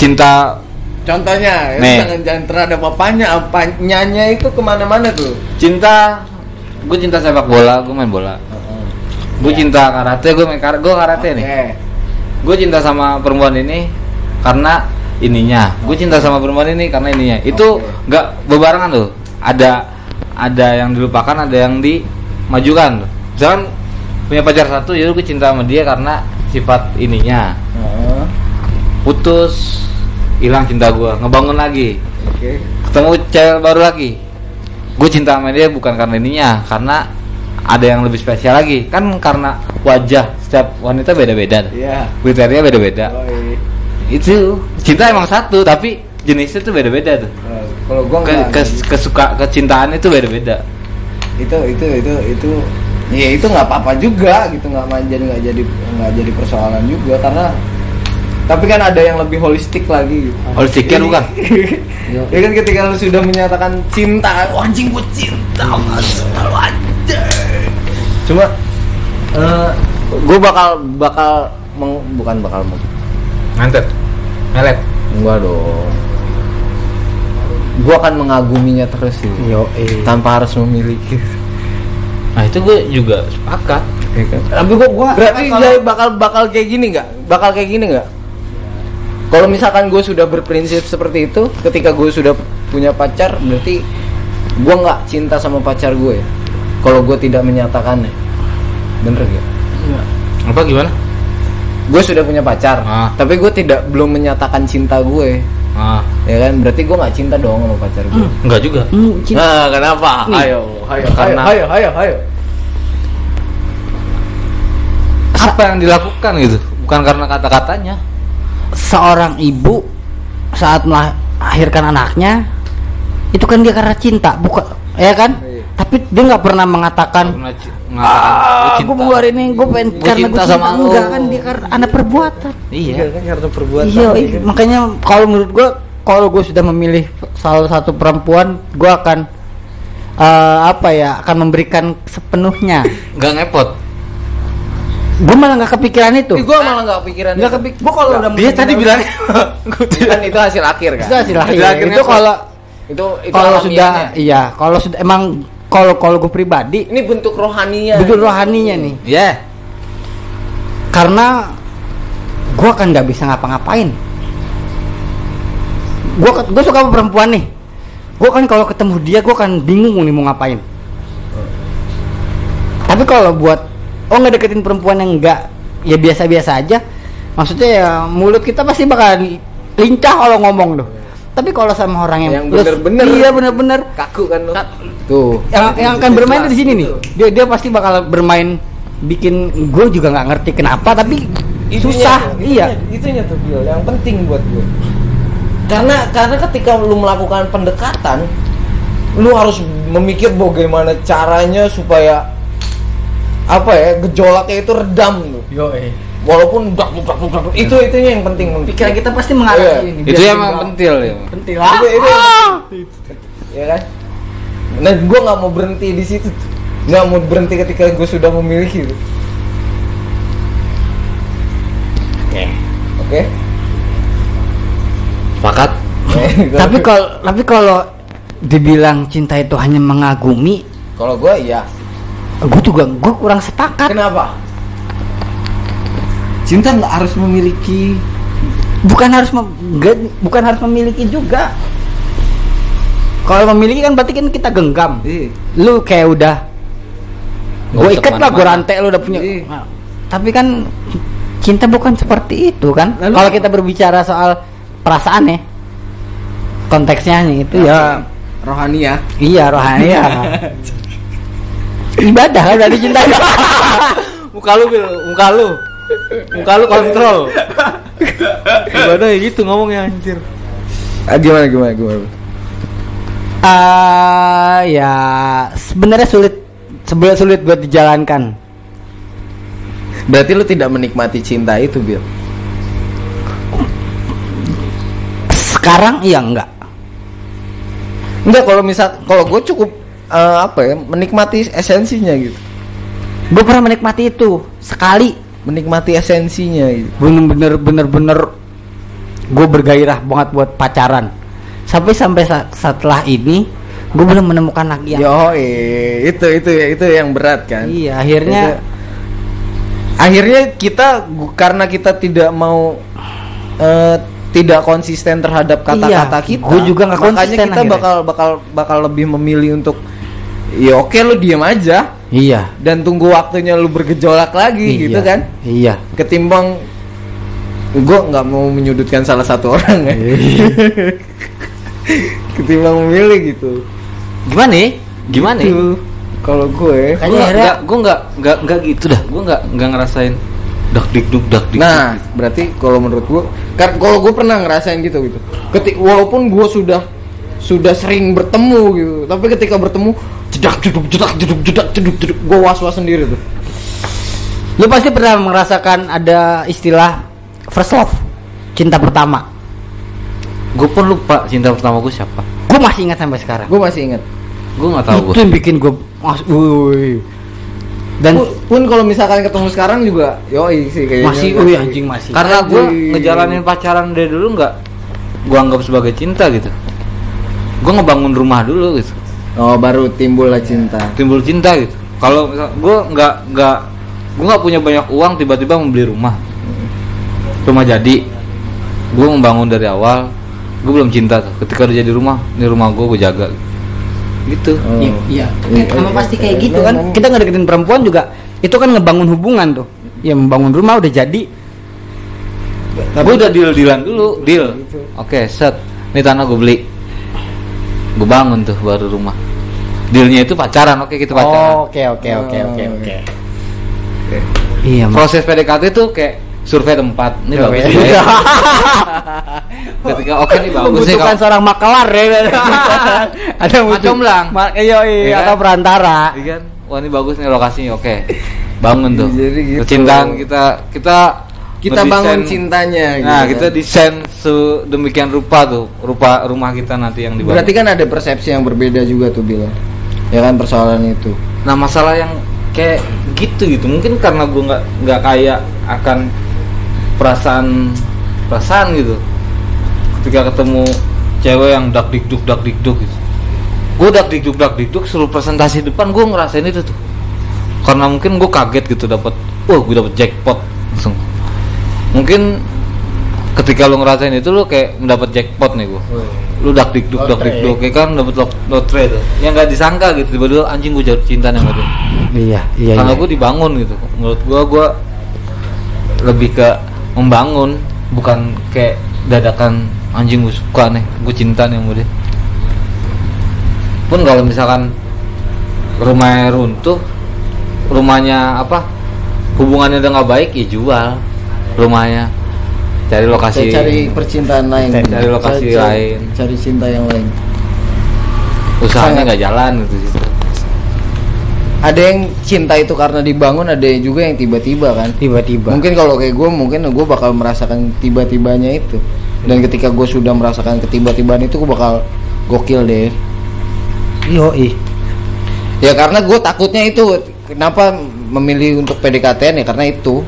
[SPEAKER 1] Cinta
[SPEAKER 3] Contohnya, ya,
[SPEAKER 1] Nih.
[SPEAKER 3] jangan jangan terhadap apanya, apanya itu ke mana-mana tuh.
[SPEAKER 1] cinta gue cinta sepak bola gue main bola. Gue cinta karate gue main karate gue karate nih.
[SPEAKER 3] Oke.
[SPEAKER 1] gue cinta sama perempuan ini karena ininya. Gue cinta sama perempuan ini karena ininya. Itu nggak bebarengan tuh ada ada yang dilupakan ada yang dimajukan tuh misalkan punya pacar satu ya gue cinta sama dia karena sifat ininya.
[SPEAKER 3] Heeh.
[SPEAKER 1] putus hilang cinta gue ngebangun lagi.
[SPEAKER 3] Oke.
[SPEAKER 1] ketemu cewek baru lagi. Gue cinta sama dia bukan karena ininya karena ada yang lebih spesial lagi. Kan karena wajah setiap wanita beda-beda.
[SPEAKER 3] Iya.
[SPEAKER 1] kriteria beda-beda.
[SPEAKER 3] Oi.
[SPEAKER 1] itu cinta emang satu tapi jenisnya tuh beda-beda tuh.
[SPEAKER 3] Nah, Kalau gua
[SPEAKER 1] ke, ke, kesuka kecintaan itu beda-beda.
[SPEAKER 3] Itu itu itu itu ya itu nggak apa-apa juga gitu nggak main jadi nggak jadi nggak jadi persoalan juga karena tapi kan ada yang lebih holistik lagi. Gitu.
[SPEAKER 1] Holistik care bukan?
[SPEAKER 3] ya kan ketika lu sudah menyatakan cinta oh, anjing gue cinta mas lu anjing. Cuma gue bakal bakal meng- bukan bakal meng-
[SPEAKER 1] ngantet? Melet
[SPEAKER 3] enggak dong. Gue akan mengaguminya terus sih.
[SPEAKER 2] Yo eh.
[SPEAKER 3] tanpa harus memiliki
[SPEAKER 1] nah itu gue juga sepakat
[SPEAKER 3] ya kan?
[SPEAKER 2] tapi gua gua
[SPEAKER 3] Berarti
[SPEAKER 2] kalau-
[SPEAKER 3] jadi bakal bakal kayak gini nggak? Bakal kayak gini nggak? Kalau misalkan gue sudah berprinsip seperti itu, ketika gue sudah punya pacar, berarti gue nggak cinta sama pacar gue. ya? Kalau gue tidak menyatakannya, bener gak?
[SPEAKER 1] apa gimana
[SPEAKER 3] Gue sudah punya pacar,
[SPEAKER 1] Ah.
[SPEAKER 3] tapi gue tidak belum menyatakan cinta gue,
[SPEAKER 1] ah.
[SPEAKER 3] ya kan? Berarti gue nggak cinta dong sama pacar gue
[SPEAKER 1] mm. nggak juga?
[SPEAKER 2] Mm, cinta.
[SPEAKER 3] nah kenapa?
[SPEAKER 2] Nih.
[SPEAKER 3] ayo ayo
[SPEAKER 1] karena
[SPEAKER 3] ayo ayo ayo
[SPEAKER 1] apa yang dilakukan gitu? Bukan karena kata-katanya.
[SPEAKER 2] Seorang ibu saat melahirkan anaknya itu kan dia karena cinta bukan ya kan?
[SPEAKER 3] Iya.
[SPEAKER 2] Tapi dia nggak pernah mengatakan ah
[SPEAKER 1] cinta."
[SPEAKER 2] gue ngeluarin ini gue pengen
[SPEAKER 1] Gua
[SPEAKER 2] karena gue
[SPEAKER 1] cinta
[SPEAKER 2] cinta
[SPEAKER 1] sama lu."
[SPEAKER 2] enggak kan dia karena ada perbuatan
[SPEAKER 1] iya
[SPEAKER 3] kan karena perbuatan
[SPEAKER 2] iya
[SPEAKER 3] ya
[SPEAKER 2] iya.
[SPEAKER 3] kan?
[SPEAKER 2] makanya kalau menurut gue kalau gue sudah memilih salah satu perempuan gue akan eh, apa ya akan memberikan sepenuhnya [LAUGHS]
[SPEAKER 1] nggak ngepot
[SPEAKER 2] gue malah nggak kepikiran itu
[SPEAKER 3] gue malah nggak kepikiran
[SPEAKER 2] nggak kepik gue kalau udah
[SPEAKER 1] dia tadi [LAUGHS] bilang
[SPEAKER 3] kan itu hasil akhir kan
[SPEAKER 2] itu hasil akhir. Itu kalau
[SPEAKER 3] itu itu
[SPEAKER 2] kalau sudah iya kalau sudah emang kalau kalau gue pribadi
[SPEAKER 3] ini bentuk rohaninya.
[SPEAKER 2] betul rohaninya nih.
[SPEAKER 1] Ya.
[SPEAKER 2] Karena gue kan nggak bisa ngapa-ngapain. Gue gue suka sama perempuan nih. Gue kan kalau ketemu dia gue kan bingung nih mau ngapain. Tapi kalau buat oh nggak deketin perempuan yang enggak ya biasa-biasa aja. Maksudnya ya mulut kita pasti bakal lincah kalau ngomong tuh tapi kalau sama orang yang,
[SPEAKER 3] Yang
[SPEAKER 2] plus-
[SPEAKER 3] bener-bener.
[SPEAKER 2] iya bener-bener.
[SPEAKER 3] Kaku kan lo tuh.
[SPEAKER 2] Yang yang akan bermain tuh di sini nih. Dia dia pasti bakal bermain bikin gue juga nggak ngerti kenapa tapi susah. iya.
[SPEAKER 3] itunya tuh Gil, yang penting buat gue karena karena ketika lu melakukan pendekatan lu harus memikir bagaimana caranya supaya apa ya gejolaknya itu redam tuh
[SPEAKER 2] yo
[SPEAKER 3] walaupun dak dak dak itu itunya yang penting
[SPEAKER 2] pikiran kita pasti mengarah
[SPEAKER 3] Iya.
[SPEAKER 2] ke ini.
[SPEAKER 1] Itu
[SPEAKER 2] juga
[SPEAKER 1] pentil ya
[SPEAKER 2] pentil lah
[SPEAKER 3] itu, itu. Ya kan? Nah gue nggak mau berhenti di situ. Nggak mau berhenti ketika gue sudah memiliki itu. Oke.
[SPEAKER 1] Sepakat. [LAUGHS]
[SPEAKER 2] Tapi kalau tapi kalau dibilang cinta itu hanya mengagumi
[SPEAKER 3] kalau gue iya.
[SPEAKER 2] gue juga gue kurang sepakat.
[SPEAKER 3] Kenapa cinta nggak harus memiliki.
[SPEAKER 2] Bukan harus mem- nggak- bukan harus memiliki juga. Kalau memiliki kan berarti kan kita genggam.
[SPEAKER 3] Iya.
[SPEAKER 2] lu kayak udah gue ikat lah gue rantai lu udah punya.
[SPEAKER 3] Iya.
[SPEAKER 2] Nah, tapi kan cinta bukan seperti itu kan? Kalau kita berbicara soal perasaan ya konteksnya nih itu ya.
[SPEAKER 3] Rohani ya.
[SPEAKER 2] Iya rohani ya. [LAUGHS] Ibadah kan dari cinta. [LAUGHS]
[SPEAKER 1] Muka lu bil. Muka lu muka lu kontrol. Gimana ya gitu ngomongnya anjir.
[SPEAKER 3] Ah, gimana gimana gimana?
[SPEAKER 2] Ah, ya sebenarnya sulit. Sebenarnya sulit buat dijalankan.
[SPEAKER 3] Berarti lu tidak menikmati cinta itu Bill
[SPEAKER 2] sekarang iya enggak.
[SPEAKER 3] Enggak kalau misal kalau gue cukup eh, apa ya menikmati esensinya gitu.
[SPEAKER 2] Gue pernah menikmati itu sekali
[SPEAKER 3] menikmati esensinya gitu
[SPEAKER 2] bener-bener bener-bener gue bergairah banget buat pacaran sampai sampai sa- setelah ini gue belum menemukan lagi yang
[SPEAKER 3] Yo, eh, itu itu itu yang berat kan.
[SPEAKER 2] iya akhirnya
[SPEAKER 3] Itu- akhirnya kita karena kita tidak mau eh, tidak konsisten terhadap kata-kata
[SPEAKER 2] Iya,
[SPEAKER 3] kita.
[SPEAKER 2] gua juga nggak
[SPEAKER 3] makanya
[SPEAKER 2] konsisten
[SPEAKER 3] kita
[SPEAKER 2] akhirnya.
[SPEAKER 3] bakal bakal bakal lebih memilih untuk ya oke lu diam aja
[SPEAKER 2] iya
[SPEAKER 3] dan tunggu waktunya lu bergejolak lagi
[SPEAKER 2] iya,
[SPEAKER 3] gitu kan.
[SPEAKER 2] iya
[SPEAKER 3] Ketimbang gue nggak mau menyudutkan salah satu [LAUGHS] orang ya.
[SPEAKER 2] Iya. [LAUGHS]
[SPEAKER 3] Ketimbang memilih gitu.
[SPEAKER 1] gimana ya? gimana ya?
[SPEAKER 3] Itu kalau gue
[SPEAKER 2] akhirnya-
[SPEAKER 1] nggak gue nggak nggak nggak gitu dah gue nggak nggak ngerasain dak dik duk dak dik
[SPEAKER 3] Nah, berarti kalau menurut gua, kar- kalau gua pernah ngerasain gitu gitu. Ketik walaupun gua sudah sudah sering bertemu gitu, tapi ketika bertemu jedak jeduk jedak jeduk jedak jeduk jeduk, gua was-was sendiri tuh.
[SPEAKER 2] lu pasti pernah merasakan ada istilah first love cinta pertama.
[SPEAKER 1] Gue pun lupa cinta pertama gue siapa.
[SPEAKER 2] Gue masih ingat sampai sekarang.
[SPEAKER 3] Gua masih ingat.
[SPEAKER 1] gue nggak tahu
[SPEAKER 2] itu
[SPEAKER 1] gue
[SPEAKER 2] yang bikin gue mas woi. Dan
[SPEAKER 3] Pun, pun kalau misalkan ketemu sekarang juga, yoi sih kayaknya.
[SPEAKER 2] masih woi anjing masih.
[SPEAKER 1] Karena gue ngejalanin pacaran dari dulu nggak gue anggap sebagai cinta gitu. Gue ngebangun rumah dulu gitu
[SPEAKER 3] Oh, baru timbul lah cinta.
[SPEAKER 1] timbul cinta gitu kalau misal gue nggak nggak gue nggak punya banyak uang tiba-tiba membeli rumah rumah jadi gue membangun dari awal gue belum cinta tuh ketika udah jadi rumah ini rumah gue gue jaga gitu
[SPEAKER 3] Oh.
[SPEAKER 2] Iya, iya.
[SPEAKER 3] Iya,
[SPEAKER 2] Kan emang
[SPEAKER 3] iya,
[SPEAKER 2] pasti
[SPEAKER 3] iya.
[SPEAKER 2] kayak gitu kan. Kita ngedeketin perempuan juga itu kan ngebangun hubungan tuh. Ya membangun rumah udah jadi.
[SPEAKER 1] gue udah deal dealan dulu deal oke set ini tanah gue beli gue bangun tuh baru rumah dealnya itu pacaran oke kita pacaran
[SPEAKER 2] oke oke oke oke oke.
[SPEAKER 3] Oke.
[SPEAKER 2] Iya, Mas.
[SPEAKER 1] proses PDKT tuh kayak survei tempat ini
[SPEAKER 2] Iya,
[SPEAKER 1] bagus
[SPEAKER 2] iya.
[SPEAKER 1] ya [LAUGHS] ketika oke nih bagus nih
[SPEAKER 2] Membutuhkan seorang makelar ya. [LAUGHS] Ada yang butuh-
[SPEAKER 1] Macomblang.
[SPEAKER 2] Ma- iya, iya,
[SPEAKER 1] Iya kan?
[SPEAKER 2] atau perantara.
[SPEAKER 1] Iya kan wah ini bagus nih lokasinya oke bangun tuh
[SPEAKER 3] Jadi gitu.
[SPEAKER 1] kecintaan kita kita
[SPEAKER 3] Kita
[SPEAKER 1] ngedesain-
[SPEAKER 3] bangun cintanya gitu
[SPEAKER 1] nah
[SPEAKER 3] kan.
[SPEAKER 1] kita desain sedemikian rupa tuh rupa rumah kita nanti yang dibangun
[SPEAKER 3] Berarti kan ada persepsi yang berbeda juga tuh Bil. Ya kan persoalan itu.
[SPEAKER 1] nah masalah yang kayak gitu gitu mungkin karena gue nggak nggak kayak akan perasaan perasaan gitu ketika ketemu cewek yang dak dikduk dak dikduk gitu gue dak dikduk dak dikduk suruh presentasi depan gue ngerasain itu tuh karena mungkin gue kaget gitu dapat wah gue dapet jackpot langsung mungkin ketika lu ngerasain itu lu kayak mendapat jackpot nih gue lu dak dikduk dak dikduk kayak kan? Dapat lot- lotre tuh yang nggak disangka gitu tiba-tiba anjing gue jatuh cinta nih sama dia.
[SPEAKER 2] Iya, iya.
[SPEAKER 1] karena
[SPEAKER 2] iya.
[SPEAKER 1] gue dibangun gitu. Menurut gue gue lebih ke membangun bukan kayak dadakan anjing gue suka nih gue cinta nih sama dia. Pun kalau misalkan rumahnya runtuh rumahnya apa hubungannya udah nggak baik ya jual rumahnya cari lokasi
[SPEAKER 3] Saya cari percintaan lain.
[SPEAKER 1] Cari- cari lokasi
[SPEAKER 3] Saya cari-
[SPEAKER 1] lain.
[SPEAKER 3] Cari cinta yang lain.
[SPEAKER 1] usahanya nggak jalan gitu sih
[SPEAKER 3] Ada yang cinta itu karena dibangun, ada yang juga yang tiba-tiba kan.
[SPEAKER 2] tiba-tiba.
[SPEAKER 3] Mungkin kalau kayak gue, mungkin gue bakal merasakan tiba-tibanya itu. Dan ketika gue sudah merasakan ketiba-tibaan itu, gue bakal gokil deh.
[SPEAKER 2] Yo, ih.
[SPEAKER 3] Ya karena gue takutnya itu kenapa memilih untuk PDKT ya karena itu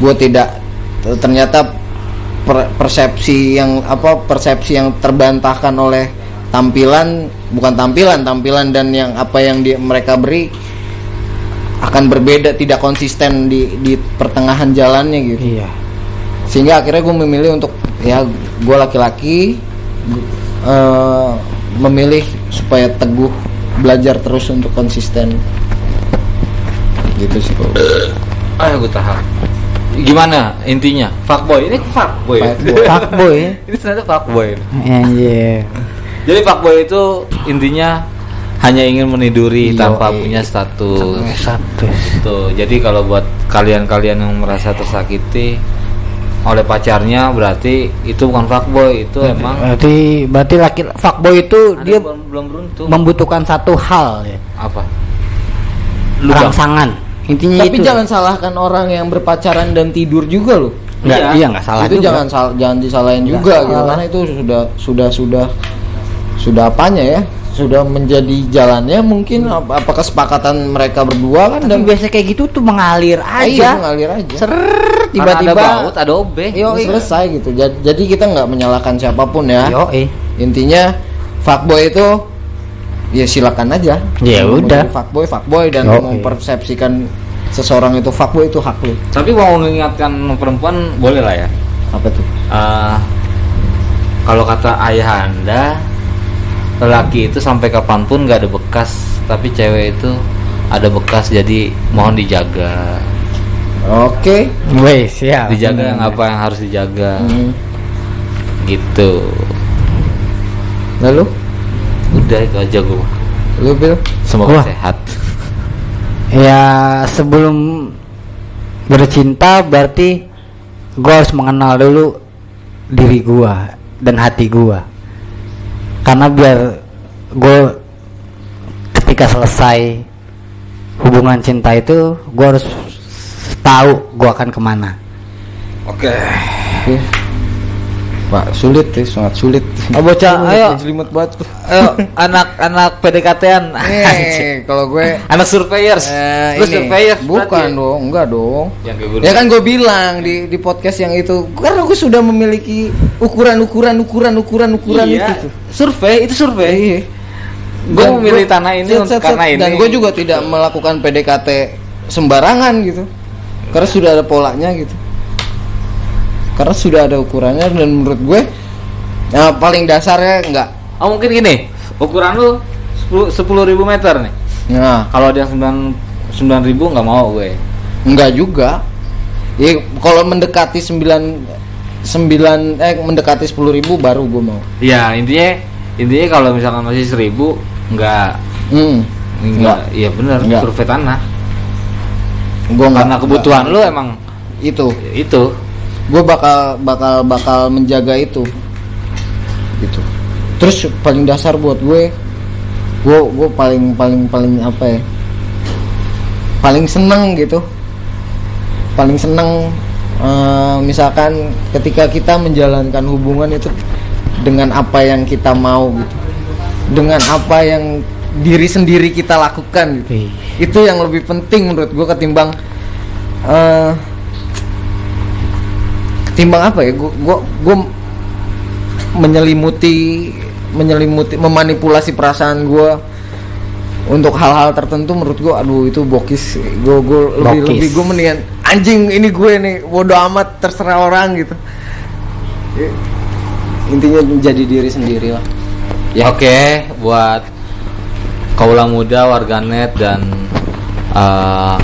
[SPEAKER 3] gue tidak ternyata per- persepsi yang apa persepsi yang terbantahkan oleh tampilan bukan tampilan tampilan dan yang apa yang dia, mereka beri akan berbeda tidak konsisten di di pertengahan jalannya gitu.
[SPEAKER 2] Iya.
[SPEAKER 3] sehingga akhirnya gue memilih untuk ya gue laki-laki eh, memilih supaya teguh belajar terus untuk konsisten. Gitu sih kalau
[SPEAKER 1] ayo gue tahan gimana intinya fuckboy ini fuckboy
[SPEAKER 3] Fuckboy. [LAUGHS]
[SPEAKER 1] Ini ternyata fuckboy
[SPEAKER 2] Anjir.
[SPEAKER 1] jadi fuckboy itu intinya hanya ingin meniduri
[SPEAKER 3] Yoi.
[SPEAKER 1] tanpa punya status
[SPEAKER 2] Satu.
[SPEAKER 1] Tuh, jadi kalau buat kalian-kalian yang merasa tersakiti oleh pacarnya berarti itu bukan fuckboy itu emang
[SPEAKER 2] Berarti berarti laki fuckboy itu
[SPEAKER 1] ada
[SPEAKER 2] dia
[SPEAKER 1] belum, belum beruntung
[SPEAKER 2] membutuhkan satu hal ya.
[SPEAKER 1] apa lu bang
[SPEAKER 2] Rangsangan. Intinya
[SPEAKER 3] tapi
[SPEAKER 2] itu.
[SPEAKER 3] jangan salahkan orang yang berpacaran dan tidur juga loh
[SPEAKER 2] Enggak,
[SPEAKER 1] Iya.
[SPEAKER 2] iya enggak salah
[SPEAKER 3] itu
[SPEAKER 2] juga.
[SPEAKER 3] jangan sal- jangan disalahin
[SPEAKER 2] Nggak
[SPEAKER 3] juga gitu
[SPEAKER 2] salah.
[SPEAKER 3] karena itu sudah sudah sudah sudah apanya ya sudah menjadi jalannya mungkin ap- apa kesepakatan mereka berdua kan
[SPEAKER 2] Dan
[SPEAKER 3] dan
[SPEAKER 2] biasa kayak gitu tuh mengalir
[SPEAKER 3] Ah,
[SPEAKER 2] aja.
[SPEAKER 3] iya, mengalir aja
[SPEAKER 2] Ser tiba-tiba
[SPEAKER 1] ada baut ada obe
[SPEAKER 2] Yo,
[SPEAKER 3] selesai gitu Ja- jadi kita nggak menyalahkan siapa pun ya
[SPEAKER 2] Yo, eh.
[SPEAKER 3] intinya fuckboy itu ya silakan aja.
[SPEAKER 2] Ya
[SPEAKER 3] Mau
[SPEAKER 2] udah.
[SPEAKER 3] fuckboy fuckboy dan
[SPEAKER 2] iya.
[SPEAKER 3] mempersepsikan seseorang itu fuckboy itu hak lu.
[SPEAKER 1] Tapi mau mengingatkan perempuan boleh lah ya.
[SPEAKER 3] Apa tuh?
[SPEAKER 1] Eh, kalau kata ayah anda lelaki itu sampai kapan pun nggak ada bekas tapi cewek itu ada bekas jadi mohon dijaga.
[SPEAKER 3] Oke.
[SPEAKER 2] Weh, siap.
[SPEAKER 1] dijaga yang apa yang harus dijaga.
[SPEAKER 3] Hmm.
[SPEAKER 1] gitu.
[SPEAKER 3] Lalu
[SPEAKER 1] udah itu aja gua
[SPEAKER 3] lu bil
[SPEAKER 1] semoga
[SPEAKER 2] Wah.
[SPEAKER 1] sehat
[SPEAKER 2] Ya sebelum bercinta berarti gua harus mengenal dulu diri gua dan hati gua. Karena biar gue ketika selesai hubungan cinta itu gua harus tahu gua akan ke mana.
[SPEAKER 1] oke
[SPEAKER 3] Oke. Pak sulit ya, sangat sulit.
[SPEAKER 1] Oh, bocah, [LAUGHS] ayo.
[SPEAKER 3] Jelimet banget.
[SPEAKER 1] ayo [LAUGHS] anak-anak PDKT-an
[SPEAKER 3] Eh, [LAUGHS] kalau gue
[SPEAKER 1] anak surveyors
[SPEAKER 3] eh,
[SPEAKER 1] lu
[SPEAKER 3] ini
[SPEAKER 1] surveyors
[SPEAKER 3] bukan
[SPEAKER 1] berarti?
[SPEAKER 3] dong, enggak dong. Ya kan gue bilang di di podcast yang itu karena gue sudah memiliki ukuran ukuran ukuran ukuran ukuran
[SPEAKER 1] iya,
[SPEAKER 3] itu.
[SPEAKER 1] survei itu survei
[SPEAKER 3] Iya.
[SPEAKER 1] gue
[SPEAKER 3] Dan
[SPEAKER 1] memilih
[SPEAKER 3] gua-
[SPEAKER 1] tanah ini
[SPEAKER 3] set,
[SPEAKER 1] untuk
[SPEAKER 3] set,
[SPEAKER 1] karena
[SPEAKER 3] set.
[SPEAKER 1] ini
[SPEAKER 3] dan gue juga tidak melakukan PDKT sembarangan gitu karena sudah ada polanya gitu karena sudah ada ukurannya dan menurut gue yang paling dasarnya enggak
[SPEAKER 1] oh mungkin gini ukuran lu sepuluh ribu meter nih.
[SPEAKER 3] Nah
[SPEAKER 1] kalau ada yang sembilan sembilan ribu nggak mau gue.
[SPEAKER 3] Enggak juga. Ya kalau mendekati 9 9 eh mendekati 10.000 ribu baru gue mau.
[SPEAKER 1] Ya intinya intinya kalau misalkan masih seribu nggak.
[SPEAKER 3] Hmm.
[SPEAKER 1] nggak. Iya benar
[SPEAKER 3] Nggak.
[SPEAKER 1] survei tanah.
[SPEAKER 3] Gua nggak-
[SPEAKER 1] karena kebutuhan
[SPEAKER 3] nggak-
[SPEAKER 1] lu emang
[SPEAKER 3] itu.
[SPEAKER 1] Itu
[SPEAKER 3] gue bakal bakal bakal menjaga itu. Gitu. Terus paling dasar buat gue gue gue paling paling paling apa ya? Paling seneng gitu. Paling seneng eh, misalkan ketika kita menjalankan hubungan itu dengan apa yang kita mau gitu. Dengan apa yang diri sendiri kita lakukan gitu. Itu yang lebih penting menurut gue ketimbang eh, ketimbang apa ya? Gue gue gue menyelimuti menyelimuti memanipulasi perasaan gue untuk hal-hal tertentu menurut gue aduh itu bokis. Gue gue lebih
[SPEAKER 2] Bokis.
[SPEAKER 3] lebih gue mendingan anjing ini gue nih bodoh amat terserah orang gitu. Ya, intinya menjadi diri sendiri lah.
[SPEAKER 1] Ya. Oke buat kaula muda warganet dan eh,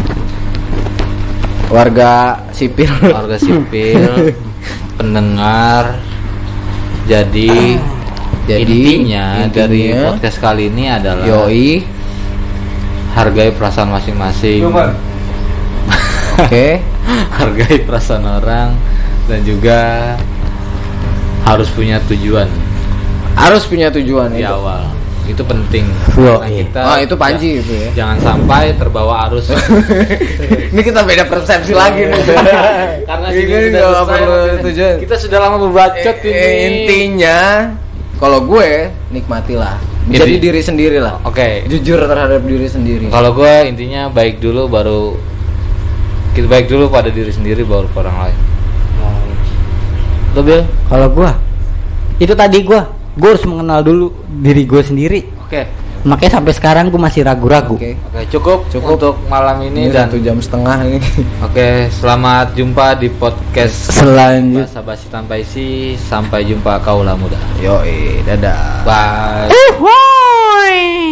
[SPEAKER 3] warga sipil.
[SPEAKER 1] warga sipil [LAUGHS] pendengar. Jadi
[SPEAKER 3] Jadi,
[SPEAKER 1] intinya, dari
[SPEAKER 3] intinya-
[SPEAKER 1] podcast kali ini adalah
[SPEAKER 3] yoi.
[SPEAKER 1] hargai perasaan masing-masing.
[SPEAKER 3] Oke. [LAUGHS]
[SPEAKER 1] Hargai perasaan orang dan juga harus punya tujuan.
[SPEAKER 3] Harus punya tujuan
[SPEAKER 1] di
[SPEAKER 3] itu.
[SPEAKER 1] awal itu penting.
[SPEAKER 3] Yo,
[SPEAKER 1] Karena
[SPEAKER 3] iya.
[SPEAKER 1] kita
[SPEAKER 3] Ah, itu panji
[SPEAKER 1] ja-
[SPEAKER 3] itu ya.
[SPEAKER 1] jangan sampai terbawa arus. [LAUGHS]
[SPEAKER 3] Ini kita beda persepsi lagi nih. [LAUGHS]
[SPEAKER 1] karena
[SPEAKER 3] Ini nggak
[SPEAKER 1] selesai
[SPEAKER 3] perlu tujuan.
[SPEAKER 1] kita sudah lama berbacot
[SPEAKER 3] Eh,
[SPEAKER 1] ini.
[SPEAKER 3] intinya kalau gue nikmatilah.
[SPEAKER 1] Inti-
[SPEAKER 3] diri sendiri lah
[SPEAKER 1] oke.
[SPEAKER 3] Jujur terhadap diri sendiri.
[SPEAKER 1] Kalau gue intinya baik dulu baru kita baik dulu pada diri sendiri baru ke orang lain. Lo Bil?
[SPEAKER 3] kalau gue
[SPEAKER 2] Itu tadi gua. Gua harus mengenal dulu diri gue sendiri.
[SPEAKER 1] Oke,
[SPEAKER 2] Makanya sampai sekarang gue masih ragu-ragu.
[SPEAKER 3] oke
[SPEAKER 1] oke cukup,
[SPEAKER 3] Cukup.
[SPEAKER 1] untuk malam ini,
[SPEAKER 3] ini
[SPEAKER 1] dan
[SPEAKER 3] satu jam setengah ini
[SPEAKER 1] oke selamat jumpa di podcast
[SPEAKER 2] Selanjut.
[SPEAKER 1] bahasa basi tanpa isi sampai jumpa kaulah muda
[SPEAKER 3] yoi dadah
[SPEAKER 1] bye
[SPEAKER 2] Uhuy.